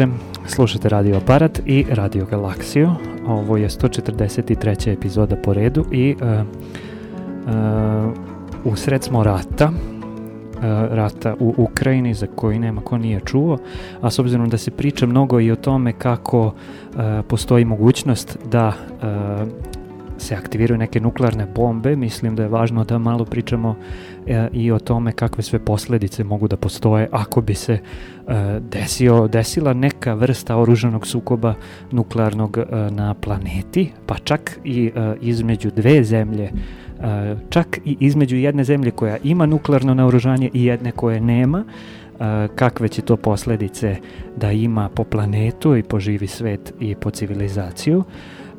Večer, slušate Radio Aparat i Radio Galaksiju. Ovo je 143. epizoda po redu i uh, uh, usred smo rata, uh, rata u Ukrajini za koji nema ko nije čuo, a s obzirom da se priča mnogo i o tome kako uh, postoji mogućnost da uh, se aktiviraju neke nuklearne bombe, mislim da je važno da malo pričamo e, i o tome kakve sve posledice mogu da postoje ako bi se e, desio, desila neka vrsta oružanog sukoba nuklearnog e, na planeti, pa čak i između dve zemlje, čak i između jedne zemlje koja ima nuklearno naoružanje i jedne koje nema, kakve će to posledice da ima po planetu i po živi svet i po civilizaciju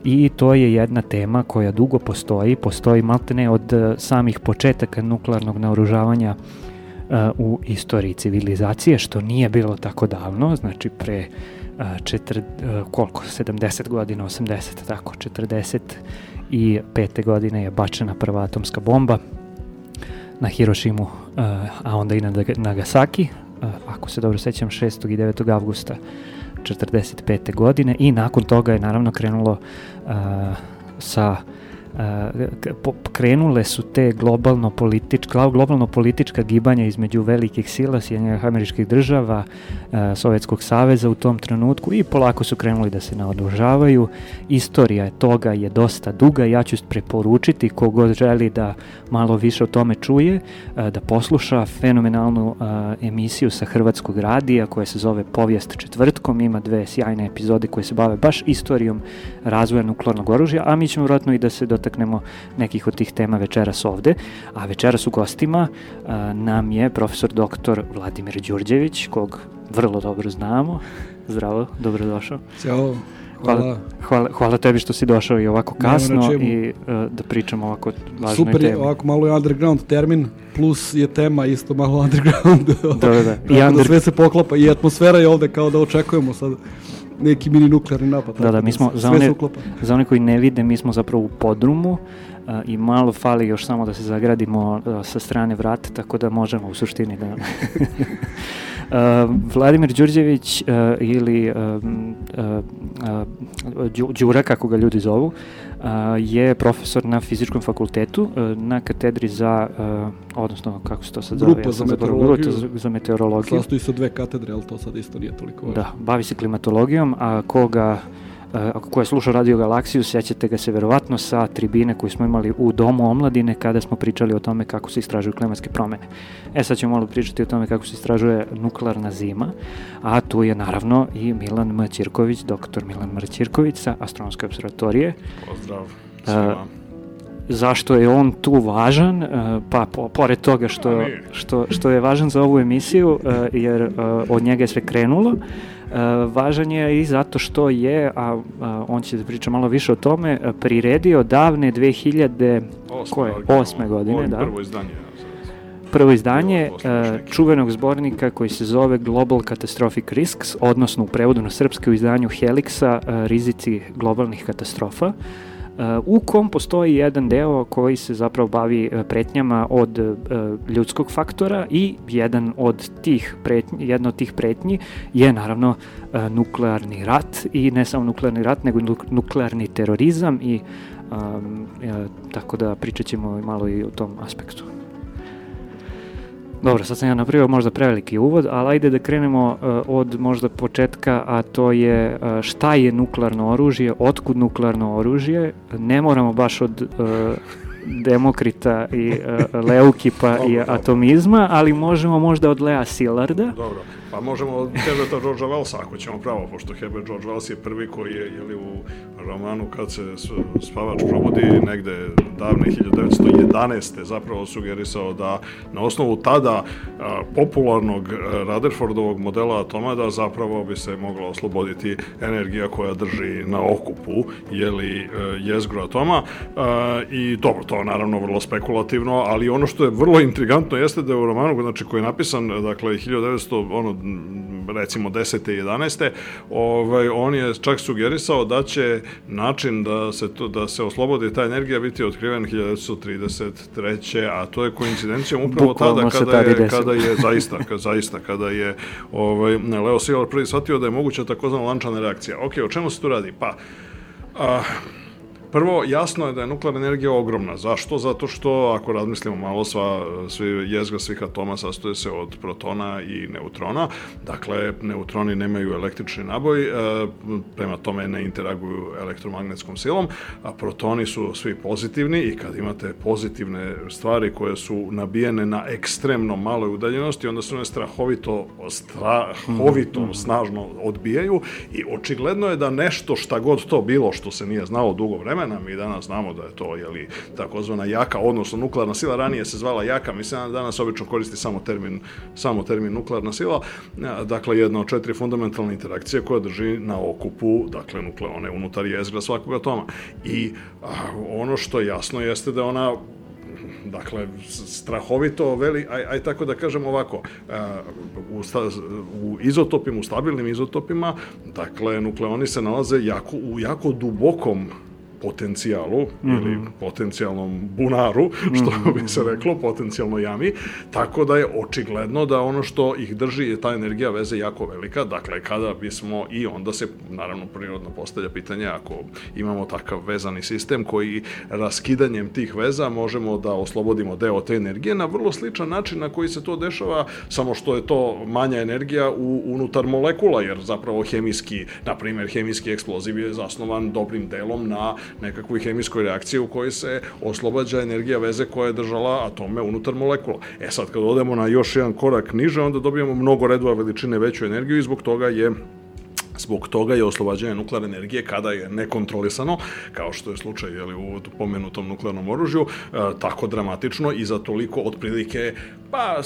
i to je jedna tema koja dugo postoji, postoji maltene od uh, samih početaka nuklearnog naoružavanja uh, u istoriji civilizacije, što nije bilo tako davno, znači pre uh, četir, koliko, 70 godina, 80, tako, 40 i pete godine je bačena prva atomska bomba na Hirošimu, a onda i na Nagasaki, ako se dobro sećam, 6. i 9. avgusta 45. godine i nakon toga je naravno krenulo uh, sa uh, krenule su te globalno politička globalno politička gibanja između velikih sila Sjedinjenih američkih država, Sovjetskog saveza u tom trenutku i polako su krenuli da se naodužavaju. Istorija toga je dosta duga, ja ću preporučiti kogod želi da malo više o tome čuje, da posluša fenomenalnu emisiju sa Hrvatskog radija koja se zove Povijest četvrtkom, ima dve sjajne epizode koje se bave baš istorijom razvoja nuklearnog oružja, a mi ćemo vratno i da se dotaknemo nekih od tih tema večeras ovde. A večeras u gostima a, nam je profesor doktor Vladimir Đurđević, kog vrlo dobro znamo. Zdravo, dobrodošao. Ćao. Hvala, hvala, hvala tebi što si došao i ovako kasno i uh, da pričamo ovako važnoj Super temi. je, ovako malo je underground termin, plus je tema isto malo underground. da, da, da. I under... da sve se poklapa i atmosfera je ovde kao da očekujemo sad neki mini nuklearni napad. Da, da, mi smo, za one, za one koji ne vide, mi smo zapravo u podrumu uh, i malo fali još samo da se zagradimo uh, sa strane vrata, tako da možemo u suštini da... Uh, Vladimir Đurđević uh, ili uh, uh, Đura, kako ga ljudi zovu, uh, je profesor na fizičkom fakultetu uh, na katedri za, uh, odnosno kako se to sad zove? Grupa za meteorologiju. Grupa za meteorologiju. Sastoji se dve katedre, ali to sad isto nije toliko važno. Da, bavi se klimatologijom, a koga ako ko je slušao Radio Galaksiju, sjećate ga se verovatno sa tribine koju smo imali u Domu omladine kada smo pričali o tome kako se istražuju klimatske promene. E sad ćemo malo pričati o tome kako se istražuje nuklearna zima, a tu je naravno i Milan M. Ćirković, doktor Milan M. Ćirković sa Astronomske observatorije. Pozdrav svima. zašto je on tu važan, pa po, pored toga što, što, što je važan za ovu emisiju, jer od njega je sve krenulo, Uh, važan je i zato što je, a, a on će da priča malo više o tome, priredio davne 2000, koje, osme godine, da. Prvo izdanje. Prvo izdanje uh, čuvenog zbornika koji se zove Global Catastrophic Risks, odnosno u prevodu na srpske u izdanju Helixa, uh, rizici globalnih katastrofa. U kom postoji jedan deo koji se zapravo bavi pretnjama od ljudskog faktora i jedan od tih pretnji, jedna od tih pretnji je naravno nuklearni rat i ne samo nuklearni rat nego nuklearni terorizam i um, tako da pričat ćemo malo i o tom aspektu. Dobro, sad sam ja napravio možda preveliki uvod, ali ajde da krenemo uh, od možda početka, a to je uh, šta je nuklearno oružje, otkud nuklearno oružje, ne moramo baš od uh, Demokrita i uh, Leukipa i atomizma, ali možemo možda od Lea Silarda. Dobro. Pa možemo Herberta Georgea Wellsa, ako ćemo pravo, pošto Herbert George Wells je prvi koji je jeli, u romanu kad se spavač probudi negde davne 1911. zapravo sugerisao da na osnovu tada popularnog Rutherfordovog modela atomada zapravo bi se mogla osloboditi energija koja drži na okupu jeli, jezgru atoma a, i dobro, to je naravno vrlo spekulativno, ali ono što je vrlo intrigantno jeste da je u romanu, znači koji je napisan, dakle, 1900, ono, recimo 10. i 11. Ovaj, on je čak sugerisao da će način da se, to, da se oslobodi ta energija biti otkriven 1933. a to je koincidencijom upravo Bukvalno tada kada je, kada je zaista, kad, zaista kada je ovaj, Leo Szilard prvi shvatio da je moguća takozvana lančana reakcija. Ok, o čemu se tu radi? Pa, a, Prvo, jasno je da je nuklearna energija ogromna. Zašto? Zato što, ako razmislimo malo, sva, svi jezgra svih atoma sastoje se od protona i neutrona. Dakle, neutroni nemaju električni naboj, e, prema tome ne interaguju elektromagnetskom silom, a protoni su svi pozitivni i kad imate pozitivne stvari koje su nabijene na ekstremno maloj udaljenosti, onda se one strahovito, strahovito snažno odbijaju i očigledno je da nešto šta god to bilo što se nije znalo dugo vremena, mi danas znamo da je to jeli, takozvana jaka, odnosno nuklearna sila, ranije se zvala jaka, mislim da danas obično koristi samo termin, samo termin nuklearna sila, dakle jedna od četiri fundamentalne interakcije koja drži na okupu, dakle nukleone unutar jezgra svakog atoma. I a, ono što je jasno jeste da ona dakle, strahovito veli, aj, aj tako da kažem ovako, u, sta, u izotopima, u stabilnim izotopima, dakle, nukleoni se nalaze jako, u jako dubokom potencijalu mm -hmm. ili potencijalnom bunaru, što mm -hmm. bi se reklo, potencijalno jami, tako da je očigledno da ono što ih drži je ta energija veze jako velika, dakle kada bismo i onda se naravno prirodno postavlja pitanje ako imamo takav vezani sistem koji raskidanjem tih veza možemo da oslobodimo deo te energije na vrlo sličan način na koji se to dešava, samo što je to manja energija u, unutar molekula, jer zapravo hemijski, na primjer, hemijski eksploziv je zasnovan dobrim delom na nekakvoj hemijskoj reakciji u kojoj se oslobađa energija veze koja je držala atome unutar molekula. E sad, kad odemo na još jedan korak niže, onda dobijamo mnogo redova veličine veću energiju i zbog toga je Zbog toga je oslobađanje nuklearne energije kada je nekontrolisano, kao što je slučaj jeli, u pomenutom nuklearnom oružju, e, tako dramatično i za toliko otprilike, pa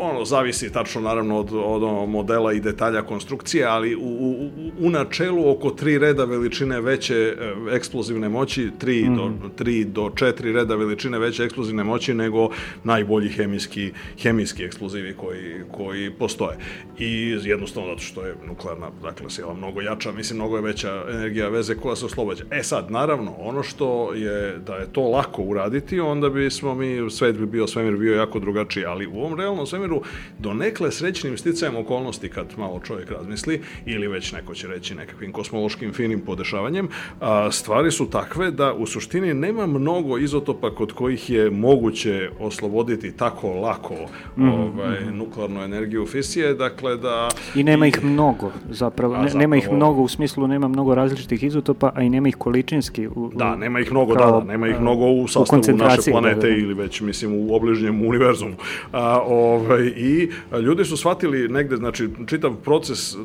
ono, zavisi tačno naravno od, od modela i detalja konstrukcije, ali u, u, u načelu oko tri reda veličine veće e, eksplozivne moći, tri, mm. do, tri do četiri reda veličine veće eksplozivne moći nego najbolji hemijski, hemijski eksplozivi koji, koji postoje. I jednostavno zato što je nuklearna, dakle, sila mnogo jača, mislim, mnogo je veća energija veze koja se oslobađa. E sad, naravno, ono što je, da je to lako uraditi, onda bismo mi, svet bi bio, svemir bio jako drugačiji, ali u ovom realnom svemiru, do nekle srećnim sticajem okolnosti, kad malo čovjek razmisli, ili već neko će reći nekakvim kosmološkim finim podešavanjem, a, stvari su takve da u suštini nema mnogo izotopa kod kojih je moguće osloboditi tako lako mm, ovaj, mm. nuklearnu energiju fisije, dakle da... I nema ih mnogo, zapravo. Ne, nema ih mnogo u smislu, nema mnogo različitih izotopa, a i nema ih količinski. U, da, nema ih mnogo, kao, da, da, nema ih mnogo u sastavu u naše planete da, da, da. ili već, mislim, u obližnjem univerzumu. A, ovaj, I ljudi su shvatili negde, znači, čitav proces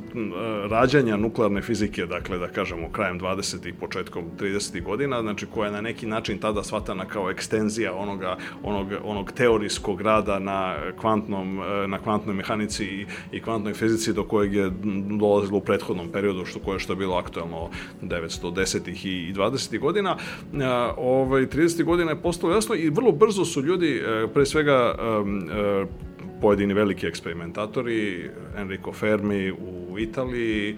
rađanja nuklearne fizike, dakle, da kažemo, krajem 20. i početkom 30. godina, znači, koja je na neki način tada shvatana kao ekstenzija onoga, onog, onog teorijskog rada na kvantnom, na kvantnoj mehanici i, i kvantnoj fizici do kojeg je dolazilo u prethodnom periodu što koje što je bilo aktuelno 910. i 20. godina. Ovaj 30. godina je postalo jasno i vrlo brzo su ljudi e, pre svega e, pojedini veliki eksperimentatori, Enrico Fermi u Italiji,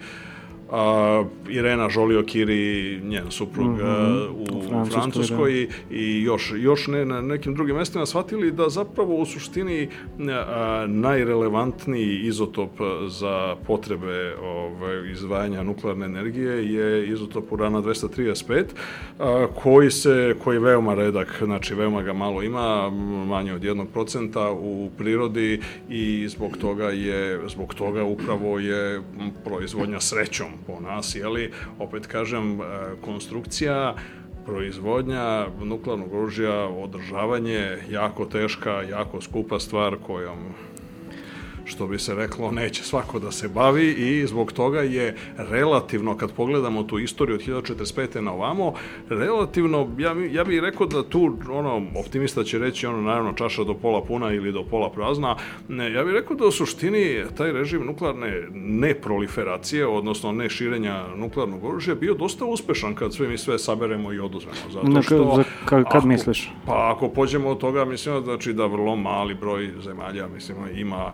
a, Irena Žolio Kiri, njen suprug mm -hmm. u, u Francuskoj, Francuskoj da. i još, još ne, na nekim drugim mestima shvatili da zapravo u suštini a, najrelevantniji izotop za potrebe ovaj, izdvajanja nuklearne energije je izotop urana 235 a, koji se, koji je veoma redak, znači veoma ga malo ima, manje od jednog procenta u prirodi i zbog toga je, zbog toga upravo je proizvodnja srećom po nas, jeli, opet kažem, e, konstrukcija, proizvodnja nuklearnog oružja, održavanje, jako teška, jako skupa stvar kojom što bi se reklo, neće svako da se bavi i zbog toga je relativno, kad pogledamo tu istoriju od 1045. na ovamo, relativno, ja, ja bih rekao da tu, ono, optimista će reći, ono, naravno, čaša do pola puna ili do pola prazna, ne, ja bih rekao da u suštini taj režim nuklearne neproliferacije, odnosno ne širenja nuklearnog oružja, bio dosta uspešan kad sve mi sve saberemo i oduzmemo. Zato što, za, kad, kad ako, misliš? Pa ako pođemo od toga, mislim, znači da vrlo mali broj zemalja, mislim, ima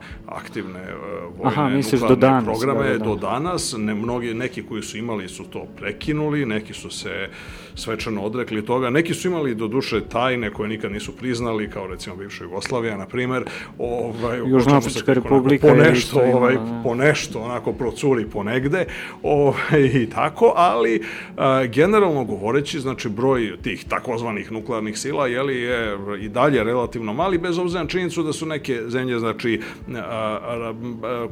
aktivne uh, vojne Aha, misliš do danas, programe da, da, da. do danas. Ne, mnogi, neki koji su imali su to prekinuli, neki su se svečano odrekli toga. Neki su imali do duše tajne koje nikad nisu priznali, kao recimo bivša Jugoslavija, na primer. Ovaj, Južnoafrička republika Po je nešto, ovaj, da. po nešto onako procuri ponegde ovaj, i tako, ali a, generalno govoreći, znači broj tih takozvanih nuklearnih sila jeli, je i dalje relativno mali, bez obzira na činjenicu da su neke zemlje znači, a,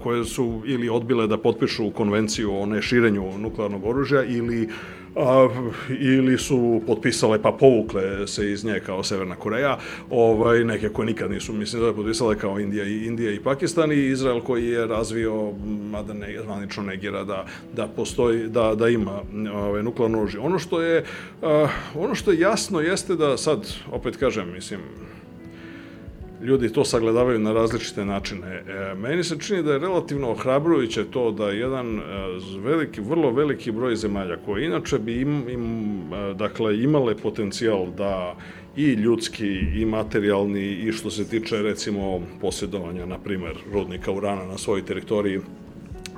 koje su ili odbile da potpišu konvenciju o neširenju nuklearnog oružja ili a, ili su potpisale pa povukle se iz nje kao Severna Koreja, ovaj, neke koje nikad nisu, mislim da je potpisale kao Indija i, Indija i Pakistan i Izrael koji je razvio, mada ne, zvanično negira da, da postoji, da, da ima ovaj, nuklearno oružje. Ono što je, a, ono što je jasno jeste da sad, opet kažem, mislim, ljudi to sagledavaju na različite načine. E, meni se čini da je relativno ohrabrujuće to da jedan e, veliki, vrlo veliki broj zemalja koji inače bi im, im, e, dakle, imale potencijal da i ljudski i materijalni i što se tiče recimo posjedovanja, na primer, rudnika urana na svojoj teritoriji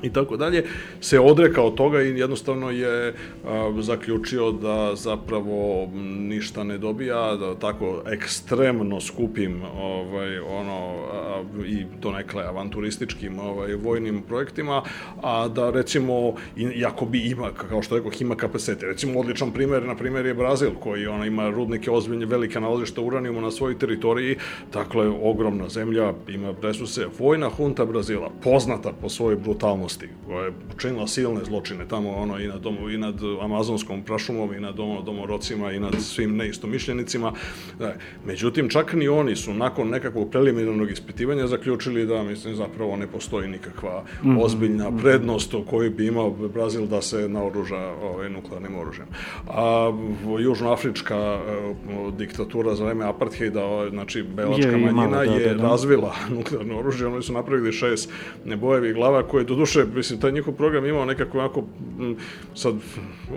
i tako dalje, se odrekao toga i jednostavno je a, zaključio da zapravo ništa ne dobija, da tako ekstremno skupim ovaj, ono, a, i to nekle avanturističkim ovaj, vojnim projektima, a da recimo, iako bi ima, kao što rekao, ima kapacitete. Recimo, odličan primer, na primer je Brazil, koji ona ima rudnike ozbiljne, velike nalazišta uranijuma na svojoj teritoriji, dakle, ogromna zemlja, ima resurse. Vojna hunta Brazila, poznata po svojoj brutalnosti, koja je počinila silne zločine tamo ono, i, nad domu, i nad amazonskom prašumom, i nad domo, domorocima, i nad svim neistomišljenicima. Da, međutim, čak ni oni su nakon nekakvog preliminarnog ispitivanja zaključili da, mislim, zapravo ne postoji nikakva mm -hmm. ozbiljna prednost o kojoj bi imao Brazil da se naoruža ovaj, nuklearnim oružjem. A južnoafrička e, diktatura za vreme apartheida, ovaj, znači belačka Je, manjina, da, je da, da. razvila nuklearno oružje, oni su napravili šest nebojevih glava koje do duše, mislim, taj njihov program imao nekako onako, sad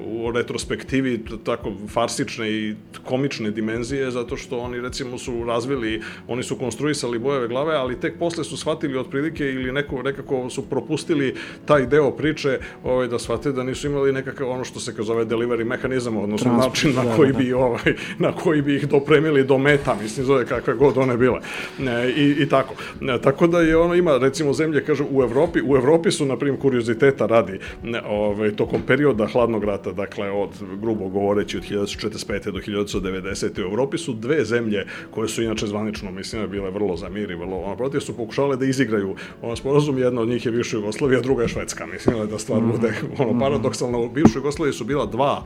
u retrospektivi tako farsične i komične dimenzije, zato što oni recimo su razvili, oni su konstruisali bojeve glave, ali tek posle su shvatili otprilike ili neko nekako su propustili taj deo priče ovaj, da shvate da nisu imali nekakav ono što se kao zove delivery mehanizam, odnosno Transport, način na da, koji da, bi ovaj, na koji bi ih dopremili do meta, mislim, zove kakve god one bile. E, i, I tako. E, tako da je ono ima, recimo, zemlje, kažu, u Evropi, u Evropi su, na primjer, kurioziteta radi, ovaj, tokom perioda hladnog rata, dakle, od, grubo govoreći, od 1945. do 1990. u Evropi su dve zemlje koje su inače zvanično, mislim, bile vrlo za mir i vrlo, ono, protiv su pokušale da izigraju ono sporazum, jedna od njih je bivša Jugoslavija, druga je Švedska, mislim, da stvar bude, ono, paradoksalno, u bivšoj Jugoslaviji su bila dva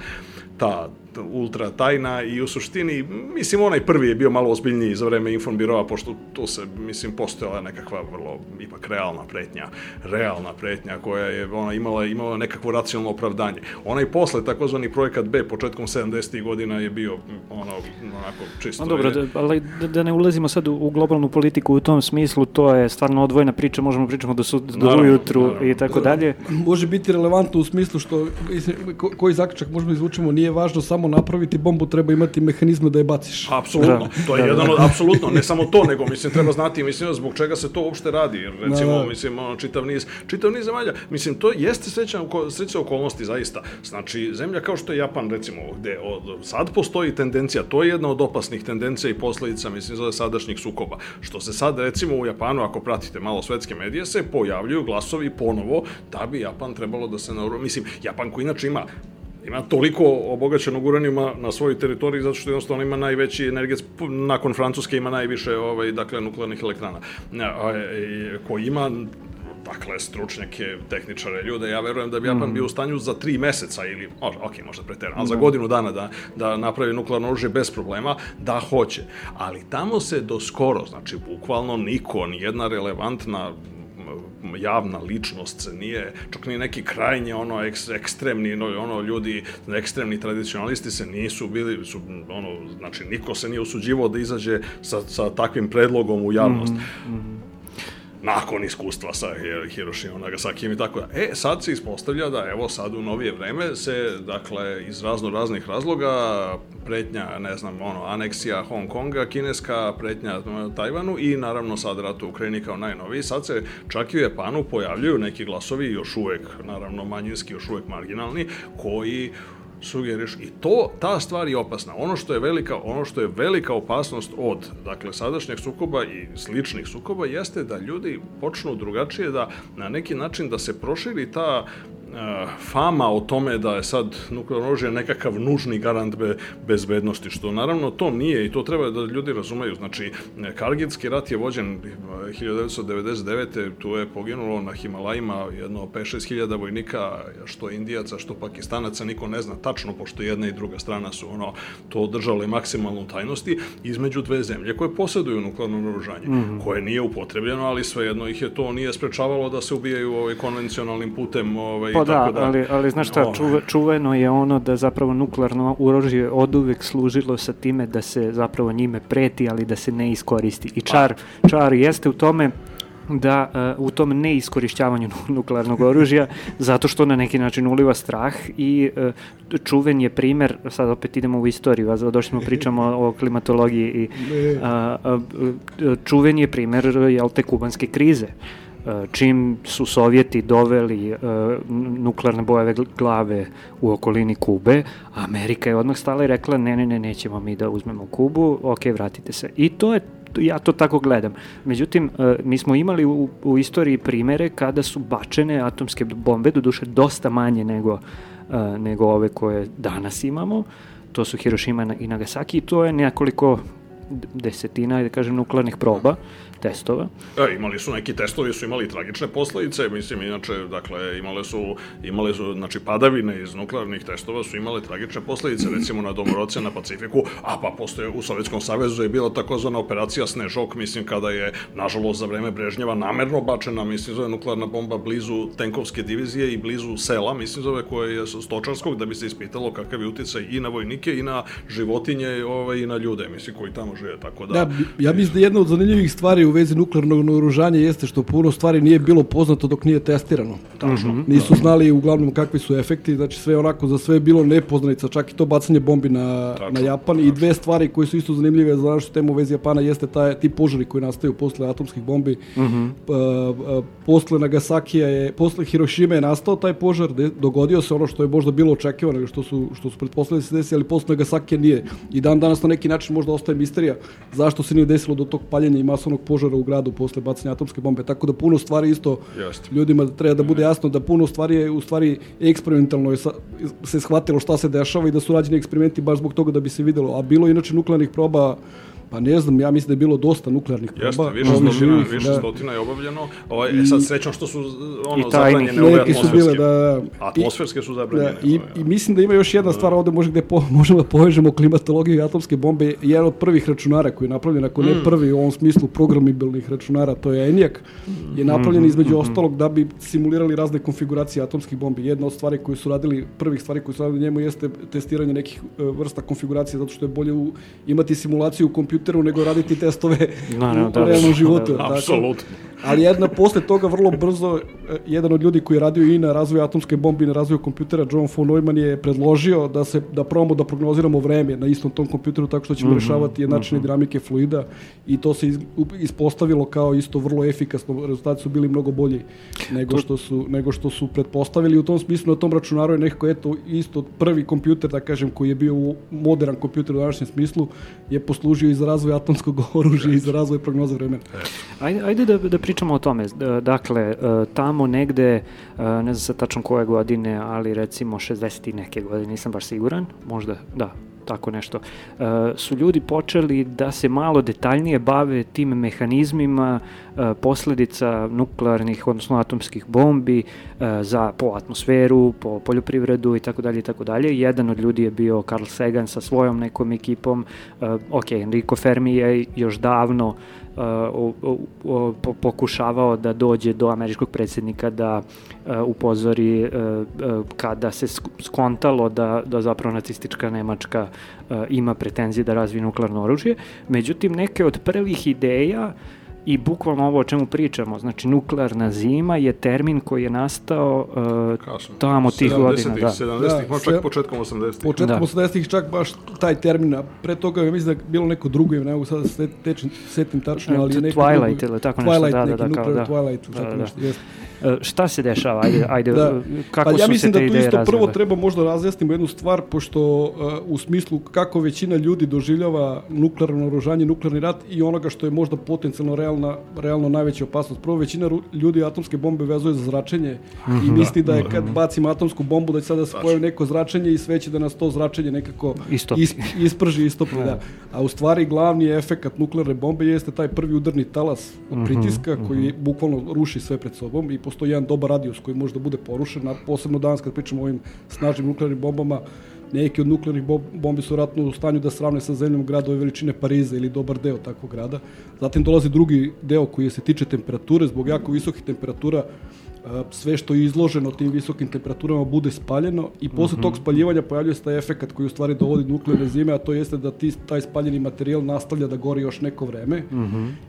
ta ultra tajna i u suštini, mislim, onaj prvi je bio malo ozbiljniji za vreme Informbirova, pošto tu se, mislim, postojala nekakva vrlo, ipak, realna pretnja, realna pretnja koja je ona imala, imala nekakvo racionalno opravdanje. Onaj posle, takozvani projekat B, početkom 70. godina je bio, ono, onako, čisto... No, dobro, je, da, ali da, da ne ulazimo sad u, u globalnu politiku u tom smislu, to je stvarno odvojena priča, možemo pričamo do, su, do Naravno, ujutru naravno. i tako dalje. Može biti relevantno u smislu što, koji zaključak možemo izvučemo, nije važno samo napraviti bombu, treba imati mehanizme da je baciš. Apsolutno, Da. to je Da, da. jedan od, apsolutno, ne samo to, nego mislim treba znati, mislim zbog čega se to uopšte radi, jer recimo, Da, da. mislim, ono, čitav niz, čitav niz zemalja, mislim, to jeste srećna, oko- srećna okolnosti, zaista. Znači, zemlja kao što je Japan, recimo, gde od, sad postoji tendencija, to je jedna od opasnih tendencija i posledica, mislim, za sadašnjih sukoba, što se sad, recimo, u Japanu, ako pratite malo svetske medije, se pojavljuju glasovi ponovo da bi Japan trebalo da se naoruža, mislim, Japan koji inače ima ima toliko obogaćenog uranijuma na svojoj teritoriji zato što jednostavno ima najveći energets nakon Francuske ima najviše ovaj dakle nuklearnih elektrana. A, i- koji ima dakle, stručnjake, tehničare, ljude, ja verujem da bi Japan bio u stanju za tri meseca ili, možda, ok, možda preteram, ali za godinu dana da, da napravi nuklearno oružje bez problema, da hoće. Ali tamo se do skoro, znači, bukvalno niko, ni jedna relevantna javna ličnost se nije, čak ni neki krajnje ono eks, ekstremni no, ono ljudi, ekstremni tradicionalisti se nisu bili su ono znači niko se nije usuđivao da izađe sa, sa takvim predlogom u javnost. Nakon iskustva sa Hiroshima, Nagasakijem i tako da. E, sad se ispostavlja da evo sad u novije vreme se, dakle, iz razno raznih razloga, pretnja, ne znam, ono, aneksija Hong Konga, kineska pretnja Tajvanu i naravno sad rat u Ukrajini kao najnoviji, sad se čak i u Japanu pojavljuju neki glasovi, još uvek, naravno, manjinski, još uvek marginalni, koji sugeriš i to ta stvar je opasna. Ono što je velika, ono što je velika opasnost od dakle sadašnjeg sukoba i sličnih sukoba jeste da ljudi počnu drugačije da na neki način da se proširi ta fama o tome da je sad nuklearno oružje nekakav nužni garant be, bezbednosti, što naravno to nije i to treba da ljudi razumeju. Znači, Kargilski rat je vođen 1999. tu je poginulo na Himalajima jedno 5-6 hiljada vojnika, što Indijaca, što Pakistanaca, niko ne zna tačno, pošto jedna i druga strana su ono to održale maksimalno tajnosti, između dve zemlje koje posjeduju nuklearno naoružanje, mm -hmm. koje nije upotrebljeno, ali svejedno ih je to nije sprečavalo da se ubijaju ovaj, konvencionalnim putem ovaj, pa da, da, ali, ali znaš šta, čuve, čuveno je ono da zapravo nuklearno oružje od uvek služilo sa time da se zapravo njime preti, ali da se ne iskoristi. I čar, čar jeste u tome da uh, u tom neiskorišćavanju nuklearnog oružja zato što na neki način uliva strah i uh, čuven je primer, sad opet idemo u istoriju, a došli smo pričamo o klimatologiji i uh, uh, čuven je primer jel te kubanske krize. Uh, čim su Sovjeti doveli uh, nuklearne bojeve glave u okolini Kube, Amerika je odmah stala i rekla ne, ne, ne, nećemo mi da uzmemo Kubu, ok, vratite se. I to je ja to tako gledam. Međutim, uh, mi smo imali u, u istoriji primere kada su bačene atomske bombe, do duše dosta manje nego, uh, nego ove koje danas imamo. To su Hiroshima i Nagasaki i to je nekoliko desetina, da kažem, nuklearnih proba testova. E, imali su neki testovi, su imali tragične posledice, mislim, inače, dakle, imale su, imale su, znači, padavine iz nuklearnih testova su imale tragične posledice, recimo na Domoroce, na Pacifiku, a pa postoje u Sovjetskom savezu je bila takozvana operacija Snežok, mislim, kada je, nažalost, za vreme Brežnjeva namerno bačena, mislim, zove nuklearna bomba blizu tenkovske divizije i blizu sela, mislim, zove koje je stočarskog, da bi se ispitalo kakav je uticaj i na vojnike i na životinje ovaj, i na ljude, mislim, koji tamo žive, tako da... Da, ja mislim da jedna od zanimljivih stvari u vezi nuklearnog naoružanja jeste što puno stvari nije bilo poznato dok nije testirano. Tačno. Mm -hmm. Nisu znali uglavnom kakvi su efekti, znači sve onako za sve je bilo nepoznanica, čak i to bacanje bombi na, Tačno. na Japan. Tačno. I dve stvari koje su isto zanimljive za našu temu u vezi Japana jeste taj, ti požari koji nastaju posle atomskih bombi. Mm -hmm. uh, posle Nagasakija je, posle Hirošime je nastao taj požar, de, dogodio se ono što je možda bilo očekivano, što su, što su pretpostavili da se desi, ali posle Nagasakija nije. I dan danas na neki način možda ostaje misterija zašto se nije desilo do tog paljenja i masovnog požara u gradu posle bacanja atomske bombe. Tako da puno stvari isto Just. ljudima treba da bude jasno da puno stvari je u stvari eksperimentalno je sa, se shvatilo šta se dešava i da su rađeni eksperimenti baš zbog toga da bi se videlo. A bilo inače nuklearnih proba Pa ne znam, ja mislim da je bilo dosta nuklearnih proba. Jeste, više stotina, živih, više da. stotina je obavljeno. Ovaj, I, sad srećom što su ono, zabranjene ove atmosferske. Su bile, da, atmosferske su zabranjene. Da, i, I mislim da ima još jedna stvar ovde može gde po, možemo da povežemo klimatologiju i atomske bombe. Jedan od prvih računara koji je napravljen, ako ne mm. prvi u ovom smislu programibilnih računara, to je ENIAC, je mm, napravljen mm, između mm, ostalog da bi simulirali razne konfiguracije atomskih bombi. Jedna od stvari koje su radili, prvih stvari koje su radili njemu jeste testiranje nekih e, vrsta konfiguracije, zato što je bolje u, imati simulaciju u kompjuteru kompjuteru nego raditi testove no, no, u da, realnom životu. Da, apsolutno. Ali jedna posle toga vrlo brzo, e, jedan od ljudi koji je radio i na razvoju atomske bombe i na razvoju kompjutera, John von Neumann je predložio da se da probamo da prognoziramo vreme na istom tom kompjuteru tako što ćemo mm -hmm, rešavati jednačine mm -hmm. dinamike fluida i to se ispostavilo kao isto vrlo efikasno. Rezultati su bili mnogo bolji nego što su nego što su pretpostavili. U tom smislu na tom računaru je nekako eto isto prvi kompjuter da kažem koji je bio modern kompjuter u današnjem smislu je poslužio i za razvoj atomskog oružja i za razvoj prognoza vremena. Ajde, ajde da, da pričamo o tome. Dakle, e, tamo negde, e, ne znam sa tačno koje godine, ali recimo 60 i neke godine, nisam baš siguran, možda, da, tako nešto, e, su ljudi počeli da se malo detaljnije bave tim mehanizmima posledica nuklearnih, odnosno atomskih bombi za, po atmosferu, po poljoprivredu i tako dalje i tako dalje. Jedan od ljudi je bio Carl Sagan sa svojom nekom ekipom, ok, Enrico Fermi je još davno uh, pokušavao da dođe do američkog predsednika da uh, upozori uh, uh, kada se skontalo da, da zapravo nacistička Nemačka uh, ima pretenzije da razvije nuklearno oružje. Međutim, neke od prvih ideja I bukvalno ovo o čemu pričamo, znači nuklearna zima je termin koji je nastao uh, tamo tih 70-ih, godina. Da. 70-ih, Da, možda sve- čak početkom 80-ih. Početkom Da. 80-ih čak baš taj termin, a pre toga ja mislim da je bilo neko drugo ime, ne mogu sada da se setim tačno, ali je neki Twilight drugo- ili tako nešto, Twilight, da, da, neki da, kao, nuclear da. Twilight, Da, tako da. nešto, jeste. Šta se dešava? Ajde, ajde Da. kako pa ja su mislim se da te tu ideje isto prvo treba možda razjasnimo jednu stvar, pošto uh, u smislu kako većina ljudi doživljava nuklearno oružanje, nuklearni rat i onoga što je možda potencijalno realna, realno najveća opasnost. Prvo, većina ljudi atomske bombe vezuje za zračenje i misli da je kad bacimo atomsku bombu da će sada se pojavi neko zračenje i sve će da nas to zračenje nekako Istopi. is, isprži, istopi. da. A u stvari glavni efekat nuklearne bombe jeste taj prvi udarni talas od pritiska koji bukvalno ruši sve pred sobom i postoji jedan dobar radijus koji može da bude porušen, a posebno danas kad pričamo o ovim snažnim nuklearnim bombama, neki od nuklearnih bom- bombi su vratno u stanju da sravne sa zemljom gradove veličine Pariza ili dobar deo takvog grada. Zatim dolazi drugi deo koji se tiče temperature, zbog jako visokih temperatura sve što je izloženo tim visokim temperaturama bude spaljeno i posle tog spaljivanja pojavljuje se taj efekat koji u stvari dovodi do nuklearne zime, a to jeste da ti, taj spaljeni materijal nastavlja da gori još neko vreme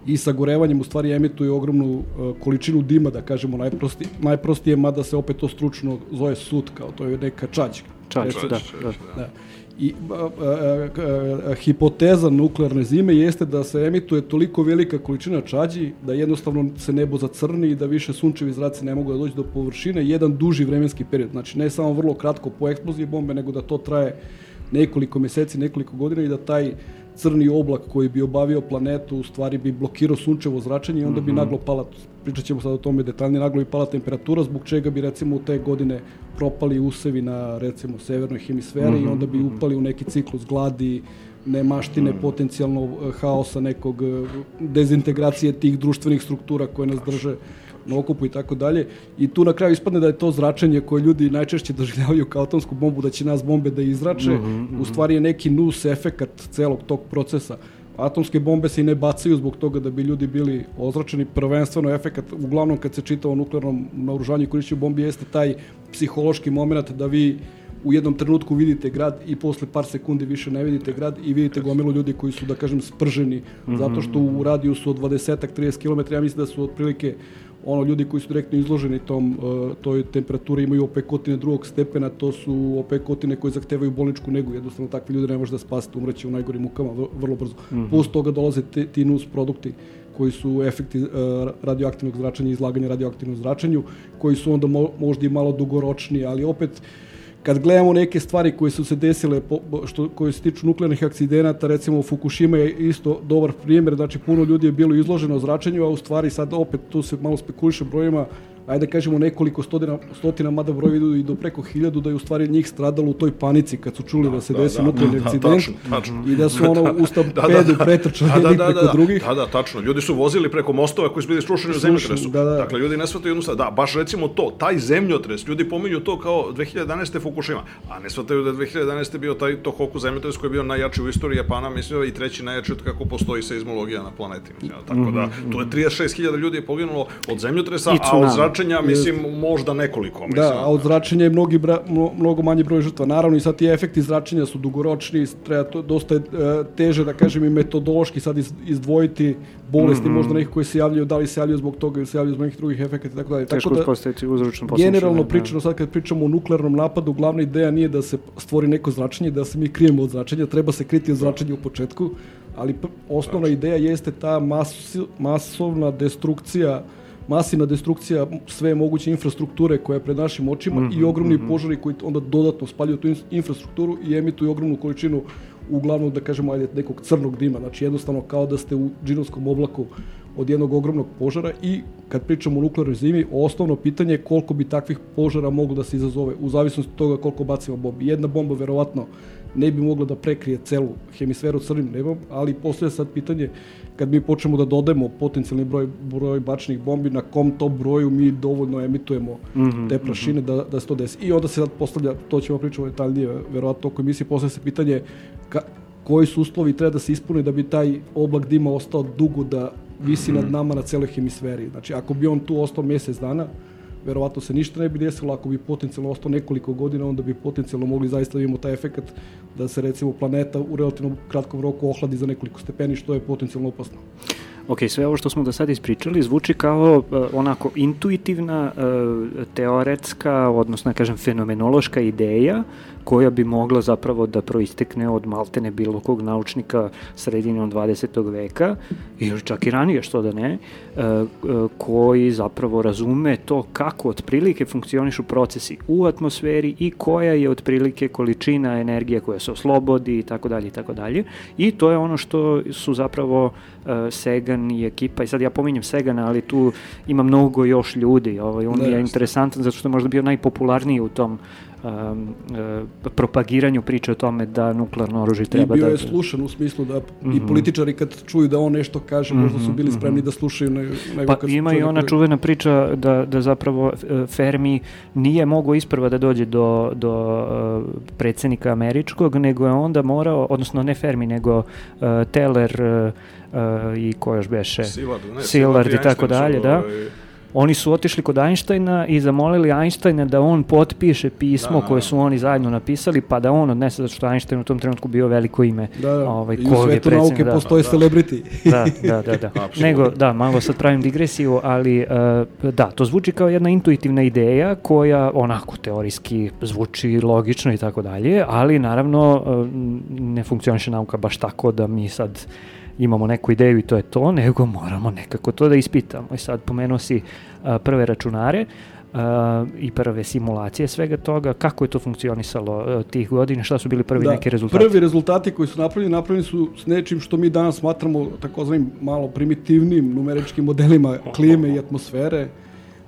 i sagorevanjem u stvari emituje ogromnu a, količinu dima, da kažemo najprosti, najprostije, mada se opet to stručno zove sud, kao to je neka čađ. Čač, Recimo, da, da. da. I a, a, a, hipoteza nuklearne zime jeste da se emituje toliko velika količina čađi da jednostavno se nebo zacrni i da više sunčevi zraci ne mogu da dođu do površine jedan duži vremenski period. Znači ne samo vrlo kratko po eksploziji bombe, nego da to traje nekoliko meseci, nekoliko godina i da taj crni oblak koji bi obavio planetu u stvari bi blokirao sunčevo zračenje i onda bi naglo pala, pričat ćemo sad o tome detaljnije, naglo bi pala temperatura zbog čega bi recimo u te godine propali usevi na recimo severnoj hemisferi i onda bi upali u neki ciklus gladi, nemaštine, potencijalno eh, haosa nekog eh, dezintegracije tih društvenih struktura koje nas drže na okupu i tako dalje. I tu na kraju ispadne da je to zračenje koje ljudi najčešće doživljavaju kao atomsku bombu, da će nas bombe da izrače, u stvari je neki nus efekat celog tog procesa. Atomske bombe se i ne bacaju zbog toga da bi ljudi bili ozračeni. Prvenstveno efekat, uglavnom kad se čita o nuklearnom naoružanju i korišćenju bombi, jeste taj psihološki moment da vi u jednom trenutku vidite grad i posle par sekundi više ne vidite grad i vidite gomilu ljudi koji su, da kažem, sprženi, zato što u radijusu od 20-30 km, ja mislim da su otprilike ono ljudi koji su direktno izloženi tom uh, toj temperaturi imaju opekotine drugog stepena, to su opekotine koje zahtevaju bolničku negu, jednostavno takvi ljudi ne može da spasite, umreće u najgorim mukama vr- vrlo brzo. Plus toga dolaze te, ti nus produkti koji su efekti uh, radioaktivnog zračenja i izlaganja radioaktivnom zračenju, koji su onda mo, možda i malo dugoročniji, ali opet kad gledamo neke stvari koje su se desile po, što koje se tiču nuklearnih akcidenata, recimo Fukushima je isto dobar primjer, znači puno ljudi je bilo izloženo zračenju, a u stvari sad opet tu se malo spekuliše brojima, ajde da kažemo nekoliko stotina, stotina mada broj idu i do preko hiljadu, da je u stvari njih stradalo u toj panici kad su čuli da, se da, desi da, nuklearni da, akcident tačno, tačno. i da su ono u stampedu Da, da, da. pretrčali Da, da, jednih da, preko da, drugih. Da, da, tačno. Ljudi su vozili preko mostova koji su bili srušeni u zemljotresu. da, da. Dakle, ljudi ne shvataju jednu stvar. Da, baš recimo to, taj zemljotres, ljudi pominju to kao 2011. Fukushima, a ne shvataju da je 2011. bio taj Tohoku zemljotres koji je bio najjači u istoriji Japana, mislim, i treći najjači od kako postoji seizmologija na planeti. Mislim, tako da, to je 36.000 ljudi je poginulo od zemljotresa, a od tsunami. Zračenja, mislim, možda nekoliko. Mislim, Da, a od zračenja je mnogi bra, mno- mnogo manje broj žrtva. Naravno i sad ti efekti zračenja su dugoročni, treba to, dosta je e, teže da kažem i metodološki sad iz, izdvojiti bolesti možda nekih koji se javljaju, da li se javljaju zbog toga ili se javljaju zbog nekih drugih efekata i tako dalje. Teško Tako da, uspostaviti uzročno posljedno. generalno pričano sad kad pričamo o nuklearnom napadu, glavna ideja nije da se stvori neko zračenje, da se mi krijemo od zračenja, treba se kriti od zračenja u početku, ali osnovna ideja jeste ta mas, masovna destrukcija masivna destrukcija sve moguće infrastrukture koja je pred našim očima i ogromni požari koji onda dodatno spaljuju tu in- infrastrukturu i emituju ogromnu količinu uglavnom da kažemo ajde nekog crnog dima, znači jednostavno kao da ste u džinovskom oblaku od jednog ogromnog požara i kad pričamo o nuklearnoj zimi, osnovno pitanje je koliko bi takvih požara moglo da se izazove u zavisnosti od toga koliko bacimo bombi. Jedna bomba verovatno ne bi mogla da prekrije celu hemisferu crnim nebom, ali postoje sad pitanje kad mi počnemo da dodajemo potencijalni broj, broj bačnih bombi, na kom to broju mi dovoljno emitujemo te prašine da, da se to desi. I onda se sad postavlja, to ćemo pričati detaljnije, verovatno oko emisije, postavlja se pitanje ka, koji su uslovi treba da se ispune da bi taj oblak dima ostao dugo da visi nad nama na celoj hemisferi. Znači, ako bi on tu ostao mjesec dana, verovatno se ništa ne bi desilo, ako bi potencijalno ostao nekoliko godina, onda bi potencijalno mogli zaista da imamo taj efekat da se recimo planeta u relativno kratkom roku ohladi za nekoliko stepeni, što je potencijalno opasno. Ok, sve ovo što smo do sada ispričali zvuči kao uh, onako intuitivna, uh, teoretska, odnosno, kažem, fenomenološka ideja koja bi mogla zapravo da proistekne od maltene bilo kog naučnika sredinom 20. veka ili čak i ranije, što da ne, uh, uh, koji zapravo razume to kako otprilike funkcionišu procesi u atmosferi i koja je otprilike količina energije koja se oslobodi i tako dalje i tako dalje. I to je ono što su zapravo uh, Segan i ekipa, i sad ja pominjem Segana, ali tu ima mnogo još ljudi, ovaj, on da, je interesantan zato što je možda bio najpopularniji u tom um, uh, propagiranju priče o tome da nuklearno oružje treba da... I bio je slušan u smislu da mm -hmm. i mhm. političari kad čuju da on nešto kaže, mm -hmm, možda su bili mhm, spremni mm -hmm. da slušaju nego, nego pa, kad ima i ona koji... čuvena priča da, da zapravo e, Fermi nije mogao isprva da dođe do, do uh, predsednika američkog, nego je onda morao, odnosno ne Fermi, nego uh, Teller uh, i ko još beše? Sillard, ne, Sillard i tako dalje, da. Ovaj Oni su otišli kod Einsteina i zamolili Einsteina da on potpiše pismo da, koje su oni zajedno napisali, pa da on odnese, zato što Einstein u tom trenutku bio veliko ime. Da, da. Ovaj, I u svetu nauke da, postoje da, celebrity. Da, da, da. da. Nego, da, malo sad pravim digresiju, ali uh, da, to zvuči kao jedna intuitivna ideja koja onako teorijski zvuči logično i tako dalje, ali naravno uh, ne funkcioniše nauka baš tako da mi sad imamo neku ideju i to je to, nego moramo nekako to da ispitamo. I sad pomenuo si a, prve računare, Uh, i prve simulacije svega toga, kako je to funkcionisalo uh, tih godina, šta su bili prvi da, neki rezultati? Prvi rezultati koji su napravljeni, napravljeni su s nečim što mi danas smatramo takozvanim malo primitivnim numeričkim modelima klime i atmosfere,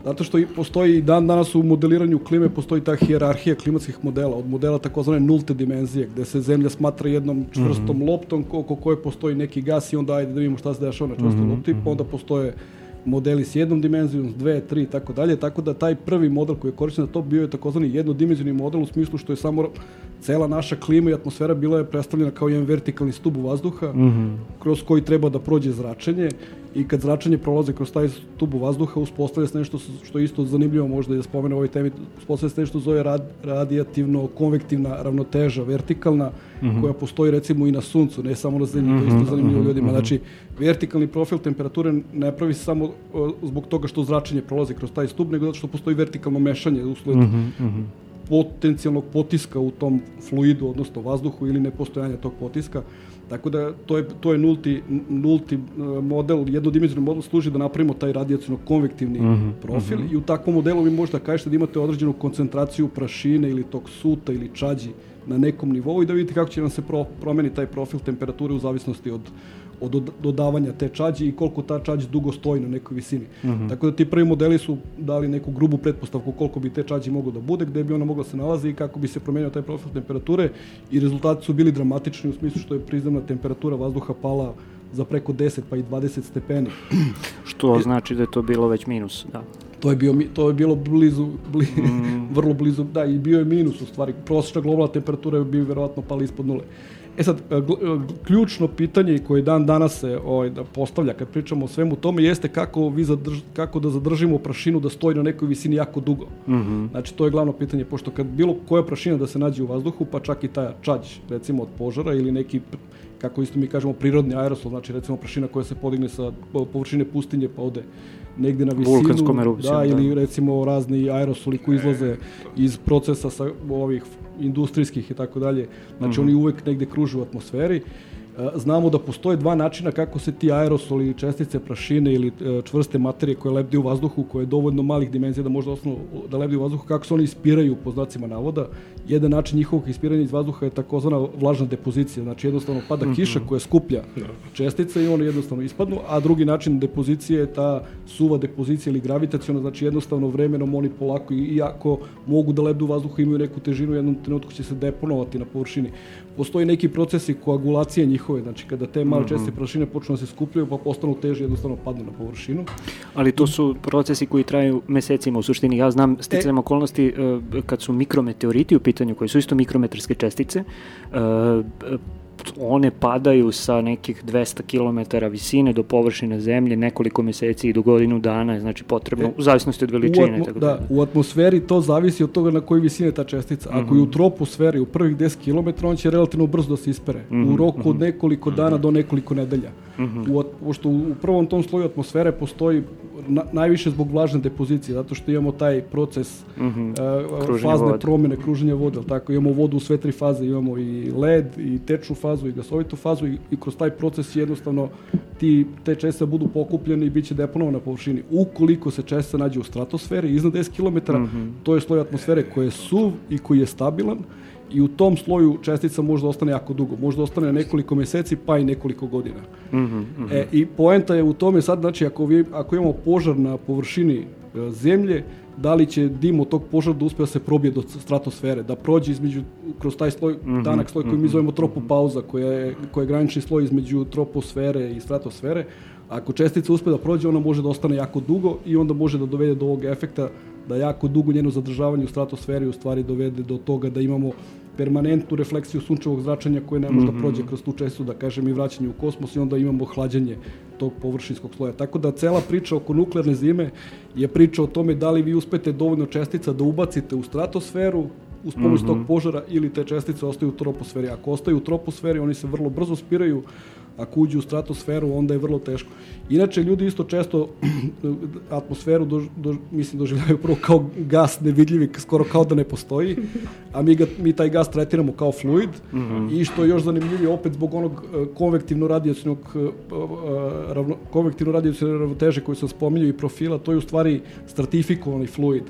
Zato što postoji i dan danas u modeliranju klime postoji ta hijerarhija klimatskih modela, od modela takozvane nulte dimenzije, gde se zemlja smatra jednom čvrstom mm -hmm. loptom oko koje postoji neki gas i onda ajde da vidimo šta se dešava na čvrstoj mm -hmm. lopti, pa onda postoje modeli s jednom dimenzijom, s dve, tri i tako dalje, tako da taj prvi model koji je korišten za to bio je takozvani jednodimenzijni model u smislu što je samo cela naša klima i atmosfera bila je predstavljena kao jedan vertikalni stub vazduha mm -hmm. kroz koji treba da prođe zračenje i kad zračenje prolaze kroz taj stub vazduha uspostavlja se nešto što je isto zanimljivo možda da spomene ovoj temi, uspostavlja se nešto zove rad, radijativno konvektivna ravnoteža, vertikalna, mm -hmm. koja postoji recimo i na suncu, ne samo na zemlji, mm -hmm. to je isto mhm, zanimljivo mhm, ljudima. -hmm. Znači, vertikalni profil temperature ne pravi se samo zbog toga što zračenje prolazi kroz taj stub, nego zato što postoji vertikalno mešanje usled mm -hmm potencijalnog potiska u tom fluidu, odnosno vazduhu ili nepostojanja tog potiska. Tako da to je, to je nulti, nulti e, model, jednodimenzionalni model služi da napravimo taj radijacijno konvektivni mm -hmm, profil mm -hmm. i u takvom modelu vi možete da kažete da imate određenu koncentraciju prašine ili tog suta ili čađi na nekom nivou i da vidite kako će nam se pro, promeni taj profil temperature u zavisnosti od, od dodavanja te čađe i koliko ta čađa dugo stoji na nekoj visini. Mm -hmm. Tako da ti prvi modeli su dali neku grubu pretpostavku koliko bi te čađe moglo da bude, gde bi ona mogla da se nalazi i kako bi se promenio taj profil temperature i rezultati su bili dramatični u smislu što je prizemna temperatura vazduha pala za preko 10 pa i 20 stepeni. Što znači da je to bilo već minus, da. To je, bio, to je bilo blizu, blizu mm. vrlo blizu, da, i bio je minus u stvari. Prosječna globalna temperatura bi verovatno pala ispod nule. E sad, e, e, ključno pitanje koje dan danas se ovaj, da postavlja kad pričamo o svemu tome jeste kako, vi zadrž, kako da zadržimo prašinu da stoji na nekoj visini jako dugo. Mm -hmm. Znači, to je glavno pitanje, pošto kad bilo koja prašina da se nađe u vazduhu, pa čak i taj čađ, recimo od požara ili neki kako isto mi kažemo prirodni aerosol, znači recimo prašina koja se podigne sa površine pustinje pa ode negde na visinu, da, da, ili recimo razni aerosoli koji izlaze iz procesa sa ovih industrijskih i tako dalje. Znači mm -hmm. oni uvek negde kruže u atmosferi. E, znamo da postoje dva načina kako se ti aerosoli, čestice prašine ili e, čvrste materije koje lebdi u vazduhu, koje je dovoljno malih dimenzija da možda osnovno da lebdi u vazduhu, kako se oni ispiraju po znacima navoda. Jedan način njihovog ispiranja iz vazduha je takozvana vlažna depozicija, znači jednostavno pada mm -hmm. kiša koja skuplja da. čestice i one jednostavno ispadnu, a drugi način depozicije je ta suva depozicija ili gravitacijona, znači jednostavno vremenom oni polako, iako mogu da lebdu u vazduhu, imaju neku težinu, u jednom trenutku će se deponovati na površini postoji neki procesi koagulacije njihove, znači kada te male mhm. česte prašine počnu da se skupljaju pa postanu teže jednostavno padnu na površinu. Ali to su procesi koji traju mesecima u suštini. Ja znam sticajem e, okolnosti e, kad su mikrometeoriti u pitanju koji su isto mikrometarske čestice, e, one padaju sa nekih 200 km visine do površine zemlje nekoliko meseci i do godinu dana, znači potrebno, e, u zavisnosti od veličine. U tako da, da, u atmosferi to zavisi od toga na kojoj visine ta čestica. Ako mm -hmm. je u troposferi u prvih 10 km, on će relativno brzo da se ispere. Mm -hmm, u roku mm -hmm. od mhm. nekoliko dana mm -hmm. do nekoliko nedelja. Mm u, pošto u prvom tom sloju atmosfere postoji na, najviše zbog vlažne depozicije, zato što imamo taj proces mm -hmm. uh, fazne vode. promjene, kruženja vode, tako imamo vodu u sve tri faze, imamo i led, i tečnu fazu, i gasovitu fazu i, i kroz taj proces jednostavno ti, te čestice budu pokupljene i bit će deponovane na površini. Ukoliko se čestica nađe u stratosferi iznad 10 km, mm -hmm. to je sloj atmosfere koji je suv i koji je stabilan, i u tom sloju čestica može da ostane jako dugo, može da ostane nekoliko meseci pa i nekoliko godina. Mm -hmm, mm -hmm. E, I poenta je u tome sad, znači ako, vi, ako imamo požar na površini e, zemlje, da li će dim od tog požara da uspe da se probije do stratosfere, da prođe između, kroz taj sloj, mm -hmm, danak sloj koji mi mhm, zovemo tropopauza, koja je, koja je granični sloj između troposfere i stratosfere, Ako čestica uspe da prođe, ona može da ostane jako dugo i onda može da dovede do ovog efekta da jako dugo njeno zadržavanje u stratosferi u stvari dovede do toga da imamo permanentnu refleksiju sunčevog zračenja koje ne može mm -hmm. da prođe kroz tu česticu, da kažem, i vraćanje u kosmos i onda imamo hlađenje tog površinskog sloja. Tako da cela priča oko nuklearne zime je priča o tome da li vi uspete dovoljno čestica da ubacite u stratosferu, uz pomoć mm -hmm. tog požara ili te čestice ostaju u troposferi. Ako ostaju u troposferi, oni se vrlo brzo spiraju, ako uđu u stratosferu, onda je vrlo teško. Inače, ljudi isto često atmosferu, do, do, mislim, doživljaju prvo kao gas nevidljivi, skoro kao da ne postoji, a mi, ga, mi taj gas tretiramo kao fluid mm -hmm. i što je još zanimljivije, opet zbog onog e, konvektivno radijacijnog e, e, ravno, konvektivno radijacijne ravnoteže koju sam spominjao i profila, to je u stvari stratifikovani fluid.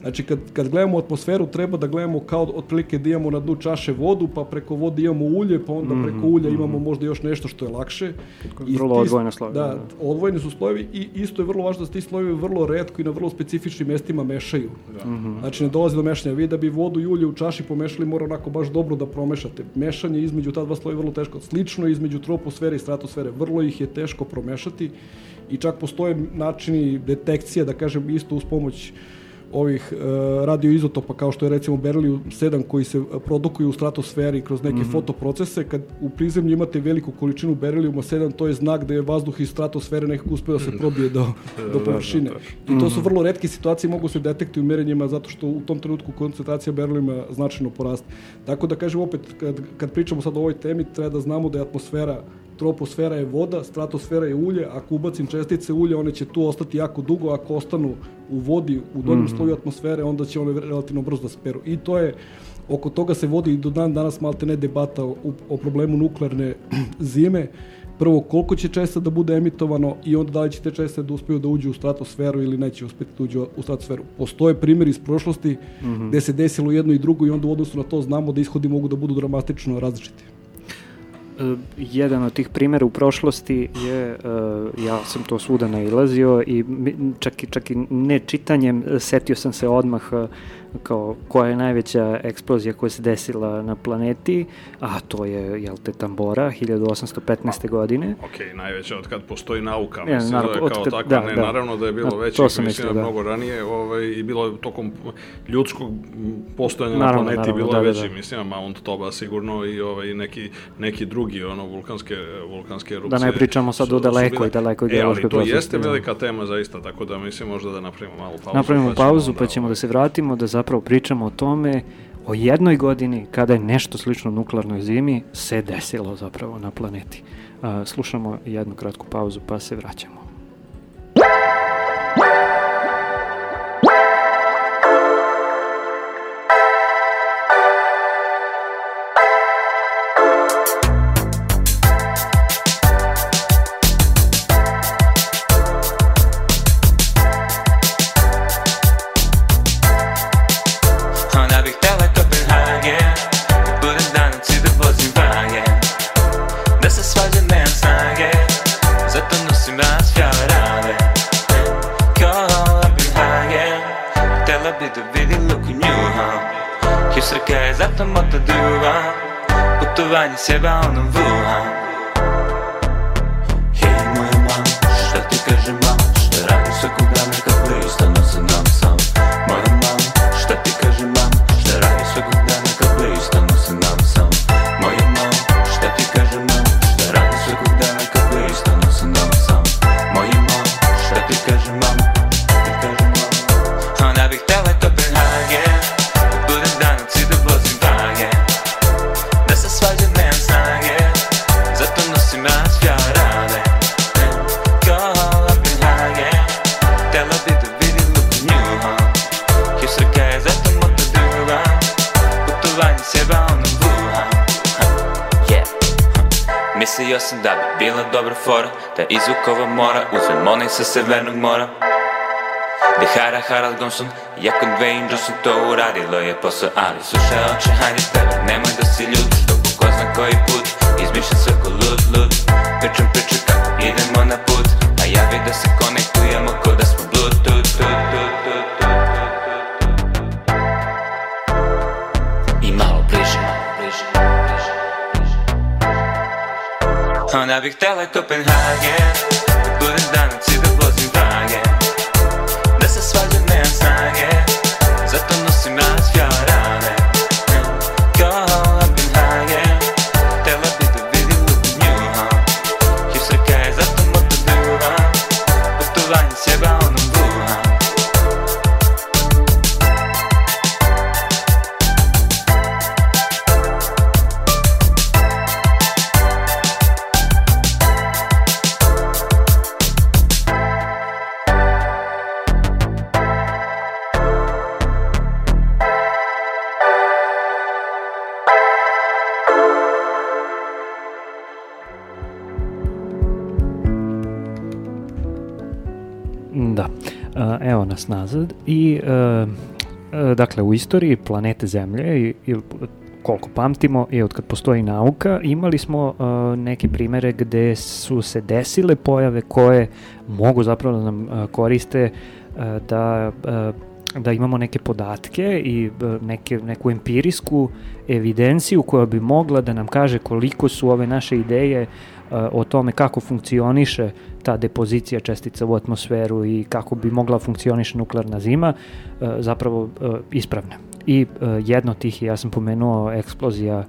Znači, kad, kad gledamo atmosferu, treba da gledamo kao otprilike da imamo na dnu čaše vodu, pa preko vode imamo ulje, pa onda preko mhm, ulja imamo mhm. možda još nešto što je lakše. Vrlo odvojene slojevi. Da, da, odvojeni su slojevi i isto je vrlo važno da se ti slojevi vrlo redko i na vrlo specifičnim mestima mešaju. Da. Mm -hmm. Znači, ne dolazi do mešanja. Vi da bi vodu i ulje u čaši pomešali, mora onako baš dobro da promešate. Mešanje između ta dva sloja je vrlo teško. Slično između troposfere i stratosfere. Vrlo ih je teško promešati i čak postoje načini detekcije, da kažem, isto uz pomoć ovih uh, radioizotopa kao što je recimo Beryllium 7 koji se produkuju u stratosferi kroz neke mm -hmm. fotoprocese, kad u prizemlju imate veliku količinu Berylliuma 7, to je znak da je vazduh iz stratosfere nekako uspeo da se probije do, do površine. I to su vrlo retke situacije, mogu se detekti u merenjima zato što u tom trenutku koncentracija Berylliuma značajno poraste. Tako da kažem opet, kad, kad pričamo sad o ovoj temi, treba da znamo da je atmosfera troposfera je voda, stratosfera je ulje, ako ubacim čestice ulja, one će tu ostati jako dugo, ako ostanu u vodi, u donjem mm -hmm. sloju atmosfere, onda će one relativno brzo da speru. I to je, oko toga se vodi i do dan danas malte ne debata o, o problemu nuklearne zime, prvo koliko će česta da bude emitovano i onda da li će te česte da uspeju da uđu u stratosferu ili neće uspeti da uđu u stratosferu. Postoje primjeri iz prošlosti mm -hmm. gde se desilo jedno i drugo i onda u odnosu na to znamo da ishodi mogu da budu dramatično različiti. Uh, jedan od tih primjera u prošlosti je, uh, ja sam to svuda nailazio i čak i, čak i ne čitanjem, setio sam se odmah kao koja je najveća eksplozija koja se desila na planeti, a to je, jel te, Tambora, 1815. godine. Ok, najveća od kad postoji nauka, ja, mislim naravno, da je kao kad, takva, da, ne, da. naravno da je bilo veće, mislim, mislim da. mnogo ranije, ovaj, i bilo je tokom ljudskog postojanja naravno, na planeti naravno, bilo da, veći, da, da. mislim, Mount Toba sigurno i ovaj, neki, neki drugi, ono, vulkanske, vulkanske erupcije. Da ne pričamo sad o daleko i daleko e, ali to jeste velika tema zaista, tako da mislim možda da napravimo malu pauzu. Napravimo pa pauzu, pa ćemo da se vratimo, da zapravo pričamo o tome o jednoj godini kada je nešto slično nuklearnoj zimi se desilo zapravo na planeti. slušamo jednu kratku pauzu pa se vraćamo. Вань себя он в Хей, мой мам, что ты кажешь bila dobra fora Da izvukova mora Uzmem onaj sa severnog mora. Gde hara Harald Gonson Jako Dwayne Johnson to uradilo je posao Ali slušaj oče, hajde peva Nemoj da si ljud Što po ko zna koji put Izmišljam sve ko lud, lud. Pričam priče kako idemo na put A ja Onda bih htela Kopenhagen Da budem nazad i e, e, dakle u istoriji planete Zemlje i, i koliko pamtimo i od kad postoji nauka imali smo e, neke primere gde su se desile pojave koje mogu zapravo da nam e, koriste e, da e, da imamo neke podatke i neke, neku empirijsku evidenciju koja bi mogla da nam kaže koliko su ove naše ideje e, o tome kako funkcioniše ta depozicija čestica u atmosferu i kako bi mogla funkcioniše nuklearna zima, e, zapravo e, ispravne. I e, jedno od tih, ja sam pomenuo eksplozija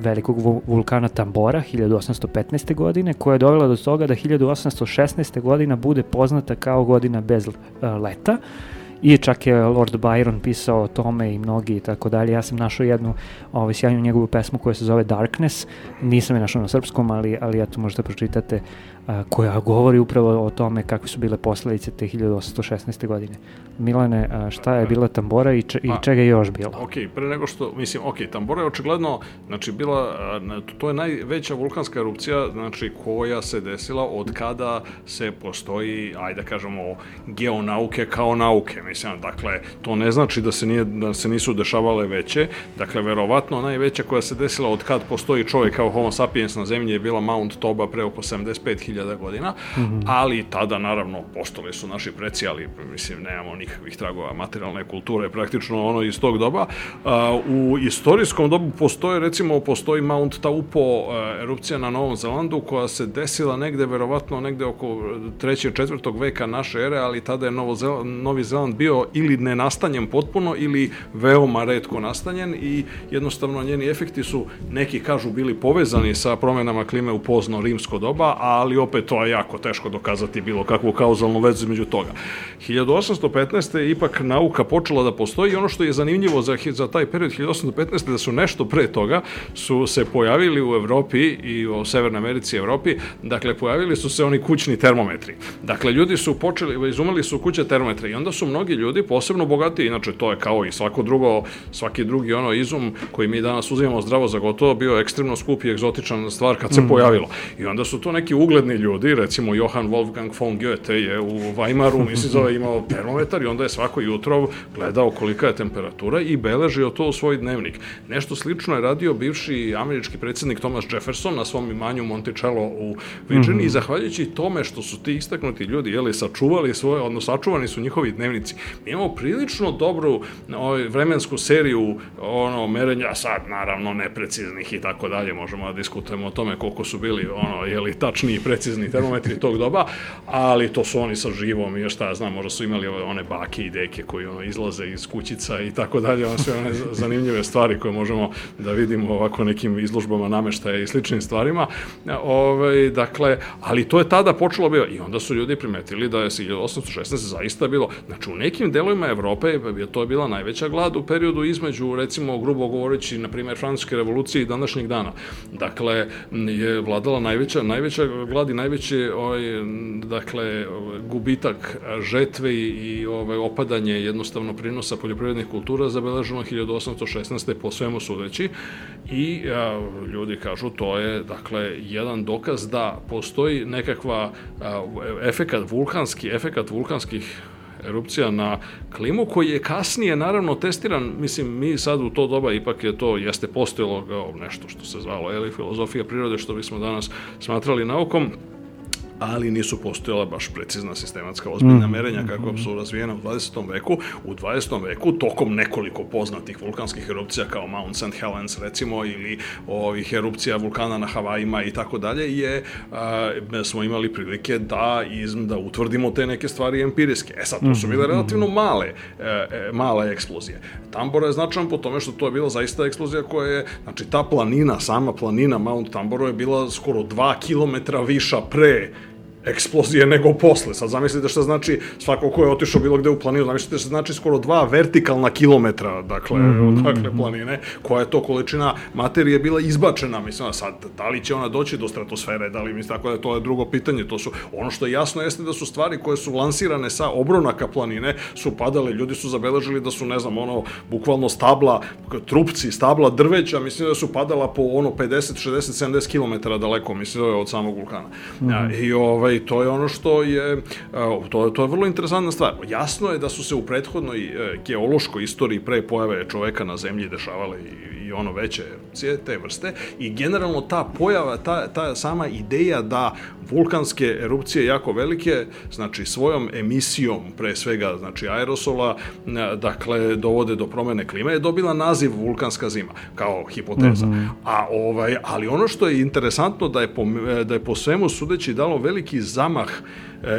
velikog vu- vulkana Tambora 1815. godine, koja je dovela do toga da 1816. godina bude poznata kao godina bez leta. I čak je Lord Byron pisao o tome i mnogi i tako dalje. Ja sam našao jednu ovaj, sjajnu njegovu pesmu koja se zove Darkness. Nisam je našao na srpskom, ali, ali eto možete pročitate koja govori upravo o tome kakve su bile posledice te 1816. godine. Milane, šta je bila Tambora i, če, i Pa, čega je još bilo? Ok, pre nego što, mislim, ok, Tambora je očigledno, znači, bila, to je najveća vulkanska erupcija, znači, koja se desila od kada se postoji, ajde da kažemo, geonauke kao nauke, mislim, dakle, to ne znači da se, nije, da se nisu dešavale veće, dakle, verovatno najveća koja se desila od kad postoji čovjek kao homo sapiens na zemlji je bila Mount Toba pre oko 75.000 godina, ali tada, naravno, postali su naši preci, ali, mislim, nemamo nikakvih tragova materijalne kulture, praktično ono iz tog doba. U istorijskom dobu postoje, recimo, postoji Mount Taupo a, erupcija na Novom Zelandu koja se desila negde, verovatno negde oko trećeg, četvrtog veka naše ere, ali tada je Novo Zeland, Novi Zeland bio ili nenastanjen potpuno ili veoma redko nastanjen i jednostavno njeni efekti su, neki kažu, bili povezani sa promenama klime u pozno rimsko doba, ali opet to je jako teško dokazati bilo kakvu kauzalnu vezu među toga. 1815. je ipak nauka počela da postoji i ono što je zanimljivo za, za taj period 1815. da su nešto pre toga su se pojavili u Evropi i u Severnoj Americi i Evropi, dakle pojavili su se oni kućni termometri. Dakle, ljudi su počeli, izumeli su kuće termometre i onda su mnogi ljudi, posebno bogati, inače to je kao i svako drugo, svaki drugi ono izum koji mi danas uzimamo zdravo za gotovo, bio ekstremno skup i egzotičan stvar kad se pojavilo. I onda su to neki ugledni ljudi, recimo Johann Wolfgang von Goethe je u Weimaru, mislim zove, imao termometar i onda je svako jutro gledao kolika je temperatura i beležio to u svoj dnevnik. Nešto slično je radio bivši američki predsjednik Thomas Jefferson na svom imanju Monticello u Virginiji i zahvaljujući tome što su ti istaknuti ljudi jeli, sačuvali svoje, odnosno sačuvani su njihovi dnevnici. Mi imamo prilično dobru ovaj, vremensku seriju ono merenja, sad naravno nepreciznih i tako dalje, možemo da diskutujemo o tome koliko su bili ono, jeli, tačni i precizni termometri tog doba, ali to su oni sa živom i šta ja znam, možda su imali one bake i deke koji ono, izlaze iz kućica i tako dalje, ono sve one zanimljive stvari koje možemo da vidimo ovako nekim izložbama nameštaja i sličnim stvarima. Ove, dakle, ali to je tada počelo bio i onda su ljudi primetili da je 1816 zaista bilo, znači u nekim delovima Evrope je to bila najveća glad u periodu između, recimo, grubo govoreći, na primjer, Francuske revolucije i današnjeg dana. Dakle, je vladala najveća, najveća glad i najveći ovaj, dakle, gubitak žetve i ovaj, opadanje jednostavno prinosa poljoprivrednih kultura zabeleženo 1816. po svemu sudeći i a, ljudi kažu to je dakle jedan dokaz da postoji nekakva a, efekat vulkanski, efekat vulkanskih erupcija na klimu, koji je kasnije naravno testiran, mislim, mi sad u to doba ipak je to, jeste postojalo nešto što se zvalo, ili filozofija prirode, što bismo danas smatrali naukom, ali nisu postojala baš precizna sistematska ozbiljna mm. merenja kako su razvijena u 20. veku. U 20. veku, tokom nekoliko poznatih vulkanskih erupcija kao Mount St. Helens recimo ili ovih erupcija vulkana na Havajima i tako dalje je a, smo imali prilike da iz, da utvrdimo te neke stvari empirijske. E sad, to su bile mhm, relativno male e, e, male eksplozije. Tambora je značajan po tome što to je bila zaista eksplozija koja je, znači ta planina, sama planina Mount Tamboro je bila skoro 2 km viša pre eksplozije nego posle. Sad zamislite šta znači svako ko je otišao bilo gde u planinu, zamislite šta znači skoro dva vertikalna kilometra, dakle, mm -hmm. dakle planine, koja je to količina materije bila izbačena, mislim, sad, da li će ona doći do stratosfere, da li, mislim, tako da to je drugo pitanje, to su, ono što je jasno jeste da su stvari koje su lansirane sa obronaka planine, su padale, ljudi su zabeležili da su, ne znam, ono, bukvalno stabla, trupci, stabla drveća, mislim da su padala po ono 50, 60, 70 km daleko, mislim da je od samog vulkana. Mm -hmm. I ovaj, ovaj, to je ono što je, to, to je vrlo interesantna stvar. Jasno je da su se u prethodnoj e, geološkoj istoriji pre pojave čoveka na zemlji dešavale i, i ono veće erupcije te vrste i generalno ta pojava, ta, ta sama ideja da vulkanske erupcije jako velike, znači svojom emisijom pre svega, znači aerosola, dakle dovode do promene klime, je dobila naziv vulkanska zima kao hipoteza. Mm -hmm. A ovaj ali ono što je interesantno da je po, da je po svemu sudeći dalo veliki zamah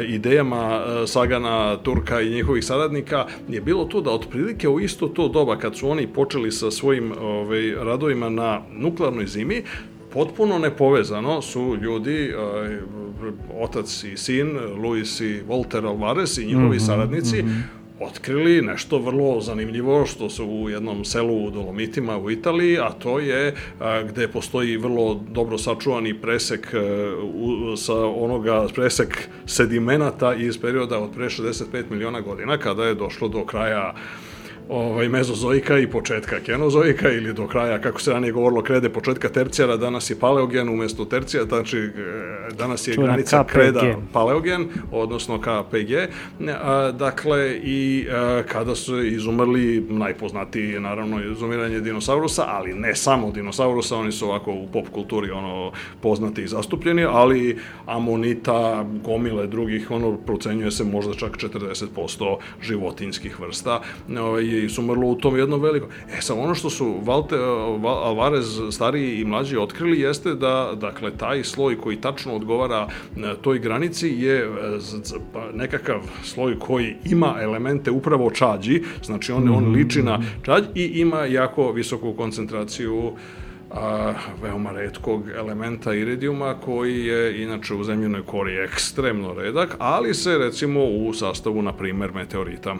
idejama e, Sagana, Turka i njihovih saradnika je bilo to da otprilike u isto to doba kad su oni počeli sa svojim ovaj, radovima na nuklearnoj zimi, potpuno nepovezano su ljudi, e, otac i sin, Luis i Walter Alvarez i njihovi mm -hmm, saradnici, mm -hmm otkrili nešto vrlo zanimljivo što su u jednom selu u Dolomitima u Italiji, a to je a, gde postoji vrlo dobro sačuvani presek a, e, u, sa onoga presek sedimenata iz perioda od pre 65 miliona godina kada je došlo do kraja ovaj, mezozoika i početka kenozoika ili do kraja, kako se ranije govorilo, krede početka tercijara, danas je paleogen umesto tercija, znači e, danas je Čuna granica KPG. kreda paleogen, odnosno KPG. A, dakle, i a, kada su izumrli, najpoznatiji je naravno izumiranje dinosaurusa, ali ne samo dinosaurusa, oni su ovako u pop kulturi ono poznati i zastupljeni, ali amonita, gomile drugih, ono procenjuje se možda čak 40% životinskih vrsta. Ovaj, je sumrlo u tom jednom velikom. E sad, ono što su Valte, Alvarez stariji i mlađi otkrili jeste da, dakle, taj sloj koji tačno odgovara e, toj granici je e, pa, nekakav sloj koji ima elemente upravo čađi, znači on, on liči na čađ i ima jako visoku koncentraciju a, veoma redkog elementa iridijuma koji je inače u zemljenoj kori ekstremno redak, ali se recimo u sastavu, na primer, meteorita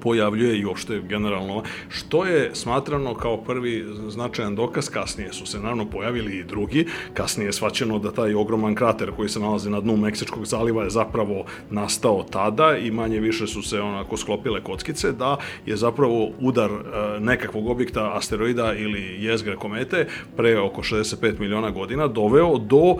pojavljuje i uopšte generalno, što je smatrano kao prvi značajan dokaz, kasnije su se naravno pojavili i drugi, kasnije je svaćeno da taj ogroman krater koji se nalazi na dnu Meksičkog zaliva je zapravo nastao tada i manje više su se onako sklopile kockice, da je zapravo udar e, nekakvog objekta, asteroida ili jezgre komete pre oko 65 miliona godina doveo do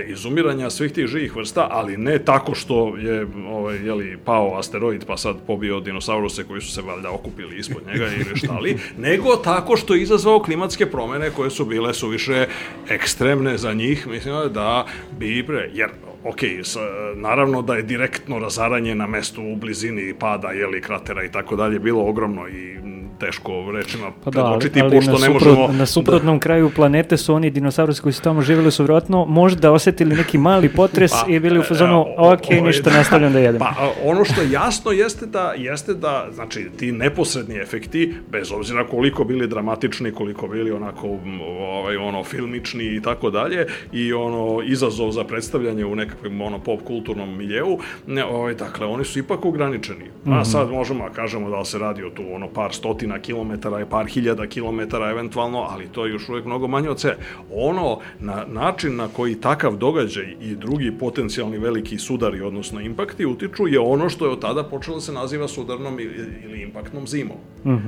izumiranja svih tih živih vrsta, ali ne tako što je ovaj, jeli, pao asteroid pa sad pobio dinosauruse koji su se valjda okupili ispod njega ili šta li, nego tako što je izazvao klimatske promene koje su bile suviše ekstremne za njih, mislim da bi pre, jer ok, s, naravno da je direktno razaranje na mestu u blizini pada, jeli, kratera i tako dalje bilo ogromno i teško rečima Pa da, ali, predočiti, ali pošto na, ne suprot, možemo... na suprotnom kraju planete su oni dinosaurus koji su tamo živjeli su vjerojatno možda osetili neki mali potres Pa, i bili u e, fazonu, o- ok, ovaj, ništa, nastavljam da jedem. Pa ono što je jasno jeste da jeste da znači ti neposredni efekti bez obzira koliko bili dramatični, koliko bili onako ovaj ono filmični i tako dalje i ono izazov za predstavljanje u nekakvom ono pop kulturnom miljeu, ne, ovaj dakle oni su ipak ograničeni. A sad možemo da kažemo da se radi o tu ono par stotina kilometara i par hiljada kilometara eventualno, ali to je još uvijek mnogo manje od sve. Ono na način na koji takav događaj i drugi potencijalni veliki sudari, odnosno impakti, utiču je ono što je od tada počelo da se naziva sudarnom ili, ili impaktnom zimom.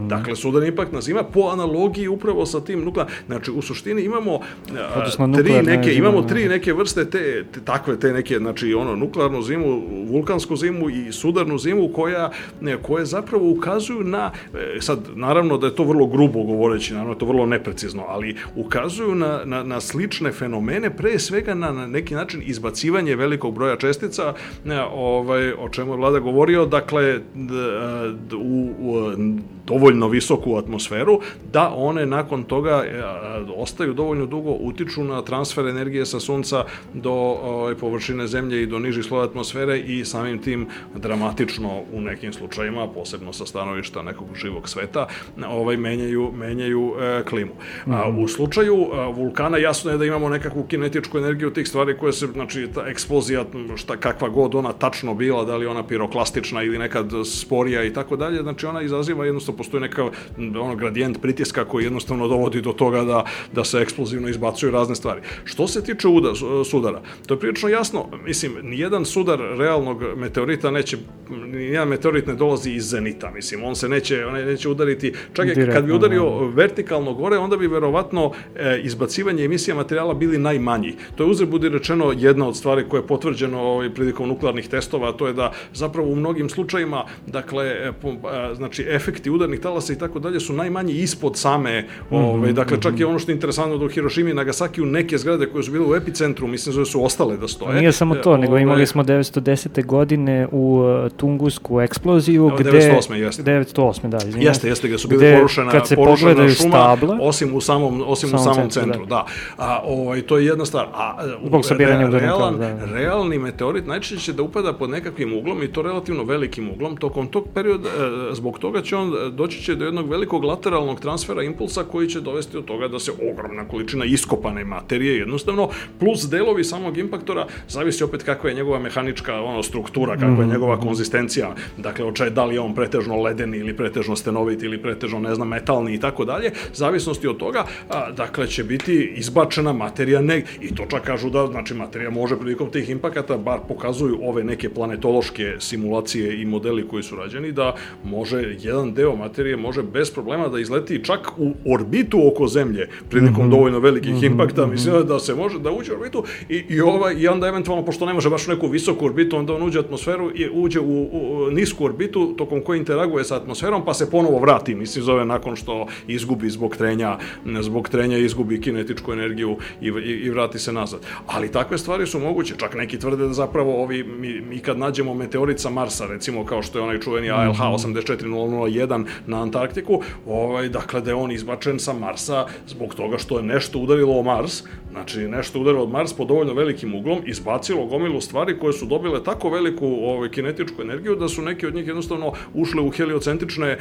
Dakle, sudarni impaktna zima po analogiji upravo sa tim nuklearnim. Znači, u suštini imamo a, Odnosno, tri neke, zima, imamo tri neke vrste te, te takve te neke znači ono nuklearnu zimu, vulkansku zimu i sudarnu zimu koja ne, koje zapravo ukazuju na e, naravno da je to vrlo grubo govoreći, naravno je to vrlo neprecizno, ali ukazuju na, na, na slične fenomene, pre svega na, na neki način izbacivanje velikog broja čestica, ne, ovaj o čemu je vlada govorio, dakle u, u dovoljno visoku atmosferu da one nakon toga e, ostaju dovoljno dugo utiču na transfer energije sa sunca do ovaj, površine zemlje i do nižih sloja atmosfere i samim tim dramatično u nekim slučajima, posebno sa stanovišta nekog živog sveta, ovaj menjaju menjaju e, klimu. A, u slučaju a, vulkana jasno je da imamo nekakvu kinetičku energiju tih stvari koje se znači ta eksplozija šta kakva god ona tačno bila, da li ona piroklastična ili nekad sporija i tako dalje, znači ona izaziva jednostavno postoji neka ono gradijent pritiska koji jednostavno dovodi do toga da da se eksplozivno izbacuju razne stvari. Što se tiče uda, sudara, to je prilično jasno, mislim, nijedan sudar realnog meteorita neće, nijedan meteorit ne dolazi iz zenita, mislim, on se neće, on neće udariti, čak i kad bi udario vertikalno gore, onda bi verovatno e, izbacivanje emisija materijala bili najmanji. To je uzre budi rečeno jedna od stvari koja je potvrđeno ovaj, prilikom nuklearnih testova, a to je da zapravo u mnogim slučajima, dakle, e, po, e, znači, efekti udarnih talasa i tako dalje su najmanji ispod same, ovaj, dakle, čak i ono što je interesantno da u Hirošimi i Nagasakiju neke zgrade koje su bile u epicentru, mislim da su ostale da stoje. Nije samo to, E, nego ovaj, imali smo 910. godine u uh, Tungusku eksploziju, gde... 908. jeste. 908. da, izvinjam. Jeste, jeste, gde su bili Gde, porušena, kad se porušena šuma, stabla, osim u samom, osim Samom u samom centru, centru, da. A, ovaj, to je jedna stvar. A, e, Zbog sabiranja re- realan, da. realni meteorit najčešće će da upada pod nekakvim uglom i to relativno velikim uglom. Tokom tog perioda, e, zbog toga će on e, doći će do jednog velikog lateralnog transfera impulsa koji će dovesti do toga da se ogromna količina iskopane materije jednostavno, plus delovi samog impaktora, zavisi opet kakva je njegova mehanička ono, struktura, kakva Mhm. je njegova konzistencija, dakle, čega, da li je on pretežno ledeni ili pretežno stenovit ili pretežno, ne znam, metalni i tako dalje, zavisnosti od toga, a, dakle, će biti izbačena materija ne, i to čak kažu da, znači, materija može prilikom tih impakata, bar pokazuju ove neke planetološke simulacije i modeli koji su rađeni, da može, jedan deo materije može bez problema da izleti čak u orbitu oko Zemlje prilikom dovoljno velikih impakta, mislim da se može da uđe u orbitu i, i, ovaj, i onda eventualno, pošto ne može baš u neku visoku orbitu, onda on uđe u atmosferu i uđe u, u nisku orbitu tokom koje interaguje sa atmosferom, pa se ponovo vrati, mislim, zove nakon što izgubi zbog trenja, zbog trenja izgubi kinetičku energiju i, i, i vrati se nazad. Ali takve stvari su moguće, čak neki tvrde da zapravo ovi, mi, mi kad nađemo meteorit sa Marsa, recimo kao što je onaj čuveni ALH 84001 na Antarktiku, ovaj, dakle da je on izbačen sa Marsa zbog toga što je nešto udarilo o Mars, znači nešto udarilo od Mars pod dovoljno velikim uglom, izbacilo gomilu stvari koje su dobile tako veliku ovaj, kinetičku energiju da su neki od njih jednostavno ušle u heliocentrične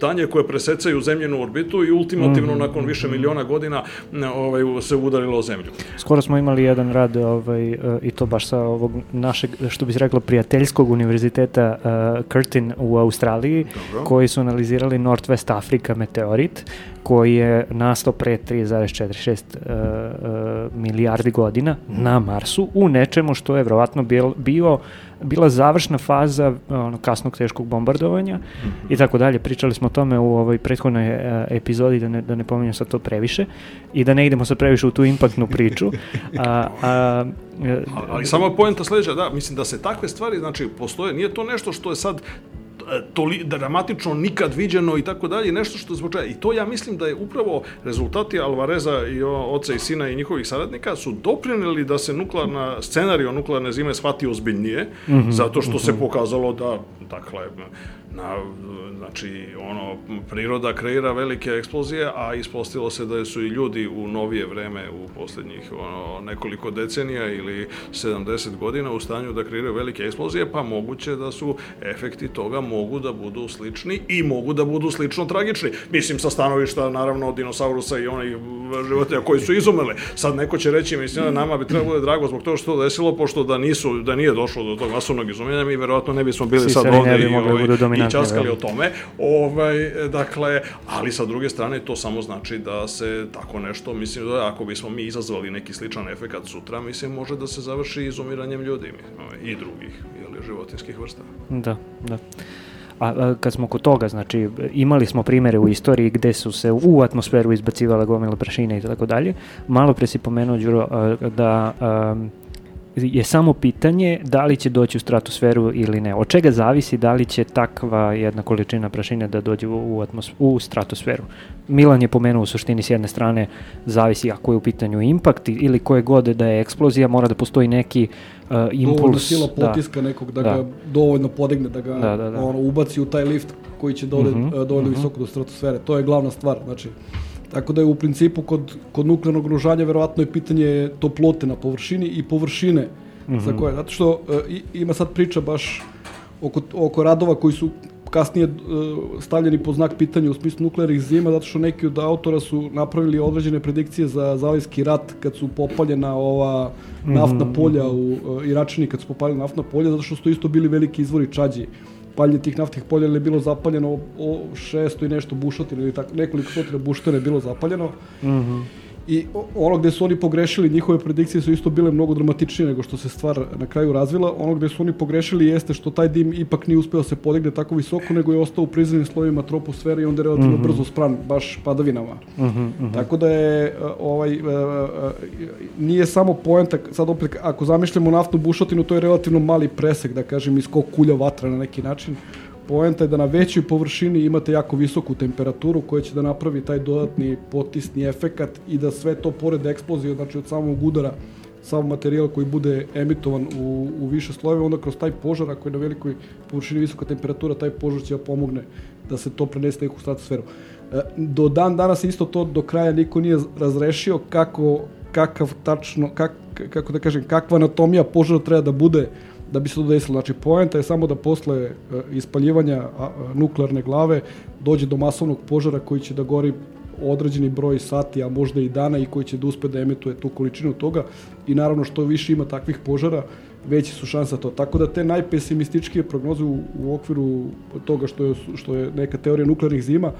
putanje koje presecaju zemljenu orbitu i ultimativno nakon više miliona godina ovaj, se udarilo o zemlju. Skoro smo imali jedan rad ovaj, uh, i to baš sa ovog našeg, što bi se reklo, prijateljskog univerziteta uh, Curtin u Australiji, Dobro. koji su analizirali Northwest Africa meteorit, koji je nastao pre 3,46 uh, uh, milijardi godina na Marsu u nečemu što je verovatno bil, bio bila završna faza ono, kasnog teškog bombardovanja i tako dalje. Pričali smo o tome u ovoj prethodnoj e, epizodi, da ne, da ne pominjem sad to previše i da ne idemo sad previše u tu impaktnu priču. A, a, e, Ali, ali samo poenta sledeća, da, mislim da se takve stvari, znači, postoje, nije to nešto što je sad e, toli, dramatično nikad viđeno i tako dalje, nešto što zbog čega. I to ja mislim da je upravo rezultati Alvareza i oca i sina i njihovih saradnika su doprineli da se nuklearna, scenario nuklearne zime shvati ozbiljnije, zato što se pokazalo da, dakle, na, znači, ono, priroda kreira velike eksplozije, a ispostavilo se da su i ljudi u novije vreme, u poslednjih ono, nekoliko decenija ili 70 godina u stanju da kreiraju velike eksplozije, pa moguće da su efekti toga mogu da budu slični i mogu da budu slično tragični. Mislim, sa stanovišta, naravno, dinosaurusa i onih životinja koji su izumele. Sad neko će reći, mislim da nama bi trebalo bude drago zbog toga što to desilo, pošto da nisu, da nije došlo do tog masovnog izumiranja, mi verovatno ne bismo bili sad ovde i, ovaj, i časkali o tome. Ovaj, dakle, ali sa druge strane to samo znači da se tako nešto, mislim da ako bismo mi izazvali neki sličan efekat sutra, mislim može da se završi izumiranjem ljudi ovaj, i drugih ili životinskih vrsta. Da, da. A, a kad smo kod toga, znači imali smo primere u istoriji gde su se u atmosferu izbacivale gomile prašine i tako dalje. Malo pre si pomenuo, Đuro, da a, je samo pitanje da li će doći u stratosferu ili ne. Od čega zavisi da li će takva jedna količina prašine da dođe u, u, u stratosferu. Milan je pomenuo u suštini s jedne strane zavisi ako je u pitanju impakt ili koje god da je eksplozija, mora da postoji neki uh, impuls. Dovoljno sila da. potiska da, nekog da, da ga dovoljno podigne, da ga da, da, da. Ono, ubaci u taj lift koji će dole, mhm, -huh, dovoljno mhm. -huh. visoko do stratosfere. To je glavna stvar. Znači, Tako da je u principu kod, kod nuklearnog grožanja verovatno je pitanje toplote na površini i površine mm -hmm. za koje. Zato što uh, ima sad priča baš oko, oko radova koji su kasnije uh, stavljeni po znak pitanja u smislu nuklearnih zima, zato što neki od autora su napravili određene predikcije za zalivski rat kad su popaljena ova naftna mhm. polja u uh, Iračini, kad su popaljena naftna polja, zato što su isto bili veliki izvori čađi paljenje паље тих нафтих полја било запалено о 600 и нешто бушотина или така неколку сотина бушотина било запалено. Mm -hmm. I ono gde su oni pogrešili, njihove predikcije su isto bile mnogo dramatičnije nego što se stvar na kraju razvila. Ono gde su oni pogrešili jeste što taj dim ipak nije uspeo da se podigne tako visoko, nego je ostao u prizemnim slovima troposfere i onda je relativno mm -hmm. brzo spran, baš padavinama. Mm -hmm, mm -hmm. Tako da je e, ovaj, uh, uh, nije samo poenta, sad opet ako zamišljamo naftnu bušotinu, to je relativno mali presek, da kažem, iz kog kulja vatra na neki način Poenta je da na većoj površini imate jako visoku temperaturu koja će da napravi taj dodatni potisni efekat i da sve to pored eksplozije, znači od samog udara, sam materijal koji bude emitovan u, u više slojeve, onda kroz taj požar, ako je na velikoj površini visoka temperatura, taj požar će da pomogne da se to prenese neku stratosferu. E, do dan danas isto to do kraja niko nije razrešio kako, kakav tačno, kak, kako da kažem, kakva anatomija požara treba da bude da bi se to desilo. Znači, poenta je samo da posle e, ispaljivanja nuklearne glave dođe do masovnog požara koji će da gori određeni broj sati, a možda i dana i koji će da uspe da emituje tu količinu toga i naravno što više ima takvih požara, veći su šansa to. Tako da te najpesimističkije prognoze u, u okviru toga što je, što je neka teorija nuklearnih zima,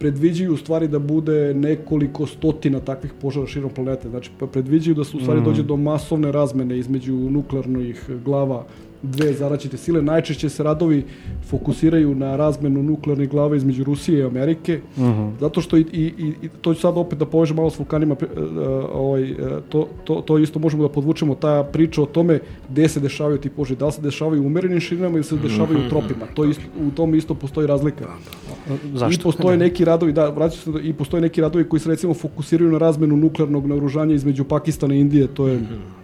predviđaju u stvari da bude nekoliko stotina takvih požara širom planete. Znači, pa predviđaju da se u stvari mm. dođe do masovne razmene između nuklearnih glava dve zaraćite sile. Najčešće se radovi fokusiraju na razmenu nuklearnih glava između Rusije i Amerike, uh mhm. -huh. zato što i, i, i to ću sad opet da povežem malo s vulkanima, uh, ovaj, uh, to, to, to isto možemo da podvučemo, ta priča o tome gde se dešavaju ti požari, da li se dešavaju u umerenim širinama ili se dešavaju uh -huh. u tropima, to isto, u tom isto postoji razlika. Zašto? I postoje neki radovi, da, vraćam se, i postoje neki radovi koji se recimo fokusiraju na razmenu nuklearnog naoružanja između Pakistana i Indije, to je uh -huh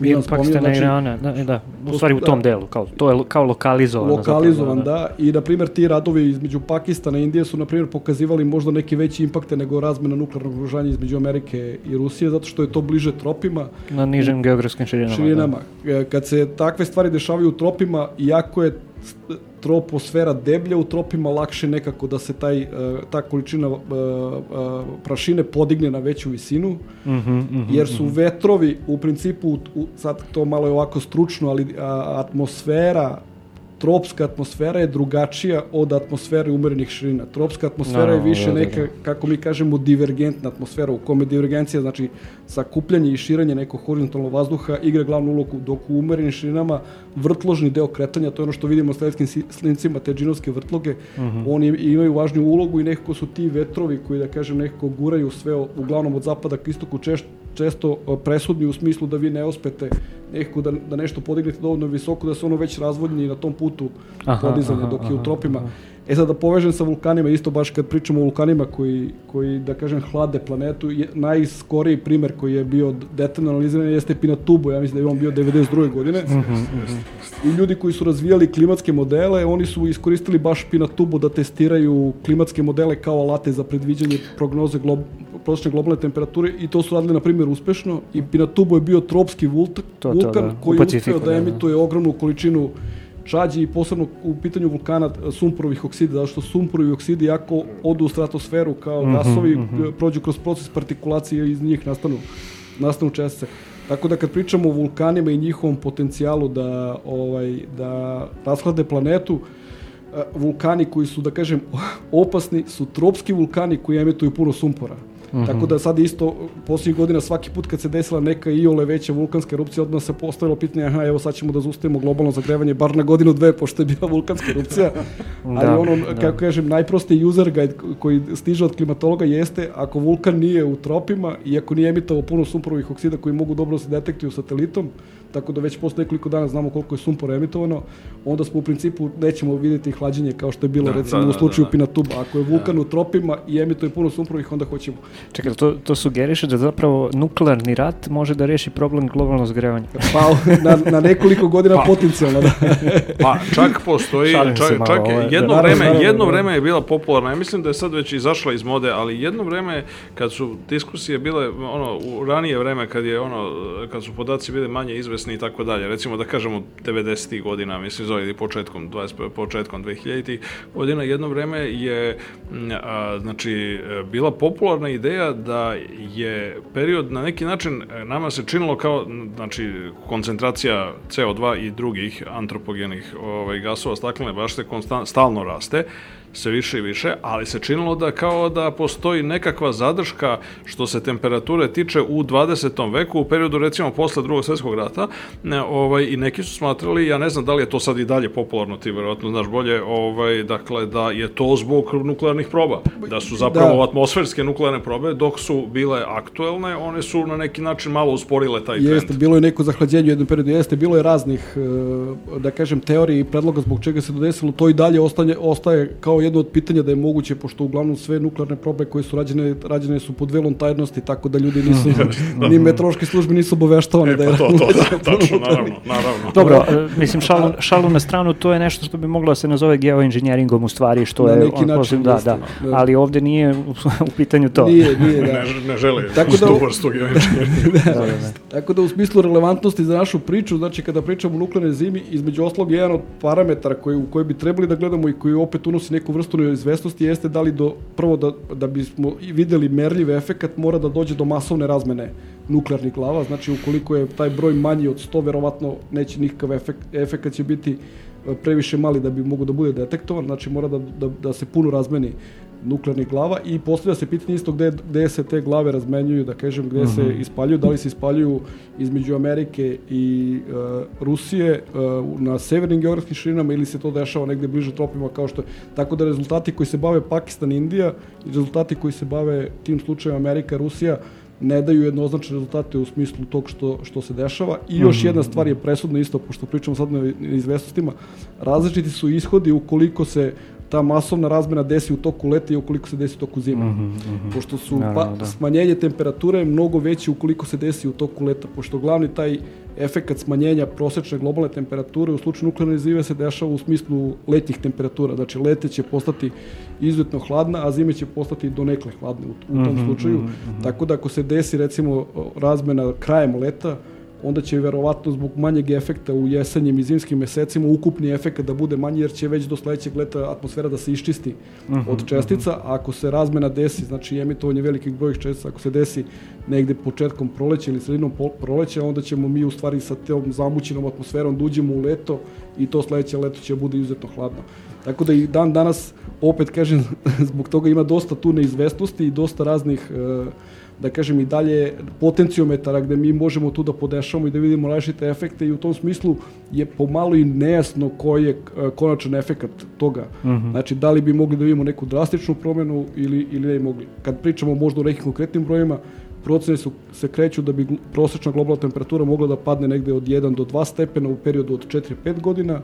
Milan Pakistana znači, i Irana, da, da, u stvari u tom da, delu, kao, to je kao lokalizovano. Lokalizovan, zapravo, da, da, i na primjer ti radovi između Pakistana i Indije su na primjer pokazivali možda neki veći impakte nego razmena nuklearnog oružanja između Amerike i Rusije, zato što je to bliže tropima. Na nižim geografskim širinama. Širinama. Da. Kad se takve stvari dešavaju u tropima, iako je troposfera deblja u tropima lakše nekako da se taj, e, ta količina e, e, prašine podigne na veću visinu, mm -hmm, mm -hmm, jer su -hmm. vetrovi u principu, sad to malo je ovako stručno, ali atmosfera tropska atmosfera je drugačija od atmosfere umerenih širina. Tropska atmosfera no, je više da, da, neka, kako mi kažemo, divergentna atmosfera, u kome divergencija, znači sakupljanje i širenje nekog horizontalnog vazduha igra glavnu ulogu, dok u umerenim širinama vrtložni deo kretanja, to je ono što vidimo u slavetskim slincima, te džinovske vrtloge, uh mhm. -huh. oni imaju važnu ulogu i nekako su ti vetrovi koji, da kažem, nekako guraju sve, uglavnom od zapada ka istoku, češ, često presudni u smislu da vi ne uspete nekako da, da nešto podignete dovoljno visoko, da se ono već razvodnji na tom putu aha, podizanja, aha, dok je u tropima. E sad da povežem sa vulkanima, isto baš kad pričamo o vulkanima koji, koji da kažem, hlade planetu, je, najskoriji primer koji je bio detaljno analiziran jeste Pinatubo, ja mislim da je on bio 92. godine. Mm -hmm, mm -hmm. I ljudi koji su razvijali klimatske modele, oni su iskoristili baš Pinatubo da testiraju klimatske modele kao alate za predviđanje prognoze glob, prosječne globalne temperature i to su radili na primjer uspešno i Pinatubo je bio tropski vulkan, to, to, vulkan da. koji je uspeo da, da emituje ogromnu količinu čađi i posebno u pitanju vulkana sumporovih oksida, zato što sumporovi oksidi jako odu u stratosferu kao -hmm, gasovi, mm -hmm. prođu kroz proces partikulacije i iz njih nastanu, nastanu čestice. Tako da kad pričamo o vulkanima i njihovom potencijalu da, ovaj, da rashlade planetu, vulkani koji su, da kažem, opasni su tropski vulkani koji emituju puno sumpora. -hmm. Tako da sad isto posljednjih godina svaki put kad se desila neka iole veća vulkanska erupcija, odmah se postavilo pitanje, aha, evo sad ćemo da zustavimo globalno zagrevanje bar na godinu dve, pošto je bila vulkanska erupcija. Ali da, ono, da. kako kažem, najprostiji user guide koji stiže od klimatologa jeste ako vulkan nije u tropima i ako nije emitao puno sumporovih oksida koji mogu dobro da se detektuju satelitom, tako da već posle nekoliko dana znamo koliko je sumpor emitovano, onda smo u principu nećemo videti hlađenje kao što je bilo da, recimo da, da, u slučaju da, da. Pinatuba. Ako je vulkan da. u tropima i emituje puno sumporovih, onda hoćemo. Čekaj, to, to sugeriše da zapravo nuklearni rat može da reši problem globalnog zgrevanja? Pa, na, na nekoliko godina pa, potencijalno, da. pa, čak postoji, čak, malo, čak ovaj, jedno, da, vreme, naravno, jedno vreme je bila popularna, ja mislim da je sad već izašla iz mode, ali jedno vreme kad su diskusije bile, ono, u ranije vreme kad je ono, kad su podaci bile manje izvesni i tako dalje, recimo da kažemo 90. godina, mislim zove, ili početkom, 20, početkom 2000. godina, jedno vreme je, a, znači, bila popularna ideja da je period na neki način nama se činilo kao znači koncentracija CO2 i drugih antropogenih ovaj gasova staklene bašte konstant, stalno raste sve više i više, ali se činilo da kao da postoji nekakva zadrška što se temperature tiče u 20. veku, u periodu recimo posle drugog svetskog rata, ne, ovaj, i neki su smatrali, ja ne znam da li je to sad i dalje popularno, ti verovatno znaš bolje, ovaj, dakle, da je to zbog nuklearnih proba, da su zapravo da. atmosferske nuklearne probe, dok su bile aktuelne, one su na neki način malo usporile taj jeste, trend. bilo je neko zahlađenje u jednom periodu, jeste, bilo je raznih, e, da kažem, teorije i predloga zbog čega se to desilo, to i dalje ostaje, ostaje kao jedno od pitanja da je moguće, pošto uglavnom sve nuklearne probe koje su rađene, rađene su pod velom tajnosti, tako da ljudi nisu, ni metroške službe nisu obaveštavane e, da je... Pa to, to, da, tačno, naravno, naravno. Dobro, e, mislim, šalu, šalu na stranu, to je nešto što bi moglo da se nazove geoinženjeringom u stvari, što na je... neki način, da, da, da, ali ovde nije u pitanju to. Nije, nije, da. Ne, ne žele tako da, tu vrstu geoinženjeringa. da, da, da. Tako da u smislu relevantnosti za našu priču, znači kada pričamo o nuklearnoj zimi, između oslog jedan od parametara koji, u koji bi trebali da gledamo i koji opet unosi neku vrstu neizvestnosti jeste da li do, prvo da, da bismo videli merljiv efekat mora da dođe do masovne razmene nuklearnih glava, znači ukoliko je taj broj manji od 100, verovatno neće nikakav efekt, efekat će biti e, previše mali da bi mogo da bude detektovan, znači mora da, da, da se puno razmeni nuklearnih glava i postavlja se pitanje isto gde, gde se te glave razmenjuju, da kažem, gde uh -huh. se mhm. ispaljuju, da li se ispaljuju između Amerike i uh, Rusije uh, na severnim geografskim širinama ili se to dešava negde bliže tropima kao što je. Tako da rezultati koji se bave Pakistan, Indija i rezultati koji se bave tim slučajem Amerika, Rusija, ne daju jednoznačne rezultate u smislu tog što, što se dešava. I još -hmm. jedna stvar je presudna isto, pošto pričamo sad na izvestostima, različiti su ishodi ukoliko se ta masovna razmena desi u toku leta i ukoliko se desi u toku zime. Mm -hmm, mm -hmm. Pošto su da, pa, da. smanjenje temperature mnogo veće ukoliko se desi u toku leta, pošto glavni taj efekat smanjenja prosečne globalne temperature u slučaju nuklearne zive se dešava u smislu letnjih temperatura. Znači, lete će postati izuzetno hladna, a zime će postati donekle hladne u, u tom mm -hmm, slučaju. Mm -hmm. Tako da ako se desi recimo razmena krajem leta, onda će verovatno zbog manjeg efekta u jesenjim i zimskim mesecima ukupni efekt da bude manji jer će već do sledećeg leta atmosfera da se iščisti uh mhm, -huh, od čestica. Uh -huh. Ako se razmena desi, znači emitovanje velikih brojih čestica, ako se desi negde početkom proleća ili sredinom proleća, onda ćemo mi u stvari sa tom zamućenom atmosferom da uđemo u leto i to sledeće leto će bude izuzetno hladno. Tako da i dan danas, opet kažem, zbog toga ima dosta tu neizvestnosti i dosta raznih uh, da kažem i dalje potencijometara gde mi možemo tu da podešamo i da vidimo različite efekte i u tom smislu je pomalo i nejasno koji je e, konačan efekat toga. Mhm. -huh. Znači, da li bi mogli da vidimo neku drastičnu promenu ili, ili ne bi mogli. Kad pričamo možda o nekim konkretnim brojima, procene su, se kreću da bi prosečna globalna temperatura mogla da padne negde od 1 do 2 stepena u periodu od 4-5 godina,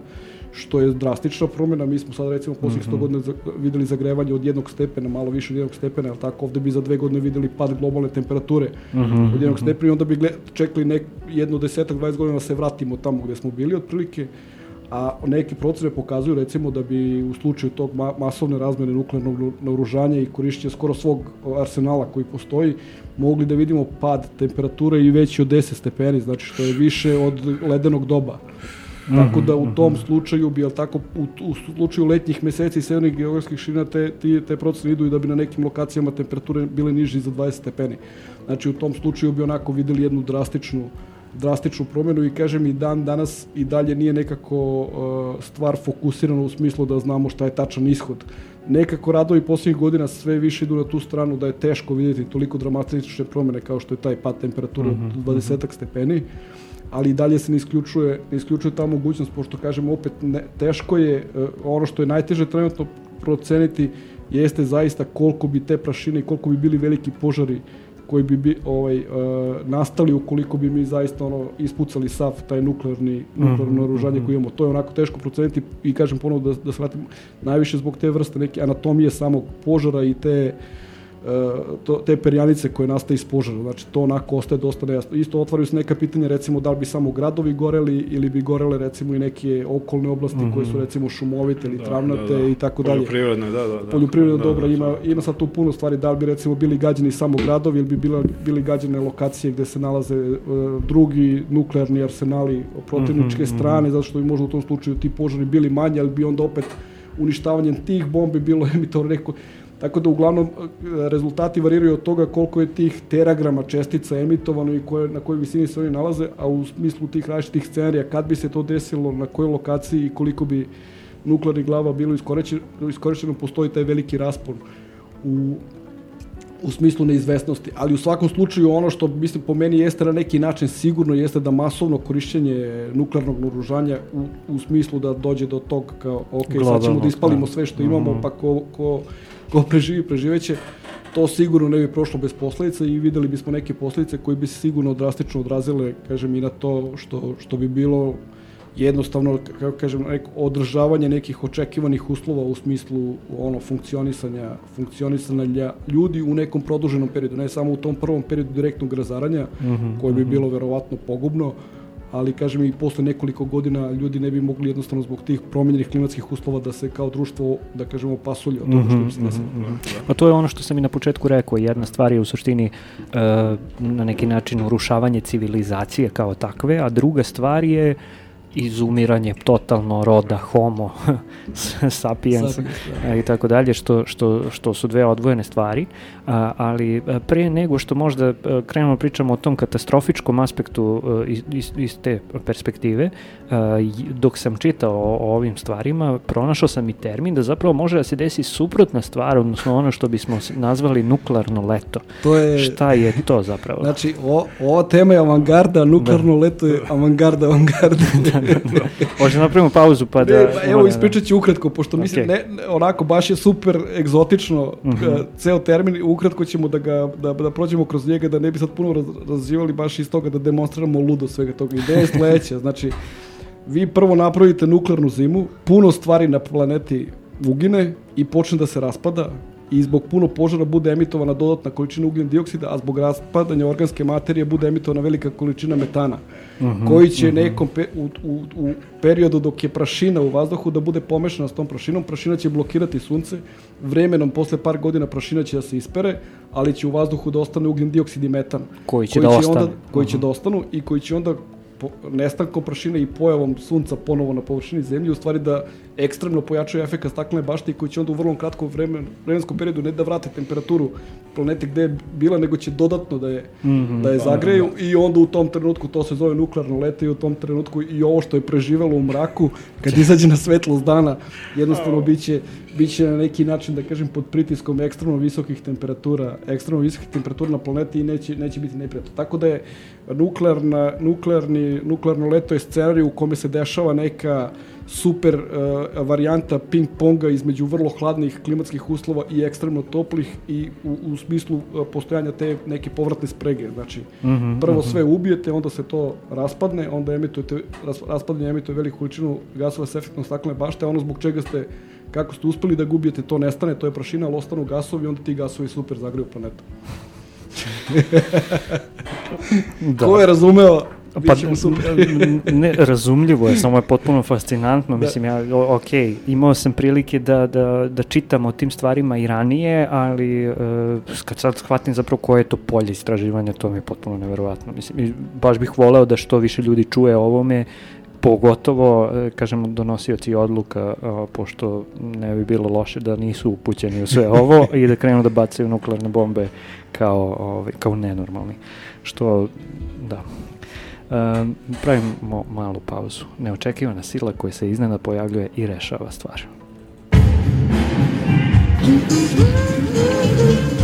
što je drastična promjena. Mi smo sad recimo posljednjih 100 godina za- vidjeli zagrevanje od jednog stepena, malo više od jednog stepena, jel tako, ovde bi za dve godine vidjeli pad globalne temperature od jednog stepena i onda bi čekali nek, jedno desetak, 20 godina da se vratimo tamo gde smo bili otprilike. A neke procene pokazuju recimo da bi u slučaju tog ma masovne razmene nuklearnog nu- naoružanja i korišćenja skoro svog arsenala koji postoji, mogli da vidimo pad temperature i veći od 10 stepeni, znači što je više od ledenog doba. Tako da u tom slučaju bi, jel tako, u, u slučaju letnjih meseci i severnih geografskih širina te, ti, te procene idu i da bi na nekim lokacijama temperature bile niže za 20 stepeni. Znači u tom slučaju bi onako videli jednu drastičnu drastičnu promjenu i kažem i dan danas i dalje nije nekako uh, stvar fokusirana u smislu da znamo šta je tačan ishod. Nekako radovi posljednjih godina sve više idu na tu stranu da je teško vidjeti toliko dramatične promjene kao što je taj pad temperature od 20 stepeni ali dalje se ne isključuje, ne isključuje ta mogućnost, pošto kažem opet ne, teško je, e, ono što je najteže trenutno proceniti jeste zaista koliko bi te prašine i koliko bi bili veliki požari koji bi, bi ovaj, e, nastali ukoliko bi mi zaista ono ispucali sav taj nuklearni nuklearno oružanje koje imamo. To je onako teško proceniti i kažem ponovo da, da se vratim najviše zbog te vrste neke anatomije samog požara i te e, to, te perjanice koje nastaje iz požara. Znači, to onako ostaje dosta nejasno. Isto otvaraju se neka pitanja, recimo, da li bi samo gradovi goreli ili bi gorele, recimo, i neke okolne oblasti koje su, recimo, šumovite ili travnate i tako dalje. Poljoprivredne, da, da. da. Poljoprivredna Da, dobra da, ima, ima sad tu puno stvari, da li bi recimo bili gađani samo gradovi ili bi bila, bili gađane lokacije gde se nalaze e, drugi nuklearni arsenali protivničke strane, zato što bi možda u tom slučaju ti požari bili manji, ali bi onda opet uništavanjem tih bombi bilo emitovano neko Tako da uglavnom e, rezultati variraju od toga koliko je tih teragrama čestica emitovano i koje, na kojoj visini se oni nalaze, a u smislu tih različitih scenarija kad bi se to desilo, na kojoj lokaciji i koliko bi nuklearnih glava bilo iskorišćeno, iskorišćeno postoji taj veliki raspon u u smislu neizvesnosti, ali u svakom slučaju ono što mislim po meni jeste na neki način sigurno jeste da masovno korišćenje nuklearnog naoružanja u, u smislu da dođe do tog kao ok, sad ćemo da ispalimo da. sve što imamo, pa ko, ko, ko preživi, preživeće, to sigurno ne bi prošlo bez posledica i videli bismo neke posledice koje bi se sigurno drastično odrazile, kažem, i na to što, što bi bilo jednostavno, kako kažem, neko održavanje nekih očekivanih uslova u smislu ono funkcionisanja, funkcionisanja ljudi u nekom produženom periodu, ne samo u tom prvom periodu direktnog razaranja, koje bi bilo verovatno pogubno, ali kažem i posle nekoliko godina ljudi ne bi mogli jednostavno zbog tih promenjenih klimatskih uslova da se kao društvo, da kažemo, pasulje od toga što bi se desilo. Pa to je ono što sam i na početku rekao, jedna stvar je u suštini e, na neki način urušavanje civilizacije kao takve, a druga stvar je izumiranje totalno roda homo sapiens Sapiens, a, i tako dalje, što, što, što su dve odvojene stvari, a, ali pre nego što možda a, krenemo da pričamo o tom katastrofičkom aspektu a, iz, iz, iz te perspektive, a, j- dok sam čitao o, o ovim stvarima, pronašao sam i termin da zapravo može da se desi suprotna stvar, odnosno ono što bismo nazvali nuklearno leto. To je, Šta je to zapravo? znači, o, ova tema je avangarda, nuklearno leto je avangarda, avangarda. Možda napravimo pauzu pa da... Ne, pa evo ispričat ću ukratko, pošto mislim, Okej. ne, ne, onako baš je super egzotično uh ceo termin, ukratko ćemo da ga, da, da prođemo kroz njega, da ne bi sad puno raz, razživali baš iz toga da demonstriramo ludo svega toga. Ideja je sledeća, znači, vi prvo napravite nuklearnu zimu, puno stvari na planeti ugine i počne da se raspada i zbog puno požara bude emitovana dodatna količina ugljen dioksida, a zbog raspadanja organske materije bude emitovana velika količina metana, koji će nekom pe, u, u, u periodu dok je prašina u vazduhu da bude pomešana s tom prašinom, prašina će blokirati sunce, vremenom posle par godina prašina će da se ispere, ali će u vazduhu da ostane ugljen dioksid i metan. Koji će da ostanu. Onda, koji će da ostanu i koji će onda po, nestankom prašine i pojavom sunca ponovo na površini zemlje u stvari da ekstremno pojačaju efekt staklene bašte i koji će onda u vrlo kratkom vremen, vremenskom periodu ne da vrate temperaturu planete gde je bila, nego će dodatno da je, da je zagreju i onda u tom trenutku to se zove nuklearno leto i u tom trenutku i ovo što je preživelo u mraku, kad izađe na svetlost dana, jednostavno biće, biće na neki način, da kažem, pod pritiskom ekstremno visokih temperatura, ekstremno visokih temperatura na planeti i neće, neće biti neprijatno. Tako da je nuklearna, nuklearni nuklearno leto je scenarij u kome se dešava neka super uh, varijanta ping ponga između vrlo hladnih klimatskih uslova i ekstremno toplih i u, u smislu uh, postojanja te neke povratne sprege. Znači, mm -hmm, prvo mm -hmm. sve ubijete, onda se to raspadne, onda emitujete, ras, raspadanje emituje veliku količinu gasova s efektom staklene bašte, ono zbog čega ste kako ste uspeli da gubijete, to nestane, to je prašina, ali ostanu gasovi, onda ti gasovi super zagreju planetu. da. Ko je razumeo, Pa, ne, razumljivo je, samo je potpuno fascinantno. Da. Mislim, ja, ok, imao sam prilike da, da, da čitam o tim stvarima i ranije, ali uh, kad sad shvatim zapravo koje je to polje istraživanja, to mi je potpuno neverovatno. Mislim, baš bih voleo da što više ljudi čuje o ovome, pogotovo, e, kažemo, donosioci odluka, pošto ne bi bilo loše da nisu upućeni u sve ovo i da krenu da bacaju nuklearne bombe kao, ovaj, kao nenormalni. Što, da, pravimo malu pauzu. Neočekivana sila koja se iznena pojavljuje i rešava stvar. nazad.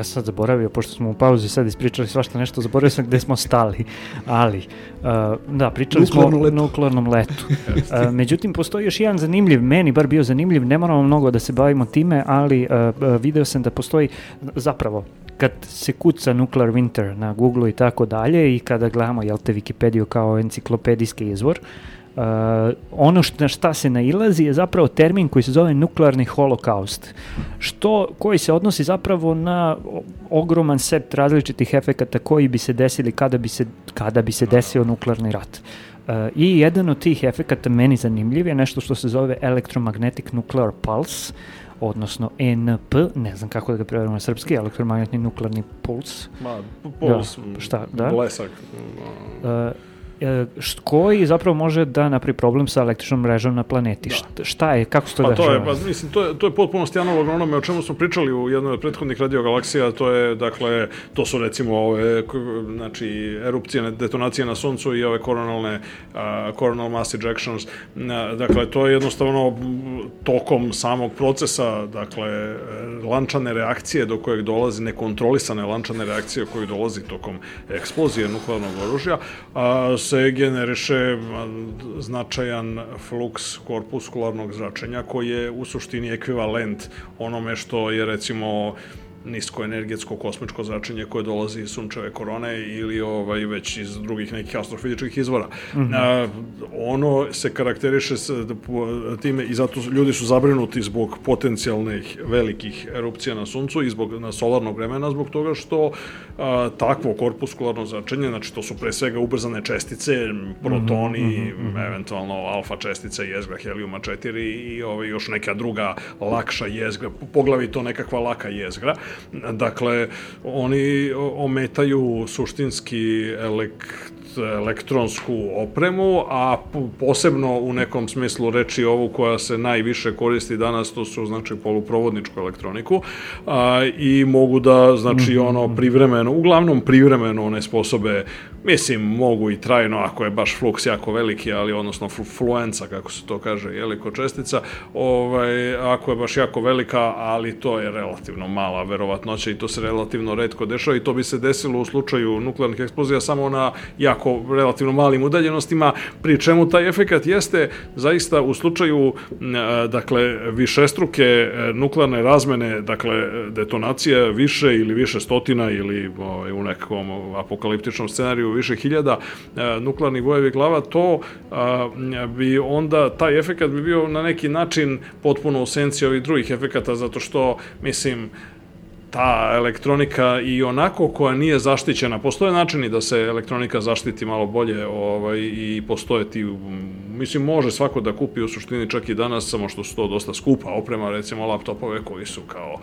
Ja sam sad zaboravio, pošto smo u pauzi sad ispričali svašta nešto, zaboravio sam gde smo stali, ali, e, da, pričali Nuklearno smo o nuklearnom letu. E, međutim, postoji još jedan zanimljiv, meni bar bio zanimljiv, ne moramo mnogo da se bavimo time, ali e, e, video sam da postoji, zapravo, kad se kuca Nuclear Winter na Google i tako dalje i kada gledamo, jel te, Wikipediju kao enciklopedijski izvor, Uh, ono što, na šta se nailazi je zapravo termin koji se zove nuklearni holokaust, što, koji se odnosi zapravo na ogroman set različitih efekata koji bi se desili kada bi se, kada bi se desio nuklearni rat. Uh, I jedan od tih efekata meni zanimljiv je nešto što se zove Electromagnetic Nuclear Pulse, odnosno ENP, ne znam kako da ga prevedemo na srpski, elektromagnetni nuklearni puls. Ma, p- puls, Da, šta, da? blesak. Uh, koji zapravo može da napravi problem sa električnom mrežom na planeti. Šta, šta je, kako se to Pa to je, pa mislim, to je, to je potpunosti analogno onome o čemu smo pričali u jednoj od prethodnih radiogalaksija, to je, dakle, to su recimo ove, znači, erupcije, detonacije na Suncu i ove koronalne, a, coronal mass ejections, dakle, to je jednostavno tokom samog procesa, dakle, e, lančane reakcije do kojeg dolazi, nekontrolisane lančane reakcije koje dolazi tokom eksplozije nuklearnog oružja, a, se generiše značajan fluks korpuskularnog zračenja koji je u suštini ekvivalent onome što je recimo niskoenergetsko kosmičko zračenje koje dolazi iz sunčeve korone ili ovaj već iz drugih nekih astrofizičkih izvora. A, ono se karakteriše s, time i zato ljudi su zabrinuti zbog potencijalnih velikih erupcija na suncu i zbog na solarnog vremena zbog toga što a, takvo korpuskularno zračenje, znači to su pre svega ubrzane čestice, protoni, eventualno alfa čestice jezgra helijuma 4 i ovaj, još neka druga lakša jezgra, poglavito nekakva laka jezgra. Dakle, oni ometaju suštinski elekt elektronsku opremu, a posebno u nekom smislu reči ovu koja se najviše koristi danas, to su znači poluprovodničku elektroniku a, i mogu da znači ono privremeno, uglavnom privremeno one sposobe, mislim mogu i trajno ako je baš fluks jako veliki, ali odnosno flu- fluenca kako se to kaže, je li ko čestica, ovaj ako je baš jako velika, ali to je relativno mala verovatnoća i to se relativno redko dešava i to bi se desilo u slučaju nuklearnih eksplozija samo na jako relativno malim udaljenostima, pri čemu taj efekat jeste zaista u slučaju dakle višestruke e, nuklearne razmene, dakle detonacija više ili više stotina ili ovaj, u nekom apokaliptičnom scenariju više hiljada e, nuklearnih bojevi glava, to bi onda taj efekat bi bio na neki način potpuno u senci ovih drugih efekata zato što mislim ta elektronika i onako koja nije zaštićena, postoje načini da se elektronika zaštiti malo bolje ovaj, i postoje ti, mislim, može svako da kupi u suštini čak i danas, samo što su to dosta skupa oprema, recimo laptopove koji su kao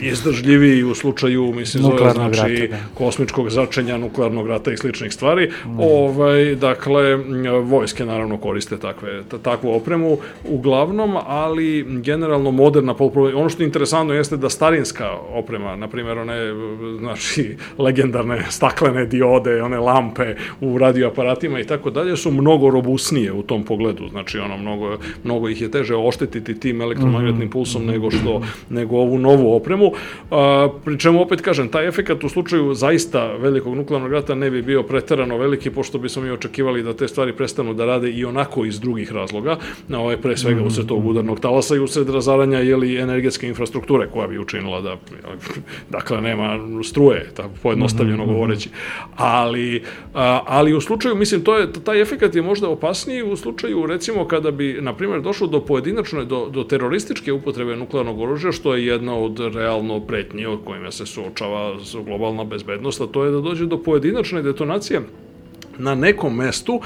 izdržljivi u slučaju, mislim, zove, znači, rata, da. kosmičkog zračenja, nuklearnog rata i sličnih stvari. Ovaj, dakle, vojske naravno koriste takve, ta- takvu opremu uglavnom, ali generalno moderna poluprovod... Ono što je interesantno jeste da starinska oprema, na primjer one, znači, legendarne staklene diode, one lampe u radioaparatima i tako dalje, su mnogo robusnije u tom pogledu. Znači, ono, mnogo, mnogo ih je teže oštetiti tim elektromagnetnim pulsom nego što nego ovu novu opremu. A, pri čemu opet kažem, taj efekat u slučaju zaista velikog nuklearnog rata ne bi bio preterano veliki, pošto bismo mi očekivali da te stvari prestanu da rade i onako iz drugih razloga, na ovaj pre svega usred tog udarnog talasa i usred razaranja jeli, energetske infrastrukture koja bi učinila da dakle nema struje, tako pojednostavljeno govoreći. Ali, a, ali u slučaju, mislim, to je, taj efekat je možda opasniji u slučaju, recimo, kada bi, na primjer, došlo do pojedinačne, do, do terorističke upotrebe nuklearnog oružja, što je jedna od realno pretnji o kojima se suočava globalna bezbednost, a to je da dođe do pojedinačne detonacije na nekom mestu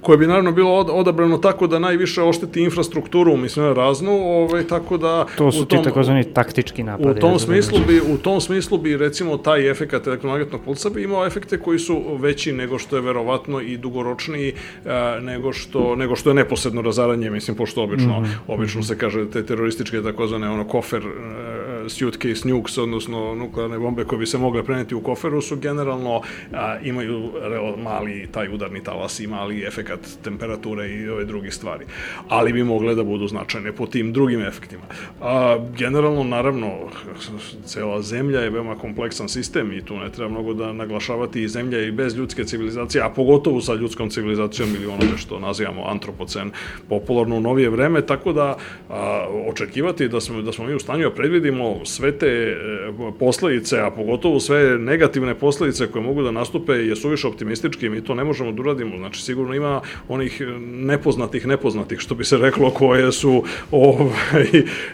koje bi naravno bilo od- odabrano tako da najviše ošteti infrastrukturu, mislim raznu, ovaj, tako da To su u ti takozvani taktički napadi. u tom smislu bi u tom smislu bi recimo taj efekat elektromagnetnog pulsa bi imao efekte koji su veći nego što je verovatno i dugoročniji e, nego što nego što je neposredno razaranje mislim pošto obično Mhm, obično se kaže te terorističke takozvane ono kofer e, suitcase nukes, odnosno nuklearne bombe koje bi se mogle preneti u koferu su generalno a, imaju reo, mali taj udarni talas i mali efekat temperature i ove druge stvari. Ali bi mogle da budu značajne po tim drugim efektima. A, generalno, naravno, cela zemlja je veoma kompleksan sistem i tu ne treba mnogo da naglašavati i zemlja i bez ljudske civilizacije, a pogotovo sa ljudskom civilizacijom ili onome što nazivamo antropocen popularno u novije vreme, tako da a, očekivati da smo, da smo mi u stanju da predvidimo sve te e, posledice, a pogotovo sve negativne posledice koje mogu da nastupe je suviše optimistički, mi to ne možemo da uradimo. Znači, sigurno ima onih nepoznatih nepoznatih, što bi se reklo, koje su ovaj,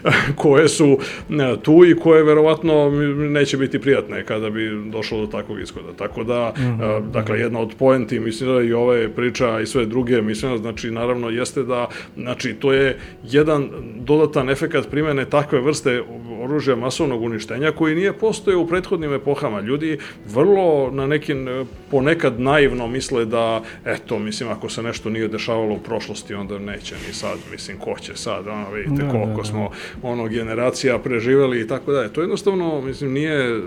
koje su e, tu i koje verovatno neće biti prijatne kada bi došlo do takvog ishoda. Tako da, mm -hmm. dakle, jedna od poenti, mislim da i ove priča i sve druge, mislim da, znači, naravno, jeste da, znači, to je jedan dodatan efekat primene takve vrste oružja masovnog uništenja koji nije postoje u prethodnim epohama. Ljudi vrlo na nekim, ponekad naivno misle da, eto, mislim, ako se nešto nije dešavalo u prošlosti, onda neće ni sad, mislim, ko će sad, ono, vidite da, koliko da, da. smo, ono, generacija preživeli i tako dalje. To jednostavno, mislim, nije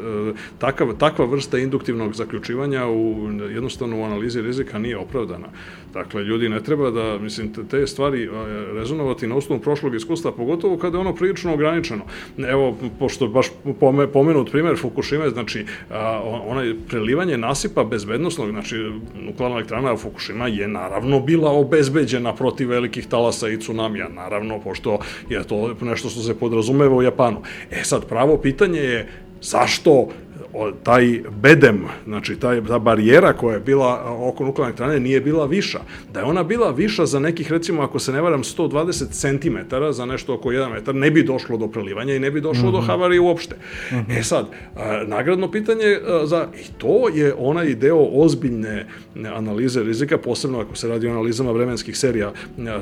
takav, takva vrsta induktivnog zaključivanja u, jednostavno u analizi rizika nije opravdana. Dakle, ljudi ne treba da, mislim, te stvari rezonovati na osnovu prošlog iskustva, pogotovo kada je ono prilično ograničeno. Evo, pošto baš pomenut primer Fukushima, znači, onaj prelivanje nasipa bezbednostnog, znači, nuklearna elektrana Fukushima je naravno bila obezbeđena protiv velikih talasa i tsunamija, naravno, pošto je to nešto što se podrazumeva u Japanu. E sad, pravo pitanje je zašto taj bedem, znači taj, ta barijera koja je bila oko nuklearne elektrane nije bila viša. Da je ona bila viša za nekih, recimo, ako se ne varam, 120 cm za nešto oko 1 metar, ne bi došlo do prelivanja i ne bi došlo mm -hmm. do mhm. havarije uopšte. Mm -hmm. E sad, nagradno pitanje za, i to je onaj deo ozbiljne analize rizika, posebno ako se radi o analizama vremenskih serija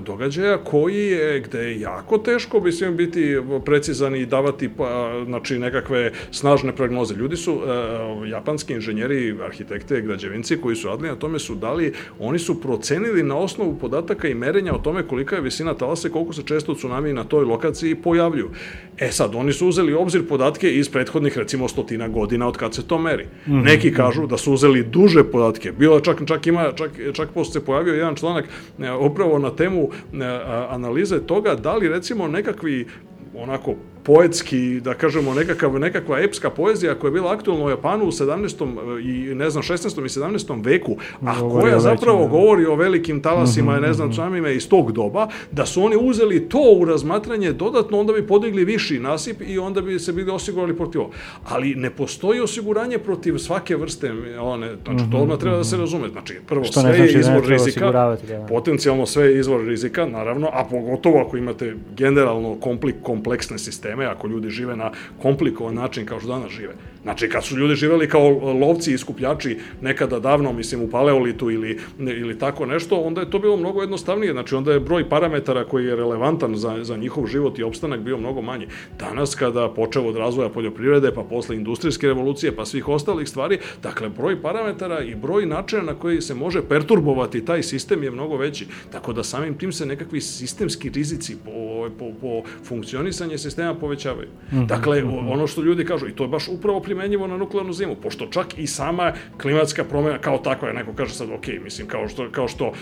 događaja, koji je, gde je jako teško, mislim, biti precizan i davati, pa, znači, nekakve snažne prognoze. Ljudi su uh, japanski inženjeri, arhitekte, građevinci koji su radili na tome su dali, oni su procenili na osnovu podataka i merenja o tome kolika je visina talasa i koliko se često tsunami na toj lokaciji pojavljuju. E sad, oni su uzeli obzir podatke iz prethodnih, recimo, stotina godina od kad se to meri. Mm -hmm. Neki kažu da su uzeli duže podatke. Bilo čak, čak ima, čak, čak posle se pojavio jedan članak e, upravo na temu e, analize toga da li, recimo, nekakvi onako poetski, da kažemo, nekakav, nekakva epska poezija koja je bila aktualna u Japanu u 17. i ne znam, 16. i 17. veku, a koja zapravo da. govori o velikim talasima mm -hmm, ne znam, mhm. tsunamima iz tog doba, da su oni uzeli to u razmatranje dodatno, onda bi podigli viši nasip i onda bi se bili osigurali protiv ovo. Ali ne postoji osiguranje protiv svake vrste, one, znači, to odmah treba da se mhm. razume. Znači, prvo, Što sve znači je izvor rizika, da. potencijalno sve je izvor rizika, naravno, a pogotovo ako imate generalno komplik, kompleksne sisteme, sisteme, ako ljudi žive na komplikovan način kao što danas žive. Znači, kad su ljudi živeli kao lovci i skupljači nekada davno, mislim, u paleolitu ili, ili tako nešto, onda je to bilo mnogo jednostavnije. Znači, onda je broj parametara koji je relevantan za, za njihov život i opstanak bio mnogo manji. Danas, kada počeo od razvoja poljoprivrede, pa posle industrijske revolucije, pa svih ostalih stvari, dakle, broj parametara i broj načina na koji se može perturbovati taj sistem je mnogo veći. Tako da samim tim se nekakvi sistemski rizici po, po, po funkcionisanje sistema povećavaju. -hmm. Dakle, mhm. ono što ljudi kažu, i to je baš upravo primenjivo na nuklearnu zimu, pošto čak i sama klimatska promjena kao takva, neko kaže sad, ok, mislim, kao što, kao što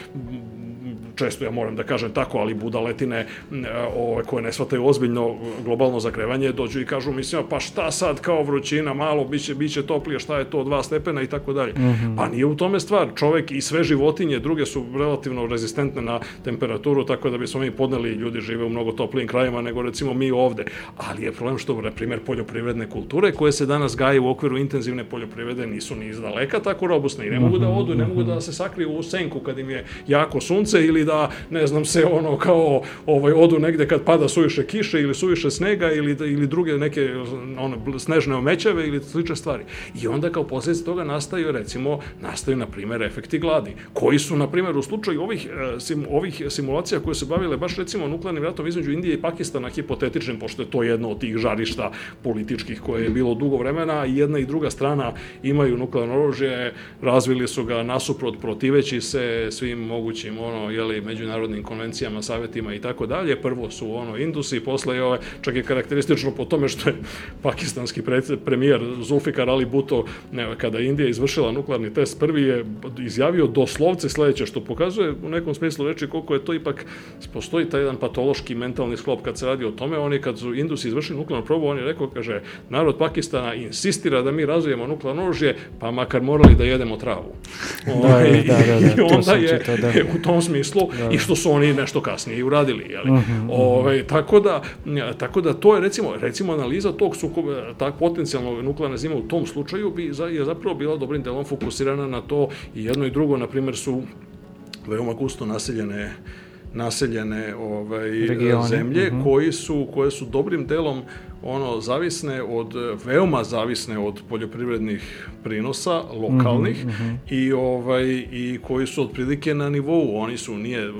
često ja moram da kažem tako, ali budaletine ove, koje ne shvataju ozbiljno globalno zagrevanje, dođu i kažu, mislim, pa šta sad kao vrućina, malo, biće, biće toplije, šta je to, dva stepena i tako dalje. Mhm. Pa nije u tome stvar. Čovek i sve životinje, druge su relativno rezistentne na temperaturu, tako da bismo mi podneli, ljudi žive u mnogo toplijim krajima nego recimo mi ovde. Ali je problem što, na primjer, poljoprivredne kulture koje se danas gaje u okviru intenzivne poljoprivrede nisu ni izdaleka tako robustne i ne mogu da mhm, odu, ne mogu da mhm. se sakriju u senku kad im je jako sunce ili da da, ne znam, se ono kao ovaj, odu negde kad pada suviše kiše ili suviše snega ili, ili druge neke ono, snežne omećave ili slične stvari. I onda kao posljedice toga nastaju, recimo, nastaju, na primjer, efekti gladi, koji su, na primjer, u slučaju ovih, e, sim, ovih simulacija koje se bavile baš, recimo, nuklearnim ratom između Indije i Pakistana, hipotetičnim, pošto je to jedno od tih žarišta političkih koje je bilo dugo vremena, i jedna i druga strana imaju nuklearno oružje, razvili su ga nasuprot protiveći se svim mogućim, ono, jeli, jeli, međunarodnim konvencijama, savjetima i tako dalje. Prvo su ono Indusi, posle je ove, čak je karakteristično po tome što je pakistanski premijer Zulfikar Ali Bhutto, ne, kada Indija izvršila nuklearni test, prvi je izjavio doslovce sledeće, što pokazuje u nekom smislu reči koliko je to ipak, postoji taj jedan patološki mentalni sklop kad se radi o tome, oni kad su Indusi izvršili nuklearnu probu, on je rekao, kaže, narod Pakistana insistira da mi razvijemo nuklearno oružje, pa makar morali da jedemo travu. Da, da, da, da, I onda je da. u tom smislu Da. i što su oni nešto kasnije i uradili, je li? Mhm, Ovaj, tako da tako da to je recimo recimo analiza tog sukoba tak potencijalnog nuklearne zime u tom slučaju bi za, je zapravo bila dobrim delom fokusirana na to i jedno i drugo na primjer su veoma gusto naseljene naseljene ovaj Regioni, zemlje mhm. koji su koje su dobrim delom ono zavisne od veoma zavisne od poljoprivrednih prinosa lokalnih Mhm, i ovaj i koji su otprilike na nivou. Oni su nije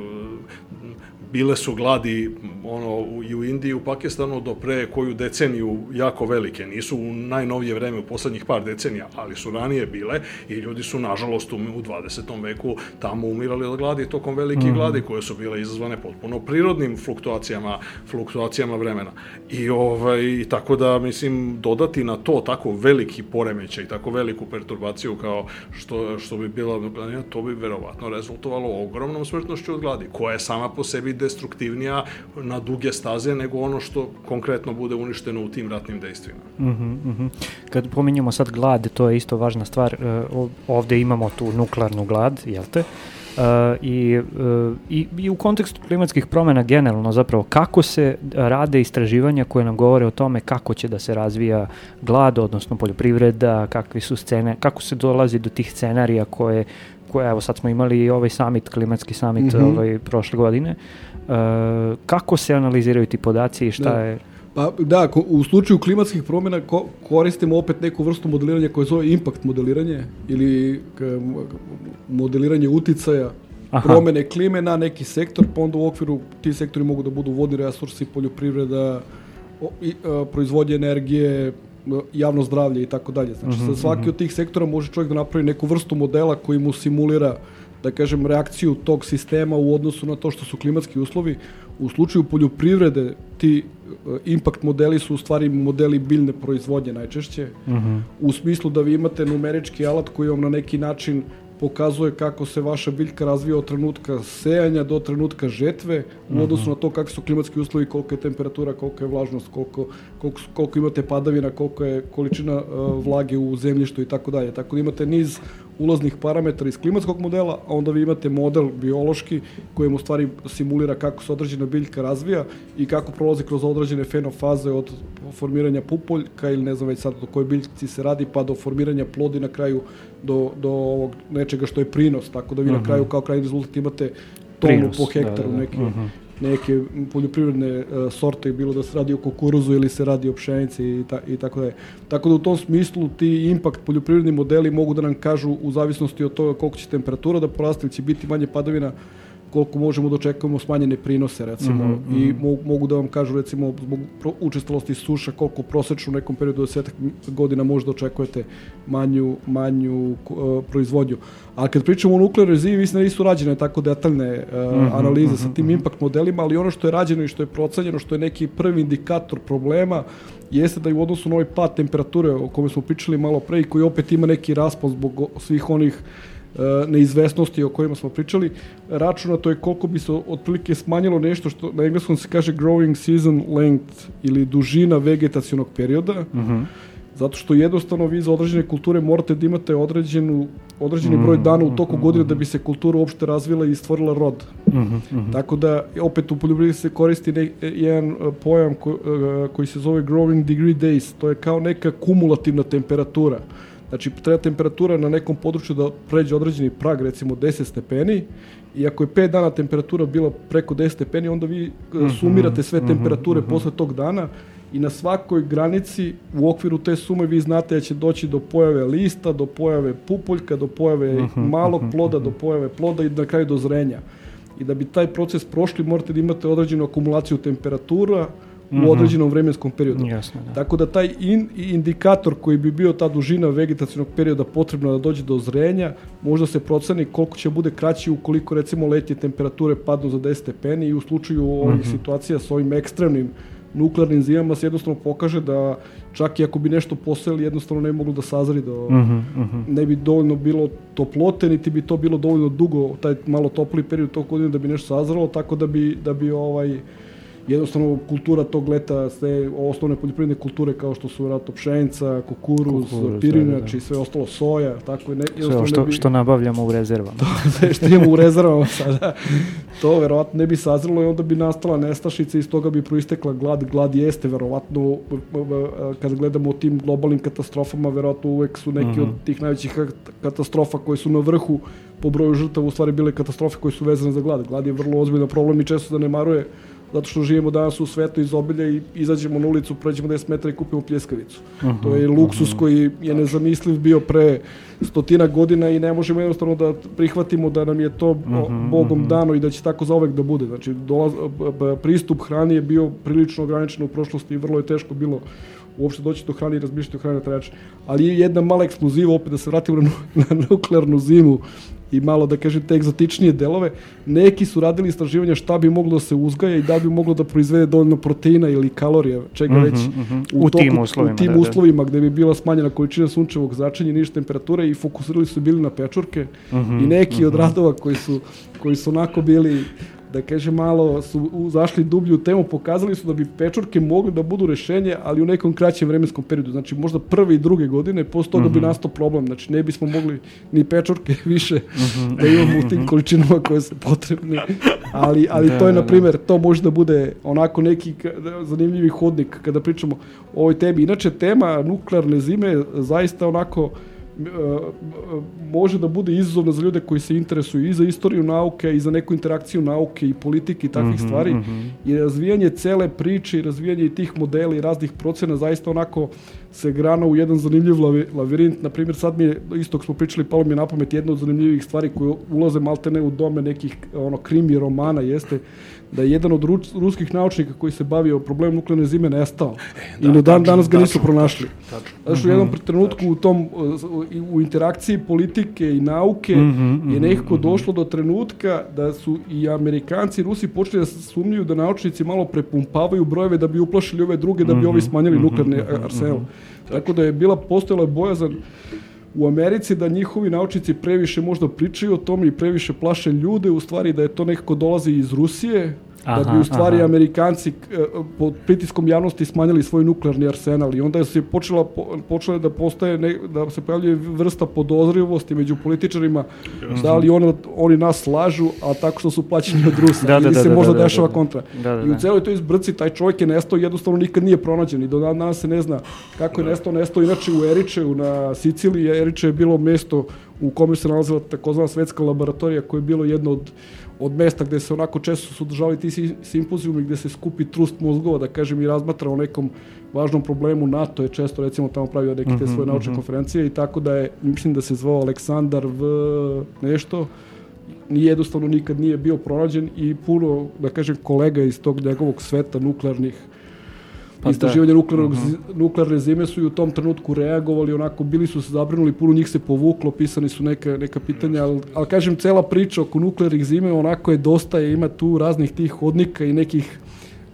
bile su gladi ono i u Indiji i u Pakistanu do pre koju deceniju jako velike. Nisu u najnovije vreme, u poslednjih par decenija, ali su ranije bile i ljudi su nažalost u, u 20. veku tamo umirali od gladi tokom velikih gladi koje su bile izazvane potpuno prirodnim fluktuacijama, fluktuacijama vremena. I ovaj tako da mislim dodati na to tako veliki poremećaj, tako veliku perturbaciju kao što što bi bila to bi verovatno rezultovalo ogromnom smrtnošću od gladi, koja je sama po sebi destruktivnija na duge staze nego ono što konkretno bude uništeno u tim ratnim dejstvima. Mhm, mhm. Kad pominjemo sad glad, to je isto važna stvar. e, ov- Ovde imamo tu nuklearnu glad, jel te? E, i, e, i, I u kontekstu klimatskih promjena generalno zapravo kako se rade istraživanja koje nam govore o tome kako će da se razvija glad, odnosno poljoprivreda, kakvi su scene, kako se dolazi do tih scenarija koje, koje evo sad smo imali i ovaj summit, klimatski summit Mhm. ovaj, prošle godine. E, kako se analiziraju ti podaci i šta Da. je... Pa da, ko- u slučaju klimatskih promjena ko, koristimo opet neku vrstu modeliranja koje se zove impact modeliranje ili modeliranje uticaja Aha. promjene klime na neki sektor, pa onda u okviru ti sektori mogu da budu vodni resursi, poljoprivreda, o, i, a, proizvodnje energije, m, javno zdravlje i tako dalje. Znači, Mhm, za svaki od tih sektora može čovjek da napravi neku vrstu modela koji mu simulira da kažem, reakciju tog sistema u odnosu na to što su klimatski uslovi. U slučaju poljoprivrede ti e, impact modeli su u stvari modeli biljne proizvodnje najčešće, Mhm. u smislu da vi imate numerički alat koji vam na neki način pokazuje kako se vaša biljka razvija od trenutka sejanja do trenutka žetve u odnosu na to kakvi su klimatski uslovi, kolika je temperatura, kolika je vlažnost, koliko, koliko, koliko imate padavina, koliko je količina e, vlage u zemljištu i tako dalje. Tako da imate niz ulaznih parametara iz klimatskog modela, a onda vi imate model biološki kojem u stvari simulira kako se određena biljka razvija i kako prolazi kroz određene fenofaze od formiranja pupoljka ili ne znam već sad do koje biljci se radi pa do formiranja plodi na kraju do, do ovog nečega što je prinos, tako da vi na kraju kao krajnji rezultat imate tonu Prinos, po da, hektaru da, da. neke, Mhm. Neke poljoprivredne e, sorte, bilo da se radi o kukuruzu ili se radi o pšenici i, ta, i tako dalje. Tako da u tom smislu ti impact poljoprivredni modeli mogu da nam kažu u zavisnosti od toga koliko će temperatura da poraste ili će biti manje padavina, koliko možemo da očekujemo smanjene prinose recimo Mhm, i mo- mogu da vam kažu recimo zbog pro- učestalosti suša koliko prosečno u nekom periodu od 10 godina možda očekujete manju, manju uh, proizvodnju. A kad pričamo o nuklearnoj zimi, mislim da nisu rađene tako detaljne uh, analize sa tim impact modelima, ali ono što je rađeno i što je procenjeno, što je neki prvi indikator problema, jeste da je u odnosu na ovaj pad temperature o kome smo pričali malo pre i koji opet ima neki raspon zbog svih onih e, neizvesnosti o kojima smo pričali, računato je koliko bi se otprilike smanjilo nešto što na engleskom se kaže growing season length ili dužina vegetacionog perioda, Mhm. zato što jednostavno vi za određene kulture morate da imate određenu, određeni broj dana u toku godine da bi se kultura uopšte razvila i stvorila rod. Mhm, mhm. Tako da opet u poljoprivredi se koristi ne, jedan e, pojam ko, e, koji se zove growing degree days. To je kao neka kumulativna temperatura. Znači treba temperatura na nekom području da pređe određeni prag, recimo 10 stepeni i ako je 5 dana temperatura bila preko 10 stepeni, onda vi e, sumirate sve temperature posle tog dana i na svakoj granici u okviru te sume vi znate da će doći do pojave lista, do pojave pupoljka, do pojave malog ploda, do pojave ploda i na kraju do zrenja. I da bi taj proces prošli morate da imate određenu akumulaciju temperatura, u određenom vremenskom periodu. Jasno, da. Tako da taj in, indikator koji bi bio ta dužina vegetacijnog perioda potrebna da dođe do zrenja, možda se proceni koliko će bude kraći ukoliko recimo letnje temperature padnu za 10 stepeni i u slučaju ovih situacija sa ovim ekstremnim nuklearnim zimama se jednostavno pokaže da čak i ako bi nešto poseli jednostavno ne bi moglo da sazri do Mhm, mhm. ne bi dovoljno bilo toplote niti bi to bilo dovoljno dugo taj malo topli period tog godine da bi nešto sazralo tako da bi da bi ovaj jednostavno kultura tog leta sve osnovne poljoprivredne kulture kao što su vjerojatno pšenica, kukuruz, Kukuruz, pirinač da, da, da. i sve ostalo soja, tako ne, Sve što, ne bi, što nabavljamo u rezervama. sve što imamo u rezervama sada, to verovatno ne bi sazrelo i onda bi nastala nestašica i iz toga bi proistekla glad. Glad jeste verovatno, kad gledamo o tim globalnim katastrofama, verovatno uvek su neki od tih najvećih ka- katastrofa koje su na vrhu po broju žrtava u stvari bile katastrofe koje su vezane za glad. Glad je vrlo ozbiljan problem i često zanemaruje zato što živimo danas u svetu izobilja i izađemo na ulicu, pređemo 10 metara i kupimo pljeskavicu. To je luksus koji je nezamisliv bio pre stotina godina i ne možemo jednostavno da prihvatimo da nam je to o, Bogom dano i da će tako zaovek da bude. Znači, dolaz, pristup hrani je bio prilično ograničen u prošlosti i vrlo je teško bilo uopšte doći do hrane i razmišljati o hrani na taj način. Ali je jedna mala ekskluziva, opet da se vratimo na, na nuklearnu zimu i malo da kažem te egzotičnije delove, neki su radili istraživanja šta bi moglo da se uzgaja i da bi moglo da proizvede dovoljno proteina ili kalorija, čega već U tim uslovima, u tim da, da. uslovima gde bi bila smanjena količina sunčevog zračenja i niže temperature i fokusirali su bili na pečurke. I neki od radova koji su, koji su onako bili da kažem malo su zašli dublje u temu, pokazali su da bi pečurke mogli da budu rešenje, ali u nekom kraćem vremenskom periodu. Znači možda prve i druge godine, posle toga bi nastao problem. Znači ne bismo mogli ni pečurke više da imamo u tim količinama koje su potrebne. Ali, ali Da, to je, da, na primjer, to može da bude onako neki zanimljivi hodnik kada pričamo o ovoj temi. Inače, tema nuklearne zime zaista onako e, može da bude izazovna za ljude koji se interesuju i za istoriju nauke i za neku interakciju nauke i politike i takvih stvari. i razvijanje cele priče i razvijanje i tih modela i raznih procena zaista onako se grana u jedan zanimljiv lavi- lavirint. Na primjer, sad mi je, isto smo pričali, palo mi je na pamet jedna od zanimljivih stvari koje ulaze maltene u dome nekih ono, krimi romana jeste da je jedan od ruskih naučnika koji se bavio problemom nuklearne zime nestao. I na dan danas ga nisu pronašli. Znaš, u jednom trenutku u tom, i- u interakciji politike i nauke je nekako došlo do trenutka da su i Amerikanci i Rusi počeli da sumnjuju da naučnici malo prepumpavaju brojeve da bi uplašili ove druge, da bi ovi smanjili nuklearni arsenal. Tako da je bila postojala bojazan u Americi da njihovi naučnici previše možda pričaju o tome i previše plaše ljude, u stvari da je to nekako dolazi iz Rusije, da Aha, bi u stvari aha. Amerikanci e, pod pritiskom javnosti smanjili svoj nuklearni arsenal i onda se počela po- počela da postaje ne, da se pojavljuje vrsta podozrivosti među političarima da li ono, oni nas slažu a tako što su plaćeni od Rusa Da, da, ili da, se da, možda da, da, dešava da. kontra Da, da, i u da. celoj toj zbrci taj čovjek je nestao i jednostavno nikad nije pronađen i do dan danas se ne zna kako je nestao nestao inače u Eričeju na Siciliji Eriče je bilo mesto u kome se nalazila takozvana svetska laboratorija koje je bilo jedno od od mesta gde se onako često su održavali ti si- simpozijumi gde se skupi trust mozgova, da kažem, i razmatra o nekom važnom problemu. NATO je često, recimo, tamo pravio neke te svoje naučne konferencije i tako da je, mislim da se zvao Aleksandar V nešto, jednostavno nikad nije bio pronađen i puno, da kažem, kolega iz tog njegovog sveta nuklearnih Pa istraživanja da. nuklearnog, zi- nuklearne zime su i u tom trenutku reagovali, onako bili su se zabrinuli, puno njih se povuklo, pisani su neka, neka pitanja, ali, ali kažem, cela priča oko nuklearnih zime onako je dosta, je, ima tu raznih tih hodnika i nekih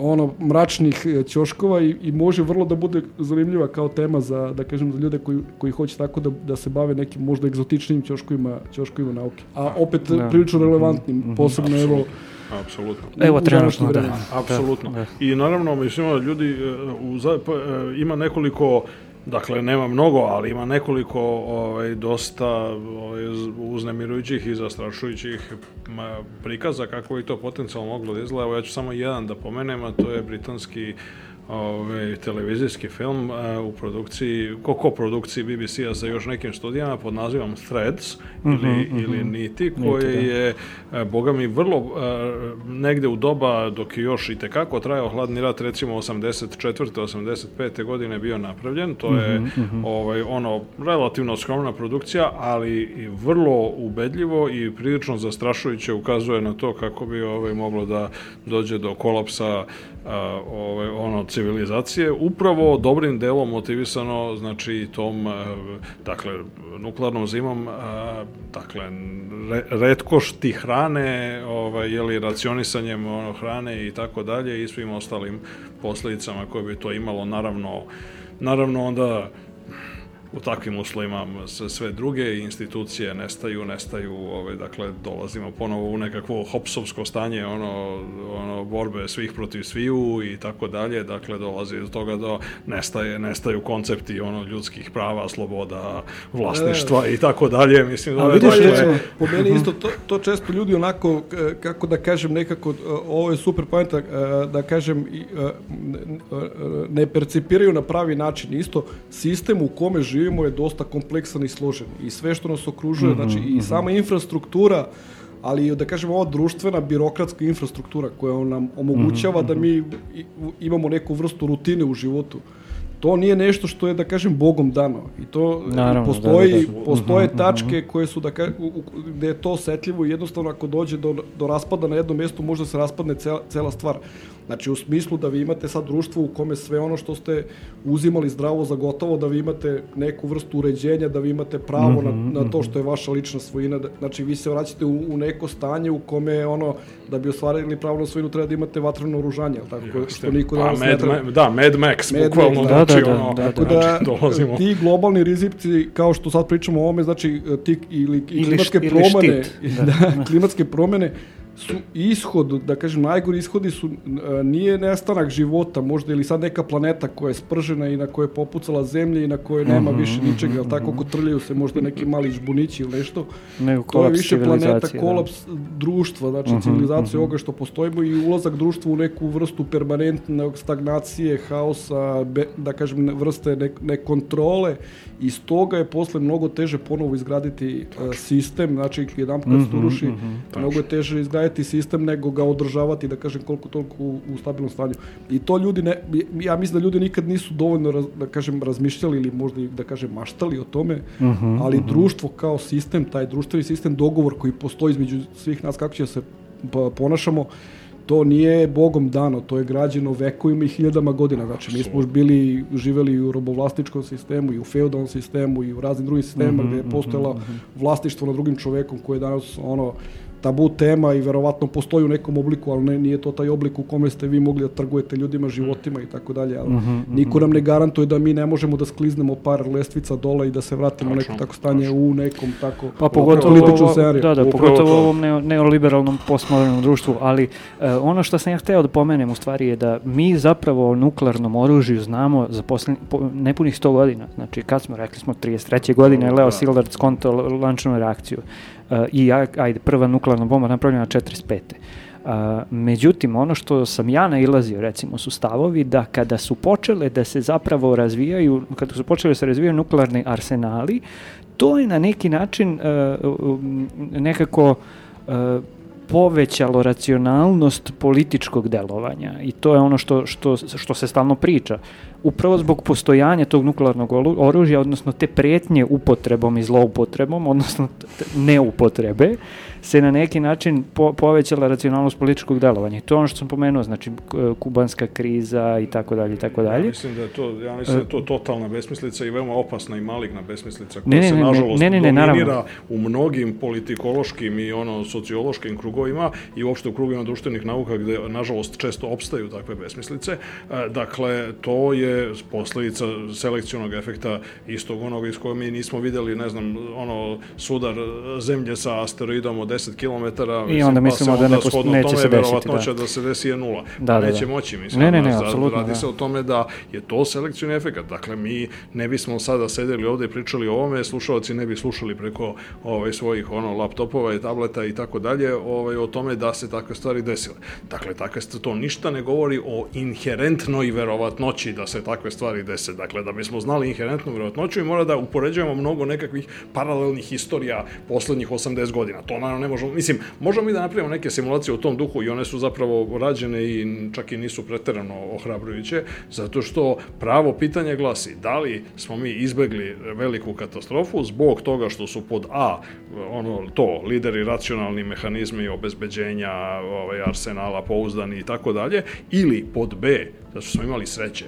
ono mračnih e, ćoškova i, i može vrlo da bude zanimljiva kao tema za da kažem za ljude koji koji hoće tako da da se bave nekim možda egzotičnim ćoškovima ćoškovima nauke. A opet Da. prilično relevantnim, posebno evo Apsolutno. Evo trenutno, današnje da. vreme. Apsolutno. Da, I naravno, mislim, ljudi, e, u, za- pa, e, ima nekoliko, dakle, nema mnogo, ali ima nekoliko ovaj, dosta ovaj, uznemirujućih i zastrašujućih prikaza kako bi to potencijalno moglo da izgleda. Evo, ja ću samo jedan da pomenem, a to je britanski ovaj, televizijski film uh, u produkciji, ko produkciji BBC-a sa još nekim studijama pod nazivom Threads mm -hmm, ili, mm -hmm. ili Niti, koje Niti, da. je, uh, boga mi, vrlo uh, negde u doba dok je još i tekako trajao hladni rat, recimo 84. 85. godine bio napravljen, to je mm -hmm, ovaj, ono, relativno skromna produkcija, ali i vrlo ubedljivo i prilično zastrašujuće ukazuje na to kako bi ovaj, moglo da dođe do kolapsa ove, ono, civilizacije, upravo dobrim delom motivisano, znači, tom, a, dakle, nuklearnom zimom, a, dakle, re, redkošti hrane, ovaj, jeli, racionisanjem ono, hrane i tako dalje i svim ostalim posledicama koje bi to imalo, naravno, naravno onda u takvim uslovima sve druge institucije nestaju, nestaju, ovaj, dakle, dolazimo ponovo u nekakvo hopsovsko stanje, ono, ono, borbe svih protiv sviju i tako dalje, dakle, dolazi do toga da nestaje, nestaju koncepti, ono, ljudskih prava, sloboda, vlasništva i tako dalje, mislim da... Vidiš, je, po meni isto, to, to često ljudi onako, kako da kažem, nekako, ovo je super pojenta, da kažem, ne percipiraju na pravi način, isto sistem u kome živi živimo je dosta kompleksan i složen i sve što nas okružuje, mm -hmm, znači i mm -hmm. sama infrastruktura, ali da kažemo ova društvena birokratska infrastruktura koja nam omogućava mm -hmm. da mi imamo neku vrstu rutine u životu. To nije nešto što je da kažem bogom dano i to Naravno, postoji da, da, da. postoje mm -hmm, tačke koje su da ka, gde je to osetljivo i jednostavno ako dođe do, do raspada na jednom mestu možda se raspadne cela, cela stvar. Znači u smislu da vi imate sad društvo u kome sve ono što ste uzimali zdravo za gotovo, da vi imate neku vrstu uređenja, da vi imate pravo mm -hmm, na, mhm, na to mhm. što je vaša lična svojina. Da, znači vi se vraćate u, u neko stanje u kome ono, da bi ostvarili pravo na svojinu treba da imate vatreno oružanje, tako, Jeste. što niko da vas ne treba. Da, Mad Max, Mad bukvalno, Max, da, znači, da, da, ono, da, da, da, znači, dolazimo. Ti globalni rizici, kao što sad pričamo o ovome, znači ti ili, ili klimatske ili promene, da. da, klimatske promene, su ishod, da kažem, najgori ishodi su, nije nestanak života, možda ili sad neka planeta koja je spržena i na kojoj je popucala zemlja i na kojoj nema mhm, više mhm, ničega, mm -hmm. tako kotrljaju se možda neki mali žbunići ili nešto. Nego to je više planeta, da. kolaps da. društva, znači mm -hmm, civilizacije mm -hmm. ovoga što postojimo i ulazak društva u neku vrstu permanentne stagnacije, haosa, be, da kažem, vrste ne, nekontrole i stoga je posle mnogo teže ponovo izgraditi uh, sistem, znači jedan kad se to ruši, mm -hmm, mnogo je teže izgraditi sistem nego ga održavati, da kažem, koliko toliko u, u stabilnom stanju. I to ljudi, ne, ja mislim da ljudi nikad nisu dovoljno, raz, da kažem, razmišljali ili možda da kažem, maštali o tome, mm -hmm, ali mm -hmm. društvo kao sistem, taj društveni sistem, dogovor koji postoji između svih nas, kako će se ponašamo, to nije bogom dano, to je građeno vekovima i hiljadama godina. Znači, mi smo bili, živeli u robovlasničkom sistemu i u feudalnom sistemu i u raznim drugim sistemima mm -hmm, gde je mhm, postojala mm -hmm. vlasništvo nad drugim čovekom koje je danas ono tabu tema i verovatno postoji u nekom obliku, ali ne, nije to taj oblik u kome ste vi mogli da trgujete ljudima, životima i tako dalje, ali mm -hmm, niko nam ne garantuje da mi ne možemo da skliznemo par lestvica dole i da se vratimo tačno, neko tako stanje tačno. u nekom tako pa pogotovo ovo, da, da, pogotovo u ovom neoliberalnom postmodernom društvu, ali uh, ono što sam ja hteo da pomenem u stvari je da mi zapravo o nuklearnom oružju znamo za poslednji, po, nepunih 100 godina, znači kad smo rekli smo 33. godine, Leo da. Szilard skonto lančanu reakciju i ajde, prva nuklearna bomba napravljena 45. Uh, međutim, ono što sam ja nailazio, recimo, su stavovi da kada su počele da se zapravo razvijaju, kada su počele da se razvijaju nuklearni arsenali, to je na neki način uh, nekako uh, povećalo racionalnost političkog delovanja i to je ono što, što, što se stalno priča. Upravo zbog postojanja tog nuklearnog oružja, odnosno te pretnje upotrebom i zloupotrebom, odnosno neupotrebe, se na neki način po, povećala racionalnost političkog delovanja. To je ono što sam pomenuo, znači kubanska kriza i tako dalje i tako dalje. Ja mislim da je to, ja mislim da je to totalna besmislica i veoma opasna i maligna besmislica koja ne, ne, se nažalost ne, ne, ne, dominira u mnogim politikološkim i ono sociološkim krugovima i uopšte u krugovima društvenih nauka gde nažalost često opstaju takve besmislice. E, dakle, to je posledica selekcionog efekta istog onoga iz kojeg mi nismo videli, ne znam, ono, sudar zemlje sa asteroidom od 10 km. I onda mislimo da ne posto- neće se desiti, da. da. se desi je nula. Da, Da, da, neće moći, mislim. Ne, ne, ne, apsolutno, Radi da. se o tome da je to selekcioni efekt. Dakle, mi ne bismo sada sedeli ovde i pričali o ovome, slušalci ne bi slušali preko ovaj, svojih ono, laptopova i tableta i tako dalje ovaj, o tome da se takve stvari desile. Dakle, takve to ništa ne govori o inherentnoj verovatnoći da se takve stvari dese. Dakle, da bismo znali inherentnu verovatnoću i mora da upoređujemo mnogo nekakvih paralelnih istorija poslednjih 80 godina. To naravno ne možemo, mislim, možemo mi da napravimo neke simulacije u tom duhu i one su zapravo rađene i čak i nisu preterano ohrabrujuće, zato što pravo pitanje glasi da li smo mi izbegli veliku katastrofu zbog toga što su pod A, ono, to, lideri racionalni mehanizmi obezbeđenja ovaj, arsenala pouzdani i tako dalje, ili pod B, da smo imali sreće.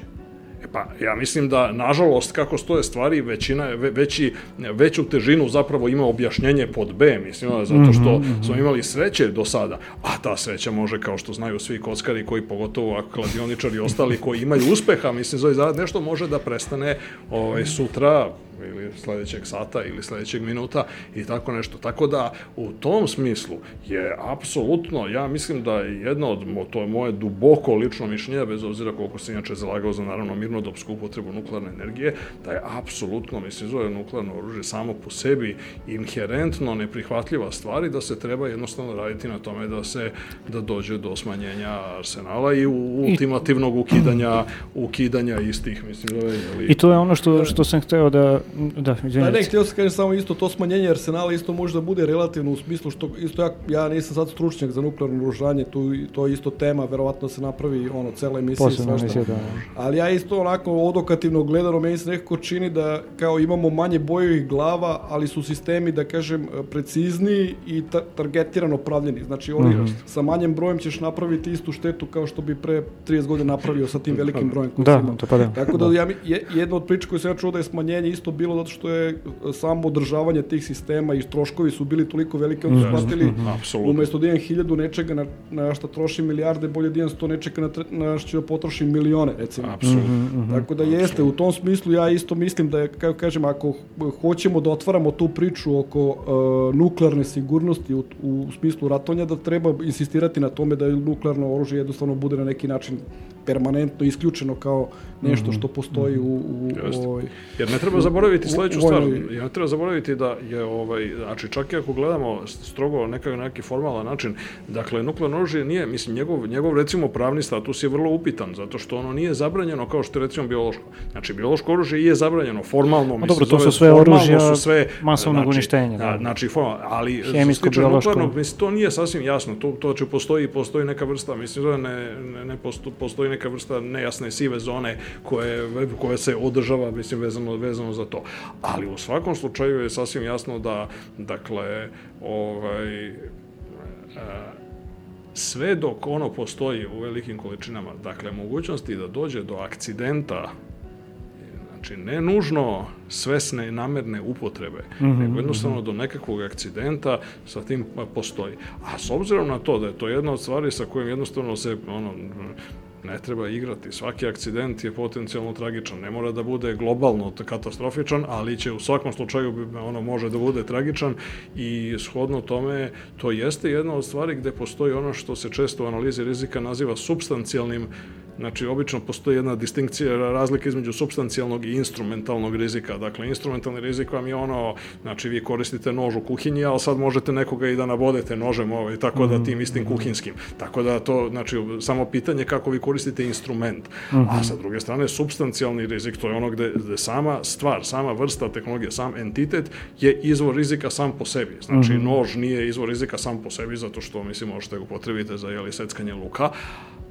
Pa, ja mislim da, nažalost, kako stoje stvari, većina, ve, veći, veću težinu zapravo ima objašnjenje pod B, mislim, zato što smo imali sreće do sada, a ta sreća može, kao što znaju svi kockari, koji pogotovo kladioničari i ostali koji imaju uspeha, mislim, zove nešto može da prestane ovaj, sutra, ili sledećeg sata ili sledećeg minuta i tako nešto. Tako da u tom smislu je apsolutno, ja mislim da je jedno od, mo- to je moje duboko lično mišljenje, bez obzira koliko se inače zalagao za naravno mirnodopsku upotrebu nuklearne energije, da je apsolutno, mislim, zove nuklearno oružje samo po sebi inherentno neprihvatljiva stvar i da se treba jednostavno raditi na tome da se da dođe do smanjenja arsenala i ultimativnog ukidanja ukidanja istih, mislim, zove, ili, I to je ono što, što sam hteo da... Da, Da, ne, htio sam kažem samo isto, to smanjenje arsenala isto može da bude relativno u smislu što, isto ja, ja nisam sad stručnjak za nuklearno oružanje, tu, to je isto tema, verovatno se napravi ono, cela emisija i svašta. emisija, da. Ali ja isto onako odokativno gledano, meni se nekako čini da kao imamo manje bojevih glava, ali su sistemi, da kažem, precizniji i ta targetirano pravljeni. Znači, oni Mhm. sa manjem brojem ćeš napraviti istu štetu kao što bi pre 30 godina napravio sa tim velikim brojem Da, to pa da. Tako da, ja, mi- je, jedna od priča koju sam ja čuo da je smanjenje isto bilo zato što je e, samo održavanje tih sistema i troškovi su bili toliko veliki, onda su shvatili Apsolutno. umesto da imam hiljadu nečega na, na šta trošim milijarde, bolje da imam sto nečega na, tre- na što ću da potrošim milione, recimo. Apsolutno. Mhm, Tako da jeste, u tom smislu ja isto mislim da je, kako kažem, ako hoćemo da otvaramo tu priču oko uh, nuklearne sigurnosti u, u smislu ratovanja, da treba insistirati na tome da nuklearno oružje jednostavno bude na neki način permanentno isključeno kao nešto što postoji u, u, Jeste. ovaj, Jer ne treba zaboraviti u- sledeću u stvar. Ja ne treba zaboraviti da je ovaj znači čak i ako gledamo strogo neka na neki formalan način, dakle nuklearno oružje nije, mislim njegov njegov recimo pravni status je vrlo upitan zato što ono nije zabranjeno kao što je recimo biološko. Znači biološko oružje je zabranjeno formalno, mislim dobro, to zove- su sve oružja su sve masovnog znači, uništenja, da. da, znači formalno, ali Hemijsko, što se tiče biološko. nuklearnog, mislim to nije sasvim jasno. To to će postoji postoji neka vrsta, mislim da ne ne, ne posto- postoji neka vrsta nejasne sive zone koje koje se održava mislim vezano vezano za to. Ali u svakom slučaju je sasvim jasno da dakle ovaj e, sve dok ono postoji u velikim količinama, dakle mogućnosti da dođe do akcidenta Znači, ne nužno svesne i namerne upotrebe, nego jednostavno do nekakvog akcidenta sa tim pa, postoji. A s obzirom na to da je to jedna od stvari sa kojim jednostavno se ono, ne treba igrati. Svaki akcident je potencijalno tragičan. Ne mora da bude globalno katastrofičan, ali će u svakom slučaju ono može da bude tragičan i shodno tome to jeste jedna od stvari gde postoji ono što se često u analizi rizika naziva substancijalnim Znači, obično postoji jedna distinkcija, razlika između substancijalnog i instrumentalnog rizika. Dakle, instrumentalni rizik vam je ono, znači vi koristite nož u kuhinji, ali sad možete nekoga i da nabodete nožem, ovaj, tako da tim istim kuhinskim. Tako da to, znači, samo pitanje kako vi koristite instrument. A sa druge strane, substancijalni rizik, to je ono gde, gde sama stvar, sama vrsta tehnologije, sam entitet je izvor rizika sam po sebi. Znači, nož nije izvor rizika sam po sebi, zato što, mislim, možete ga upotrebiti za jeli, seckanje luka,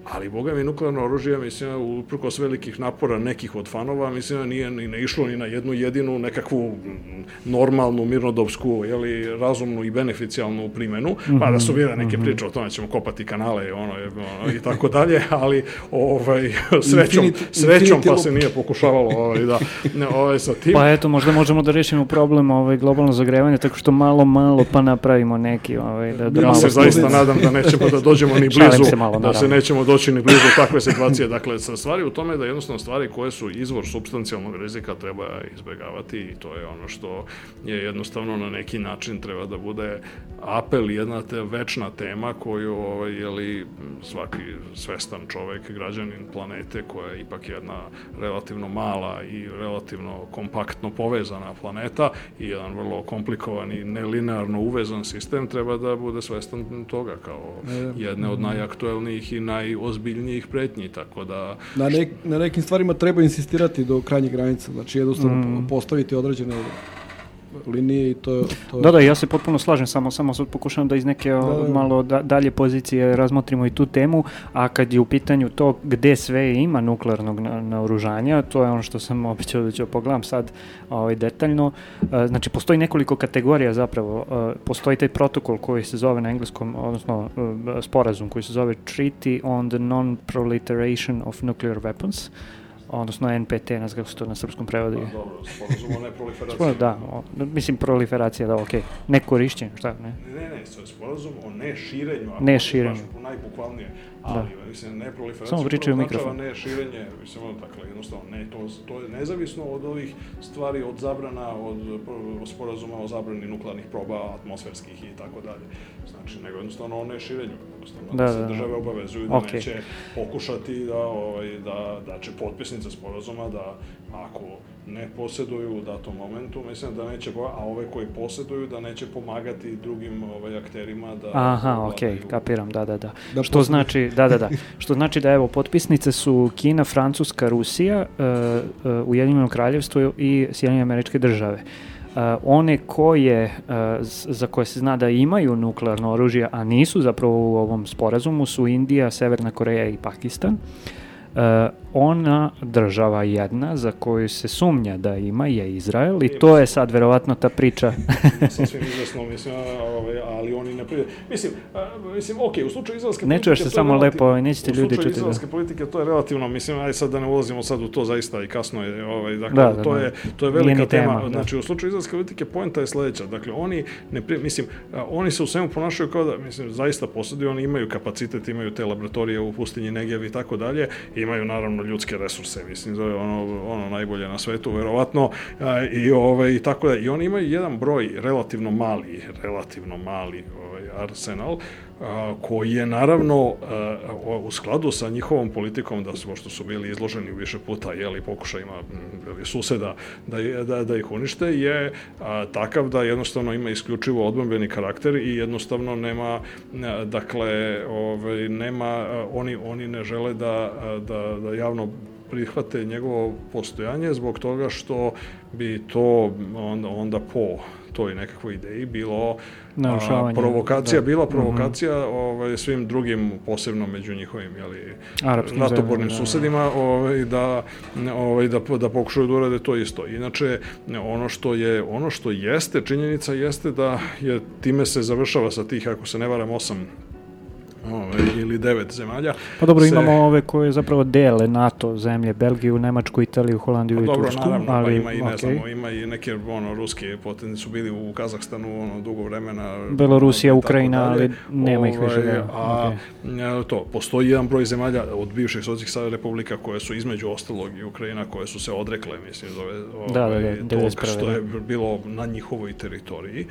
Ali, boga mi, nuklearno oružje, mislim, uprkos velikih napora nekih od fanova, mislim, nije ni ne išlo ni na jednu jedinu nekakvu mm, normalnu, mirnodopsku, jeli, razumnu i beneficijalnu primenu, pa da su bile neke priče o tome da ćemo kopati kanale ono, je, ono, i tako dalje, ali ovaj, srećom, Infinity- srećom Infinity pa se nije pokušavalo ovaj, da, ne, ovaj, sa tim. Pa eto, možda možemo da rešimo problem ovaj, globalno zagrevanje tako što malo, malo pa napravimo neki ovaj, da, da malo se zaista nadam da nećemo da dođemo ni blizu, se malo, da se nećemo doći ni blizu takve situacije. Dakle, stvari u tome da jednostavno stvari koje su izvor substancijalnog rizika treba izbegavati i to je ono što je jednostavno na neki način treba da bude apel, jedna te večna tema koju ovaj, je li svaki svestan čovek, građanin planete koja je ipak jedna relativno mala i relativno kompaktno povezana planeta i jedan vrlo komplikovan i nelinearno uvezan sistem treba da bude svestan toga kao jedne od najaktuelnijih i najozbiljnijih pretnji, tako da... Na, nek, na nekim stvarima treba insistirati do krajnjih granica, znači jednostavno mm. postaviti određene linije i to, to... Da, da, ja se potpuno slažem, samo samo sad pokušavam da iz neke da, da. malo da, dalje pozicije razmotrimo i tu temu, a kad je u pitanju to gde sve ima nuklearnog naoružanja, to je ono što sam običao da ću pogledam sad ovaj, detaljno. E, znači, postoji nekoliko kategorija zapravo. E, postoji taj protokol koji se zove na engleskom, odnosno e, sporazum koji se zove Treaty on the Non-Proliferation of Nuclear Weapons, odnosno NPT, ne znam kako se to na srpskom prevodi. Pa, dobro, sporazum o neproliferaciji. da, o, mislim proliferacija, da, okej. Okay. Ne korišćenje, šta, ne? Ne, ne, ne, sporazum o neširenju. Ne širenju. Najbukvalnije ali da. mislim ne proliferacija Samo pričaju mikrofon. ne širenje, mislim dakle jednostavno ne to to je nezavisno od ovih stvari od zabrana od sporazuma o zabrani nuklearnih proba atmosferskih i tako dalje. Znači nego jednostavno ne širenju, jednostavno da, da, se da. države obavezuju da okay. neće pokušati da ovaj da da će potpisnice sporazuma da ako ne posjeduju u datom momentu, mislim da neće, a ove koji posjeduju da neće pomagati drugim ovaj, akterima da... Aha, ok, kapiram, da, da, da. da što znači, da, da, da. Što znači da, evo, potpisnice su Kina, Francuska, Rusija, uh, uh, Ujedinjeno kraljevstvo i Sjedinjene američke države. Uh, one koje, uh, za koje se zna da imaju nuklearno oružje, a nisu zapravo u ovom sporazumu, su Indija, Severna Koreja i Pakistan. Uh, ona država jedna za koju se sumnja da ima je Izrael i to je sad verovatno ta priča. Sasvim izvesno, mislim, ovaj, ali oni ne prije... Mislim, mislim, ok, u slučaju izraelske ne politike... Ne čuješ se samo lepo, ovaj, nećete ljudi čuti. U slučaju da. izraelske da. politike to je relativno, mislim, aj sad da ne ulazimo sad u to zaista i kasno je, ovaj, dakle, da, da, to, da. Je, to je velika tema. tema. Da. Znači, u slučaju izraelske politike poenta je sledeća. Dakle, oni ne prije, mislim, oni se u svemu ponašaju kao da, mislim, zaista posjeduju, oni imaju kapacitet, imaju te laboratorije u pustinji Negev i tako dalje, imaju naravno ljudske resurse, mislim, to je ono, ono najbolje na svetu, verovatno, i, ovaj, i tako da, i oni imaju jedan broj relativno mali, relativno mali ovaj, arsenal, koji je naravno u skladu sa njihovom politikom, da su, što su bili izloženi više puta, jeli, pokušajima ili suseda da, da, da ih unište, je takav da jednostavno ima isključivo odbambeni karakter i jednostavno nema, dakle, ovaj, nema, oni, oni ne žele da, da, da javno prihvate njegovo postojanje zbog toga što bi to onda, onda po toj nekakvoj ideji bilo a, provokacija, da. bila mhm. provokacija mm -hmm. ovaj, svim drugim, posebno među njihovim jeli, natopornim da. susedima, ovaj, da, ovaj, da, da pokušaju da urade to isto. Inače, ono što je ono što jeste, činjenica jeste da je time se završava sa tih, ako se ne varam, osam ovaj, ili devet zemalja. Pa dobro, se... imamo ove koje zapravo dele NATO zemlje, Belgiju, Nemačku, Italiju, Holandiju pa, i dobro, Tursku. Naravno, pa ali, pa ima i ne okay. znamo, ima i neke ono, ruske potenci su bili u Kazahstanu ono, dugo vremena. Belorusija, Ukrajina, ali nema ih više. Da. A okay. to, postoji jedan broj zemalja od bivših sovjetskih republika koje su između ostalog i Ukrajina koje su se odrekle, mislim, ove, ove, da, da, da, tog što je bilo na njihovoj teritoriji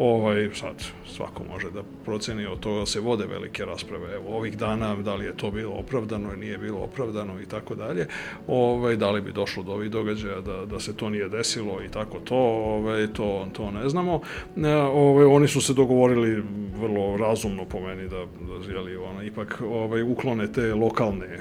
ovaj, sad svako može da proceni od toga se vode velike rasprave. Evo ovih dana da li je to bilo opravdano nije bilo opravdano i tako dalje ovaj, da li bi došlo do ovih događaja da, da se to nije desilo i tako to ovaj, to, to ne znamo. E, ovaj, oni su se dogovorili vrlo razumno po meni da, da jeli, ona, ipak ovaj, uklone te lokalne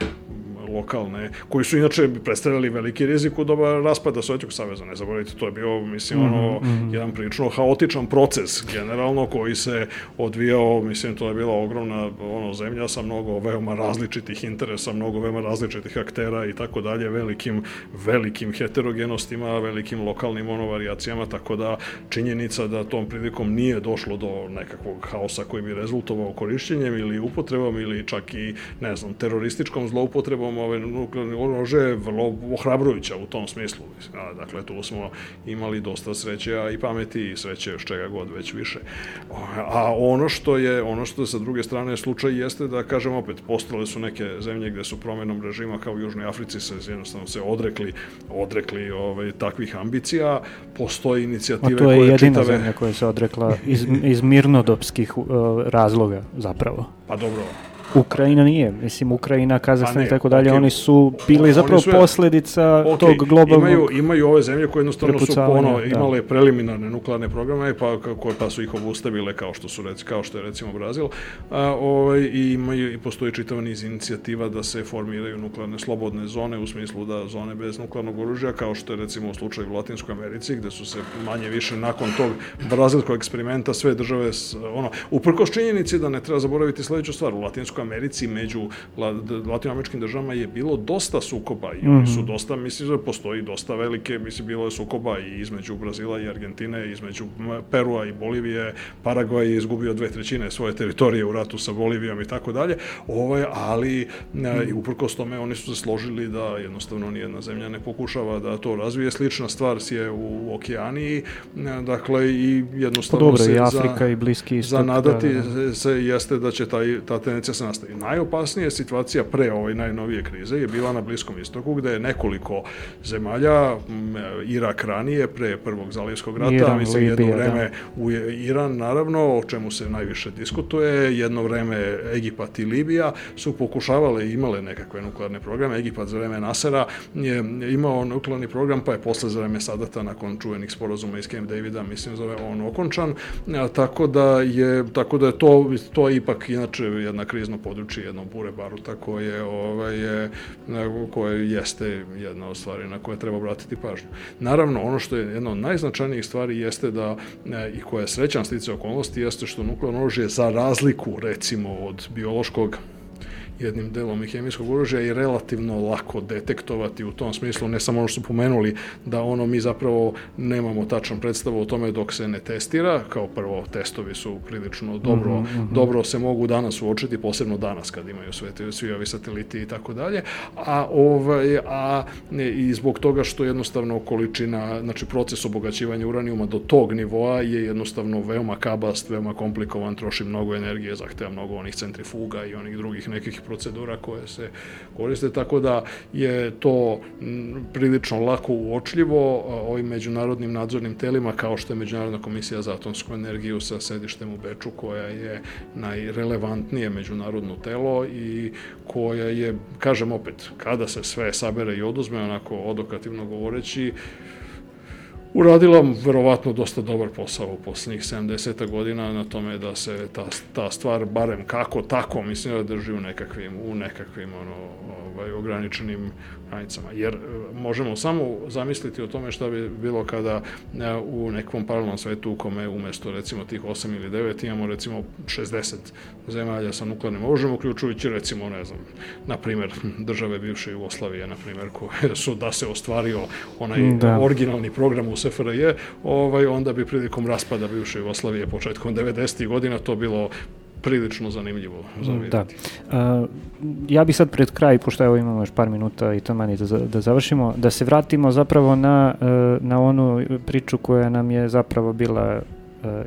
lokalne, koji su inače predstavljali veliki rizik u doba raspada Sovjetskog saveza, ne zaboravite, to je bio, mislim, mm -hmm, ono, mm -hmm. jedan prilično haotičan proces, generalno, koji se odvijao, mislim, to je bila ogromna ono, zemlja sa mnogo veoma različitih interesa, mnogo veoma različitih aktera i tako dalje, velikim, velikim heterogenostima, velikim lokalnim ono variacijama, tako da činjenica da tom prilikom nije došlo do nekakvog haosa koji bi rezultovao korišćenjem ili upotrebom ili čak i, ne znam, terorističkom zloupotrebom ovaj, nuklearni oružje je vrlo ohrabrujuća u tom smislu. A, dakle, tu smo imali dosta sreće, a i pameti i sreće još čega god već više. A ono što je, ono što je sa druge strane slučaj jeste da, kažem opet, postale su neke zemlje gde su promenom režima kao u Južnoj Africi se jednostavno se odrekli, odrekli ovaj, takvih ambicija. Postoji inicijative koje koje to je jedina čitave... zemlja koja se odrekla iz, iz mirnodopskih uh, razloga zapravo. Pa dobro, Ukrajina nije, mislim Ukrajina, Kazahstan Pa i tako dalje, ok. oni su bili zapravo su- posledica Ok, tog globalnog... Imaju, imaju ove zemlje koje jednostavno su ono, da. imale preliminarne nuklearne programe pa, kako, pa su ih obustavile kao što, su, rec, kao što je recimo Brazil. A, ovaj, I imaju, i postoji čitav niz inicijativa da se formiraju nuklearne slobodne zone u smislu da zone bez nuklearnog oružja kao što je recimo u slučaju u Latinskoj Americi gde su se manje više nakon tog brazilskog eksperimenta sve države s, ono, uprkos činjenici da ne treba zaboraviti sledeću stvar, u Latinskoj Americi među latinoameričkim državama je bilo dosta sukoba i oni su dosta, mislim da postoji dosta velike, mislim bilo je sukoba i između Brazila i Argentine, između Perua i Bolivije, Paragvaj je izgubio dve trećine svoje teritorije u ratu sa Bolivijom i tako dalje, ovaj, ali e, i uprkos tome oni su se složili da jednostavno nijedna zemlja ne pokušava da to razvije. Slična stvar je u Okeaniji, e, dakle i Pa jednostavno dobro, se i za- Afrika i Bliski istok. za nadati da, da. se jeste da će taj, ta tendencija se nastavi. Najopasnija situacija pre ove najnovije krize je bila na Bliskom istoku gde je nekoliko zemalja, Irak ranije, pre prvog zalivskog rata, Iran, mislim jedno Libija, vreme u Iran naravno, o čemu se najviše diskutuje, jedno vreme Egipat i Libija su pokušavale i imale nekakve nuklearne programe. Egipat za vreme Nasera je imao nuklearni program, pa je posle za vreme Sadata, nakon čuvenih sporazuma iz Camp Davida, mislim zove on okončan, tako da je tako da je to to je ipak inače jedna krizno područje, jedno bure baruta koje ovaj je koje jeste jedna od stvari na koje treba obratiti pažnju. Naravno, ono što je jedna od najznačajnijih stvari jeste da e, i koja je srećan stice okolnosti jeste što nuklearno oružje za razliku recimo od biološkog jednim delom i hemijskog oružja je relativno lako detektovati u tom smislu, ne samo ono što su pomenuli, da ono mi zapravo nemamo tačan predstavu o tome dok se ne testira, kao prvo testovi su prilično dobro, dobro se mogu danas uočiti, posebno danas kad imaju sve te, svi ovi sateliti i tako dalje, a, ovaj, a ne, i zbog toga što jednostavno količina, znači proces obogaćivanja uranijuma do tog nivoa je jednostavno veoma kabast, veoma komplikovan, troši mnogo energije, zahteva mnogo onih centrifuga i onih drugih nekih procedura koje se koriste, tako da je to m, prilično lako uočljivo ovim međunarodnim nadzornim telima kao što je Međunarodna komisija za atomsku energiju sa sedištem u Beču koja je najrelevantnije međunarodno telo i koja je, kažem opet, kada se sve sabere i oduzme, onako odokativno govoreći, uradila verovatno dosta dobar posao u poslednjih 70 godina na tome da se ta, ta stvar barem kako tako mislim da drži u nekakvim u nekakvim ono ovaj ograničenim granicama jer e, možemo samo zamisliti o tome šta bi bilo kada e, u nekom paralelnom svetu u kome umesto recimo tih 8 ili 9 imamo recimo 60 zemalja sa nuklearnim oružjem uključujući recimo ne znam na primer države bivše Jugoslavije na primer koje su da se ostvario onaj Da. originalni program u SFRJ, ovaj, onda bi prilikom raspada bivše Jugoslavije početkom 90. godina to bilo prilično zanimljivo za Da. A, ja bih sad pred kraj, pošto evo imamo još par minuta i to mani da, da završimo, da se vratimo zapravo na, e, na onu priču koja nam je zapravo bila e,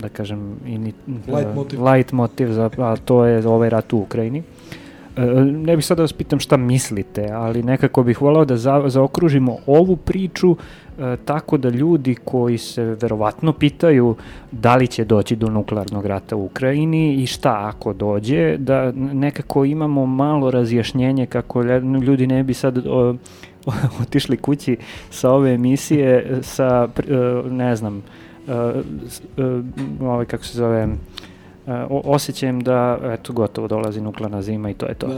da kažem ini, Light motiv. light motiv za, a to je ovaj rat u Ukrajini. E, Ne bih sad da vas pitam šta mislite, ali nekako bih volao da za, zaokružimo ovu priču e, tako da ljudi koji se verovatno pitaju da li će doći do nuklearnog rata u Ukrajini i šta ako dođe, da nekako imamo malo razjašnjenje kako ljudi ne bi sad o, otišli kući sa ove emisije sa, e, ne znam, e, e, ovaj, kako se zove, osjećajem da, eto, gotovo dolazi nuklearna zima i to je to.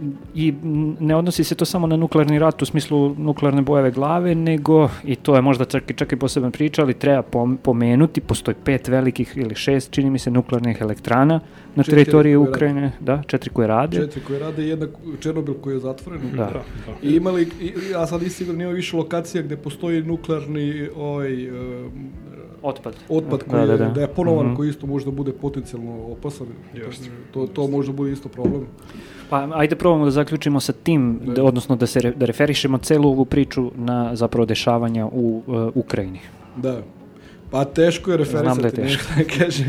Da, A, I ne odnosi se to samo na nuklearni rat u smislu nuklearne bojeve glave, nego, i to je možda čak i, čak i poseban priča, ali treba pom- pomenuti, postoji pet velikih ili šest, čini mi se, nuklearnih elektrana na Četiri teritoriji koje rade. Ukrajine, da, četiri koje rade. četiri koje rade i jedna Černobil koji je zatvoren. Da. Da, da. I imali, i, ja sad nisam sigurno, ima više lokacija gde postoji nuklearni ovaj, e, Otpad. otpad koji Da, da, da. je deponovan, Mhm. koji isto može da bude potencijalno opasan. Jeste. To, to može da bude isto problem. Pa ajde probamo da zaključimo sa tim, Da. da, odnosno da se re- da referišemo celu ovu priču na zapravo dešavanja u uh, Ukrajini. Da. Pa teško je referisati. Znam da je ne teško. znam, kažem,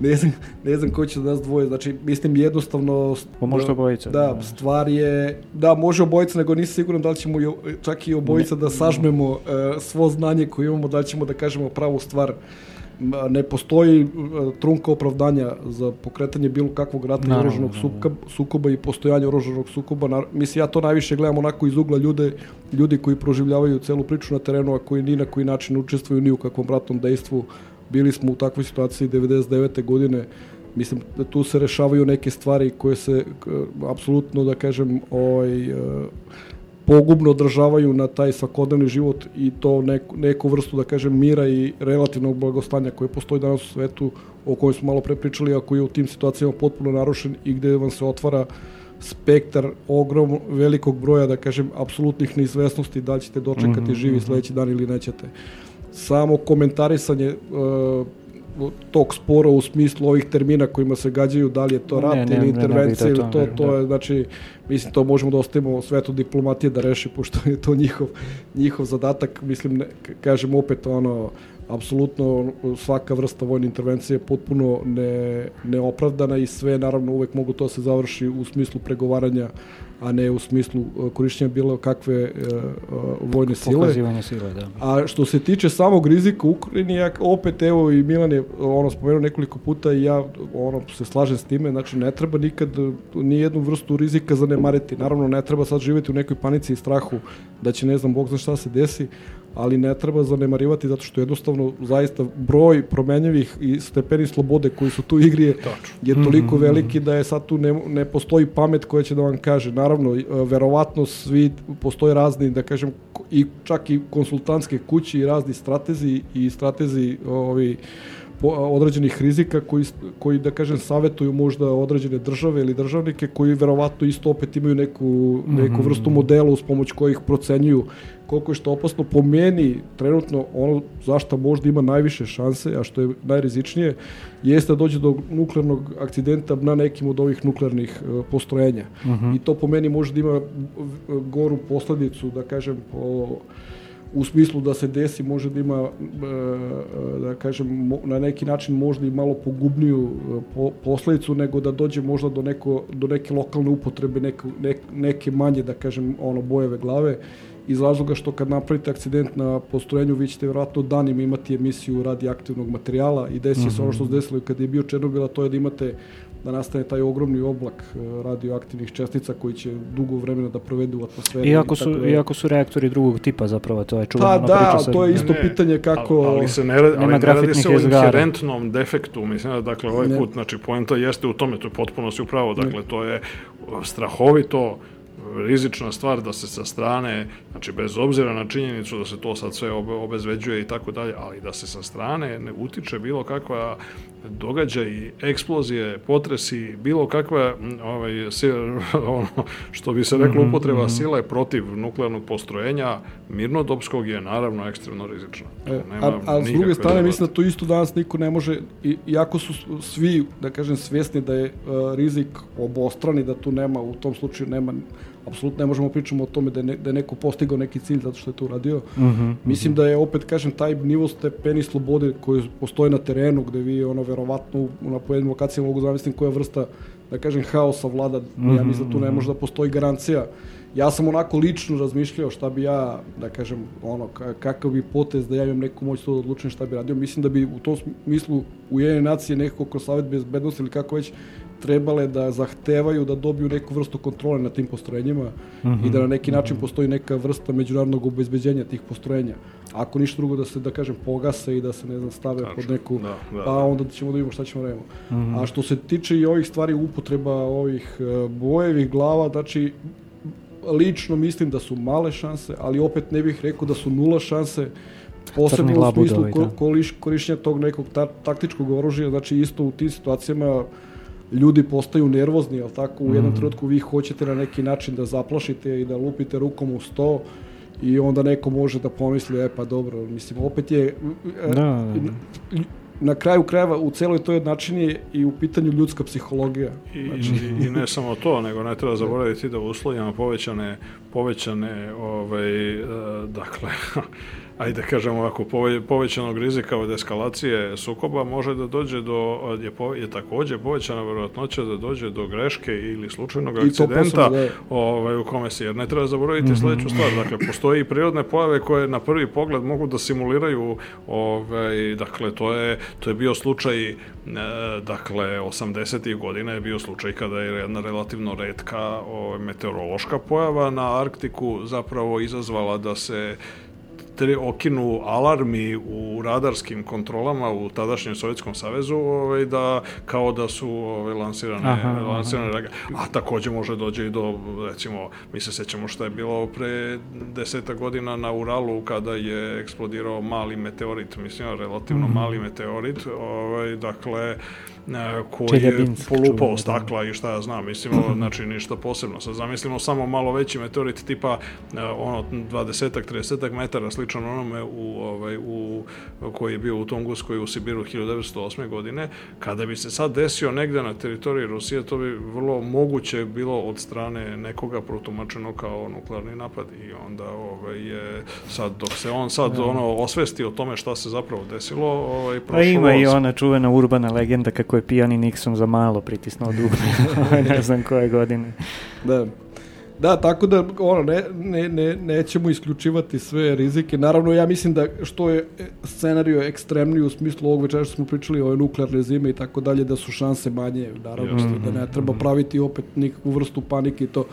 ne znam, ne znam ko će da nas dvoje. Znači, mislim jednostavno... Pa možda obojica. Da, stvar je... Da, može obojica, nego nisam siguran da li ćemo čak i obojica da sažmemo e, svo znanje koje imamo, da li ćemo da kažemo pravu stvar. Ma, Ne postoji trunka opravdanja za pokretanje bilo kakvog rata i Naravno, oružanog naravno. sukoba, sukoba i postojanje oružanog sukoba. Na- Mislim, ja to najviše gledam onako iz ugla ljude, ljudi koji proživljavaju celu priču na terenu, a koji ni na koji način učestvuju ni u kakvom ratnom dejstvu. Bili smo u takvoj situaciji 99. godine. Mislim da tu se rešavaju neke stvari koje se apsolutno, da kažem, ovaj, pogubno održavaju na taj svakodnevni život i to neku, neku vrstu, da kažem, mira i relativnog blagostanja koje postoji danas u svetu, o kojem smo malo pre pričali, a koji je u tim situacijama potpuno narušen i gde vam se otvara spektar ogrom velikog broja, da kažem, apsolutnih neizvesnosti da li ćete dočekati Mhm, živi mhm. sledeći dan ili nećete. Samo komentarisanje e, tog spora u smislu ovih termina kojima se gađaju, da li je to rat ne, ili ne, bi intervencija da ili to- to, to da. je, znači, mislim, to možemo da ostavimo svetu diplomatije da reši, pošto je to njihov, njihov zadatak, mislim, ne, kažem opet, ono, apsolutno svaka vrsta vojne intervencije je potpuno ne, neopravdana i sve naravno uvek mogu to se završi u smislu pregovaranja a ne u smislu e, korišćenja bilo kakve e, e, vojne sile. Pokazivanje sile, da. A što se tiče samog rizika u Ukrajini, ja opet evo i Milan je ono spomenuo nekoliko puta i ja ono se slažem s time, znači ne treba nikad ni jednu vrstu rizika zanemariti. Naravno ne treba sad živjeti u nekoj panici i strahu da će ne znam bog zna šta se desi, ali ne treba zanemarivati zato što jednostavno zaista broj promenjivih i stepeni slobode koji su tu u igri je, je toliko veliki da je sad tu ne, ne postoji pamet koja će da vam kaže. Naravno, e, verovatno svi postoje razni, da kažem, i čak i konsultantske kuće i razni stratezi i stratezi ovi, po, određenih rizika koji, koji, da kažem, savetuju možda određene države ili državnike koji verovatno isto opet imaju neku, neku vrstu modela uz pomoć kojih procenjuju koliko je što opasno. Po meni, trenutno, ono zašto možda ima najviše šanse, a što je najrizičnije, jeste da dođe do nuklearnog akcidenta na nekim od ovih nuklearnih e, postrojenja. I to po meni može da ima goru posledicu, da kažem, po, u smislu da se desi može da ima e, da kažem na neki način možda i malo pogubniju e, po, posledicu nego da dođe možda do neko do neke lokalne upotrebe neke, nek, neke manje da kažem ono bojeve glave. Iz razloga što kad napravite akcident na postrojenju vi ćete vjerojatno danima imati emisiju radioaktivnog materijala i desi se ono što se desilo kad je bio Černobil, a to je da imate da nastane taj ogromni oblak e, radioaktivnih čestica koji će dugo vremena da provedu u atmosferi. Iako su, da- iako su reaktori drugog tipa zapravo, to je čuvena Pa da, priča ali sa- to je isto Ne, pitanje kako... Ali, ali se ne, ali ne radi se o inherentnom defektu, mislim da dakle ovaj Ne. put, znači poenta jeste u tome, to je potpuno si upravo, dakle to je strahovito rizična stvar da se sa strane, znači bez obzira na činjenicu da se to sad sve obe, obezveđuje i tako dalje, ali da se sa strane ne utiče bilo kakva događaj, eksplozije, potresi, bilo kakva ovaj, ono, što bi se reklo upotreba sile protiv nuklearnog postrojenja mirnodopskog je naravno ekstremno rizična. To E, a, a s druge strane debate. mislim da to isto danas niko ne može, iako su svi, da kažem, svjesni da je e, rizik obostrani, da tu nema, u tom slučaju nema, apsolutno ne možemo pričamo o tome da je, ne, da je neko postigao neki cilj zato što je to uradio. Mhm, Mislim da je opet, kažem, taj nivo stepeni slobode koji postoje na terenu, gde vi, ono, verovatno, u- na pojedinim lokacijama mogu zamisliti koja vrsta, da kažem, haosa vlada. Ja mislim da tu ne može da postoji garancija. Ja sam onako lično razmišljao šta bi ja, da kažem, ono, ka- kakav bi potez da ja imam neku moć to da odlučim šta bi radio. Mislim da bi u tom smislu Ujedinjene nacije nekako kroz Savet bezbednosti ili kako već trebale da zahtevaju da dobiju neku vrstu kontrole na tim postrojenjima i da na neki način postoji neka vrsta međunarodnog obezbeđenja tih postrojenja. Ako ništa drugo da se, da kažem, pogase i da se, ne znam, stave pod Tačno, neku, da, da, pa da. onda ćemo da vidimo šta ćemo da radimo. A što se tiče i ovih stvari upotreba ovih e, bojevih glava, znači lično mislim da su male šanse, ali opet ne bih rekao da su nula šanse posebno u smislu ko, da. koliš, korišćenja tog nekog ta, taktičkog oružja, znači isto u tim situacijama ljudi postaju nervozni, jel tako? U jednom trenutku vi hoćete na neki način da zaplašite i da lupite rukom u sto i onda neko može da pomisli, e pa dobro, mislim, opet je, e, Da, da, da. na kraju krajeva u celoj toj jednačini je i u pitanju ljudska psihologija. I, Znači, i, I ne samo to, nego ne treba zaboraviti da u uslovima povećane, povećane ovaj, e, dakle, ajde da kažemo ovako, pove- povećanog rizika od eskalacije sukoba može da dođe do, je, po, je takođe povećana verovatnoća da dođe do greške ili slučajnog I akcidenta da. ovaj, u kome se, jer ne treba zaboraviti sledeću stvar, dakle, postoji i prirodne pojave koje na prvi pogled mogu da simuliraju, ovaj, dakle, to je, to je bio slučaj, e, dakle, 80. godina je bio slučaj kada je jedna relativno redka ovaj, meteorološka pojava na Arktiku zapravo izazvala da se tri, okinu alarmi u radarskim kontrolama u tadašnjem Sovjetskom savezu ovaj, da kao da su ovaj, lansirane, Aha, aha. lansirane raga- a takođe može dođe i do recimo mi se sećamo šta je bilo pre deseta godina na Uralu kada je eksplodirao mali meteorit mislim relativno Mhm. mali meteorit ovaj, dakle e, koji je polupao da. stakla i šta ja znam, mislim, ovo, znači ništa posebno. Sad zamislimo samo malo veći meteorit tipa e, ono 20 30 metara sličan onome u ovaj u koji je bio u Tunguskoj u Sibiru 1908. godine, kada bi se sad desio negde na teritoriji Rusije, to bi vrlo moguće bilo od strane nekoga protumačeno kao nuklearni napad i onda ovaj je sad dok se on sad ono osvesti o tome šta se zapravo desilo, ovaj Pa prošlo ima i ona čuvena urbana legenda kako je pijani Nixon za malo pritisnuo dugme, ne znam koje godine. Da. Da, tako da ono, ne, ne, ne, nećemo isključivati sve rizike. Naravno, ja mislim da što je e, scenario ekstremniji u smislu ovog večera što smo pričali o nuklearne zime i tako dalje, da su šanse manje, naravno, Jasno. da ne treba praviti opet nikakvu vrstu panike i to.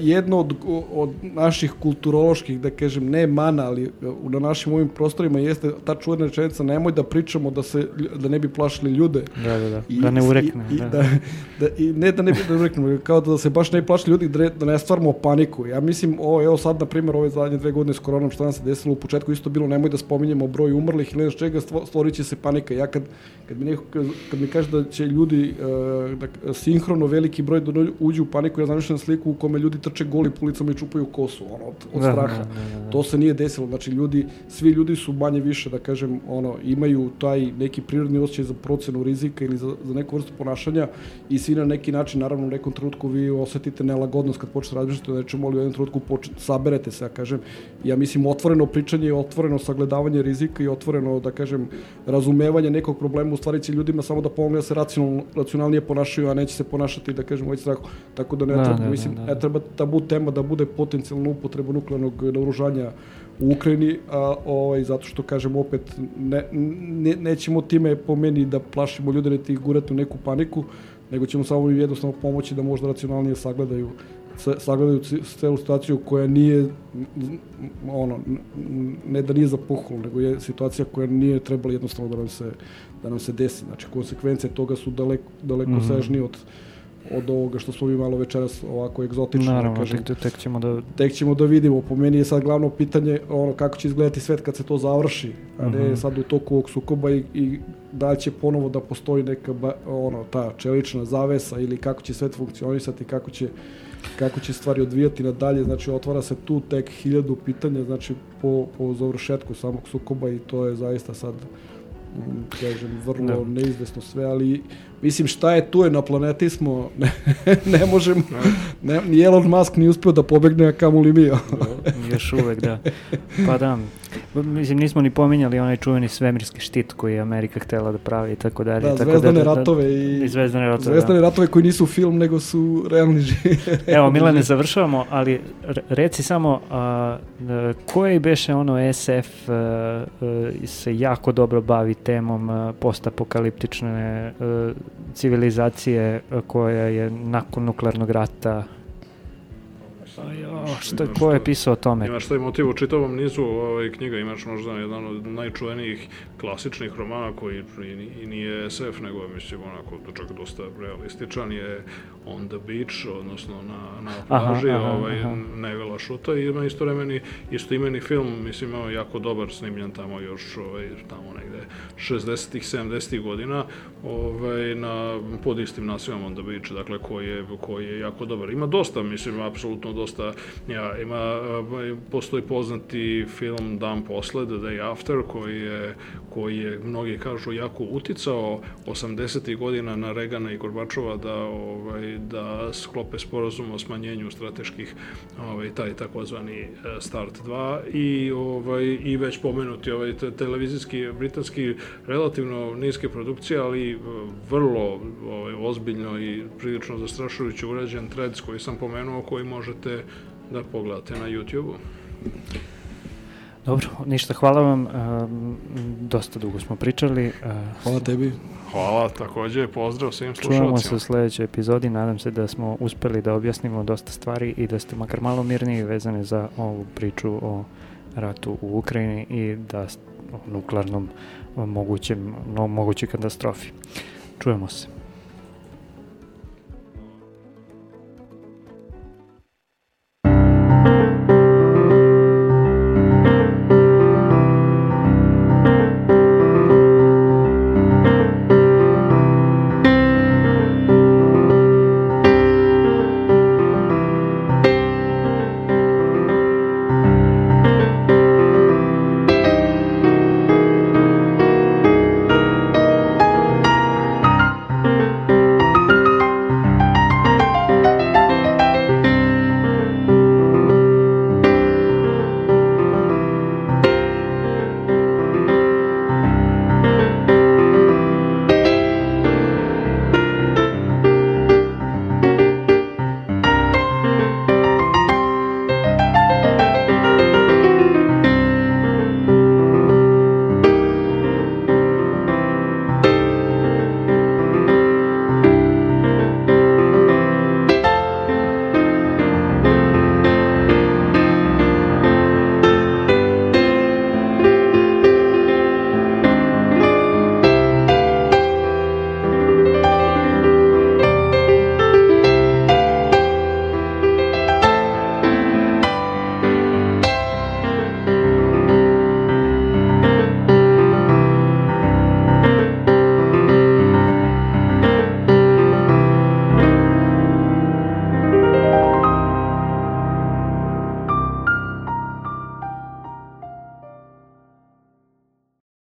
Jedno od, od naših kulturoloških, da kažem, ne mana, ali e, na našim ovim prostorima jeste ta čuvena rečenica, nemoj da pričamo da, se, da ne bi plašili ljude. Da, da, da. I- da ne urekne. I, i, da. da, da, i ne da ne bi da ureknemo, kao da se baš ne bi plašili ljudi, da ne, da ne stvaramo paniku. Ja mislim, ovo, evo sad, na primjer, ove zadnje dve godine s koronom, šta nam se desilo u početku, isto bilo, nemoj da spominjemo broj umrlih ili nešto čega, stvo- stvorit će se panika. Ja kad, kad, mi, neko, kad, mi kaže da će ljudi uh, da, sinhrono veliki broj da uđu u paniku, ja zamišljam sliku u kome ljudi trče goli po ulicama i čupaju kosu, ono, od, od Da, straha. da, da, da. To se nije desilo, znači ljudi, svi ljudi su manje više, da kažem, ono, imaju taj neki prirodni osjećaj za procenu rizika ili za, za neku vrstu ponašanja i svi na neki način, naravno u nekom trenutku vi osetite nelagodnost kad počnete razmišljati o nečemu, ali u jednom trenutku poč, saberete se, ja kažem. Ja mislim, otvoreno pričanje, otvoreno sagledavanje rizika i otvoreno, da kažem, razumevanje nekog problema, u stvari će ljudima samo da pomogne da se racionalno, racionalnije ponašaju, a neće se ponašati, da kažem, ovaj strah. Tako da ne Da, treba, da, mislim, da, da. Ne treba tabu tema da bude potencijalna upotreba nuklearnog naoružanja u Ukrajini, a ovaj, zato što, kažem, opet, ne, ne, nećemo time po meni da plašimo ljude, ne ih gurati u neku paniku, nego ćemo samo jednostavno pomoći da možda racionalnije sagledaju sa- sagledaju celu situaciju koja nije ono ne da nije za pohvalu, nego je situacija koja nije trebala jednostavno da nam se da nam se desi. Znači konsekvence toga su daleko daleko Mhm. sežnije od od ovoga što smo mi malo večeras ovako egzotično da Naravno, kažem, tek, tek ćemo da... tek ćemo da vidimo. Po meni je sad glavno pitanje ono kako će izgledati svet kad se to završi, a ne Mhm. sad u toku ovog sukoba i, i da li će ponovo da postoji neka ba, ono ta čelična zavesa ili kako će svet funkcionisati, kako će kako će stvari odvijati nadalje, znači otvara se tu tek hiljadu pitanja, znači po, po završetku samog sukoba i to je zaista sad kažem, vrlo Da. neizvesno sve, ali mislim šta je tu je na planeti smo, ne, ne možemo, ne, ni Elon Musk nije uspio da pobegne, a kamoli mi. Još uvek, da. Pa da, mislim, nismo ni pominjali onaj čuveni svemirski štit koji je Amerika htela da pravi i tako dalje. Da, tako zvezdane da, da, ratove i... I zvezdane ratove, Zvezdane da. ratove koji nisu film, nego su realni živi. Evo, Milane, završavamo, ali re- reci samo, a, e, koji beše ono SF a, e, se jako dobro bavi temom a, postapokaliptične e, civilizacije a, koja je nakon nuklearnog rata A jo, što, Imaš ko je pisao o tome? Imaš taj motiv u čitavom nizu ovaj, knjiga, imaš možda jedan od najčuvenijih klasičnih romana koji i, i nije SF, nego mislim, onako, čak dosta realističan, je On the Beach, odnosno na, na Aha, plaži, aha, ovaj, aha. Nevila Šuta i ima istovremeni, istoimeni film, mislim, imao jako dobar snimljen tamo još, ovaj, tamo negde 60-ih, 70-ih godina, ovaj, na, pod istim nasilom On the Beach, dakle, koji je, koji je jako dobar. Ima dosta, mislim, apsolutno dosta dosta, ja, ima, postoji poznati film Dan posle, The Day After, koji je, koji je, mnogi kažu, jako uticao 80. godina na Regana i Gorbačova da, ovaj, da sklope sporazum o smanjenju strateških, ovaj, taj takozvani e, Start 2 i, ovaj, i već pomenuti ovaj, televizijski, britanski, relativno niske produkcije, ali e, vrlo ovaj, ozbiljno i prilično zastrašujuće urađen threads koji sam pomenuo, koji možete da pogledate na YouTube-u. Dobro, ništa, hvala vam. Um, dosta dugo smo pričali. Uh, hvala tebi. Hvala, takođe, pozdrav svim slušalcima. Čujemo se u sledećoj epizodi, nadam se da smo uspeli da objasnimo dosta stvari i da ste makar malo mirniji vezane za ovu priču o ratu u Ukrajini i da o nuklearnom mogućem, no, mogućoj katastrofi. Čujemo se.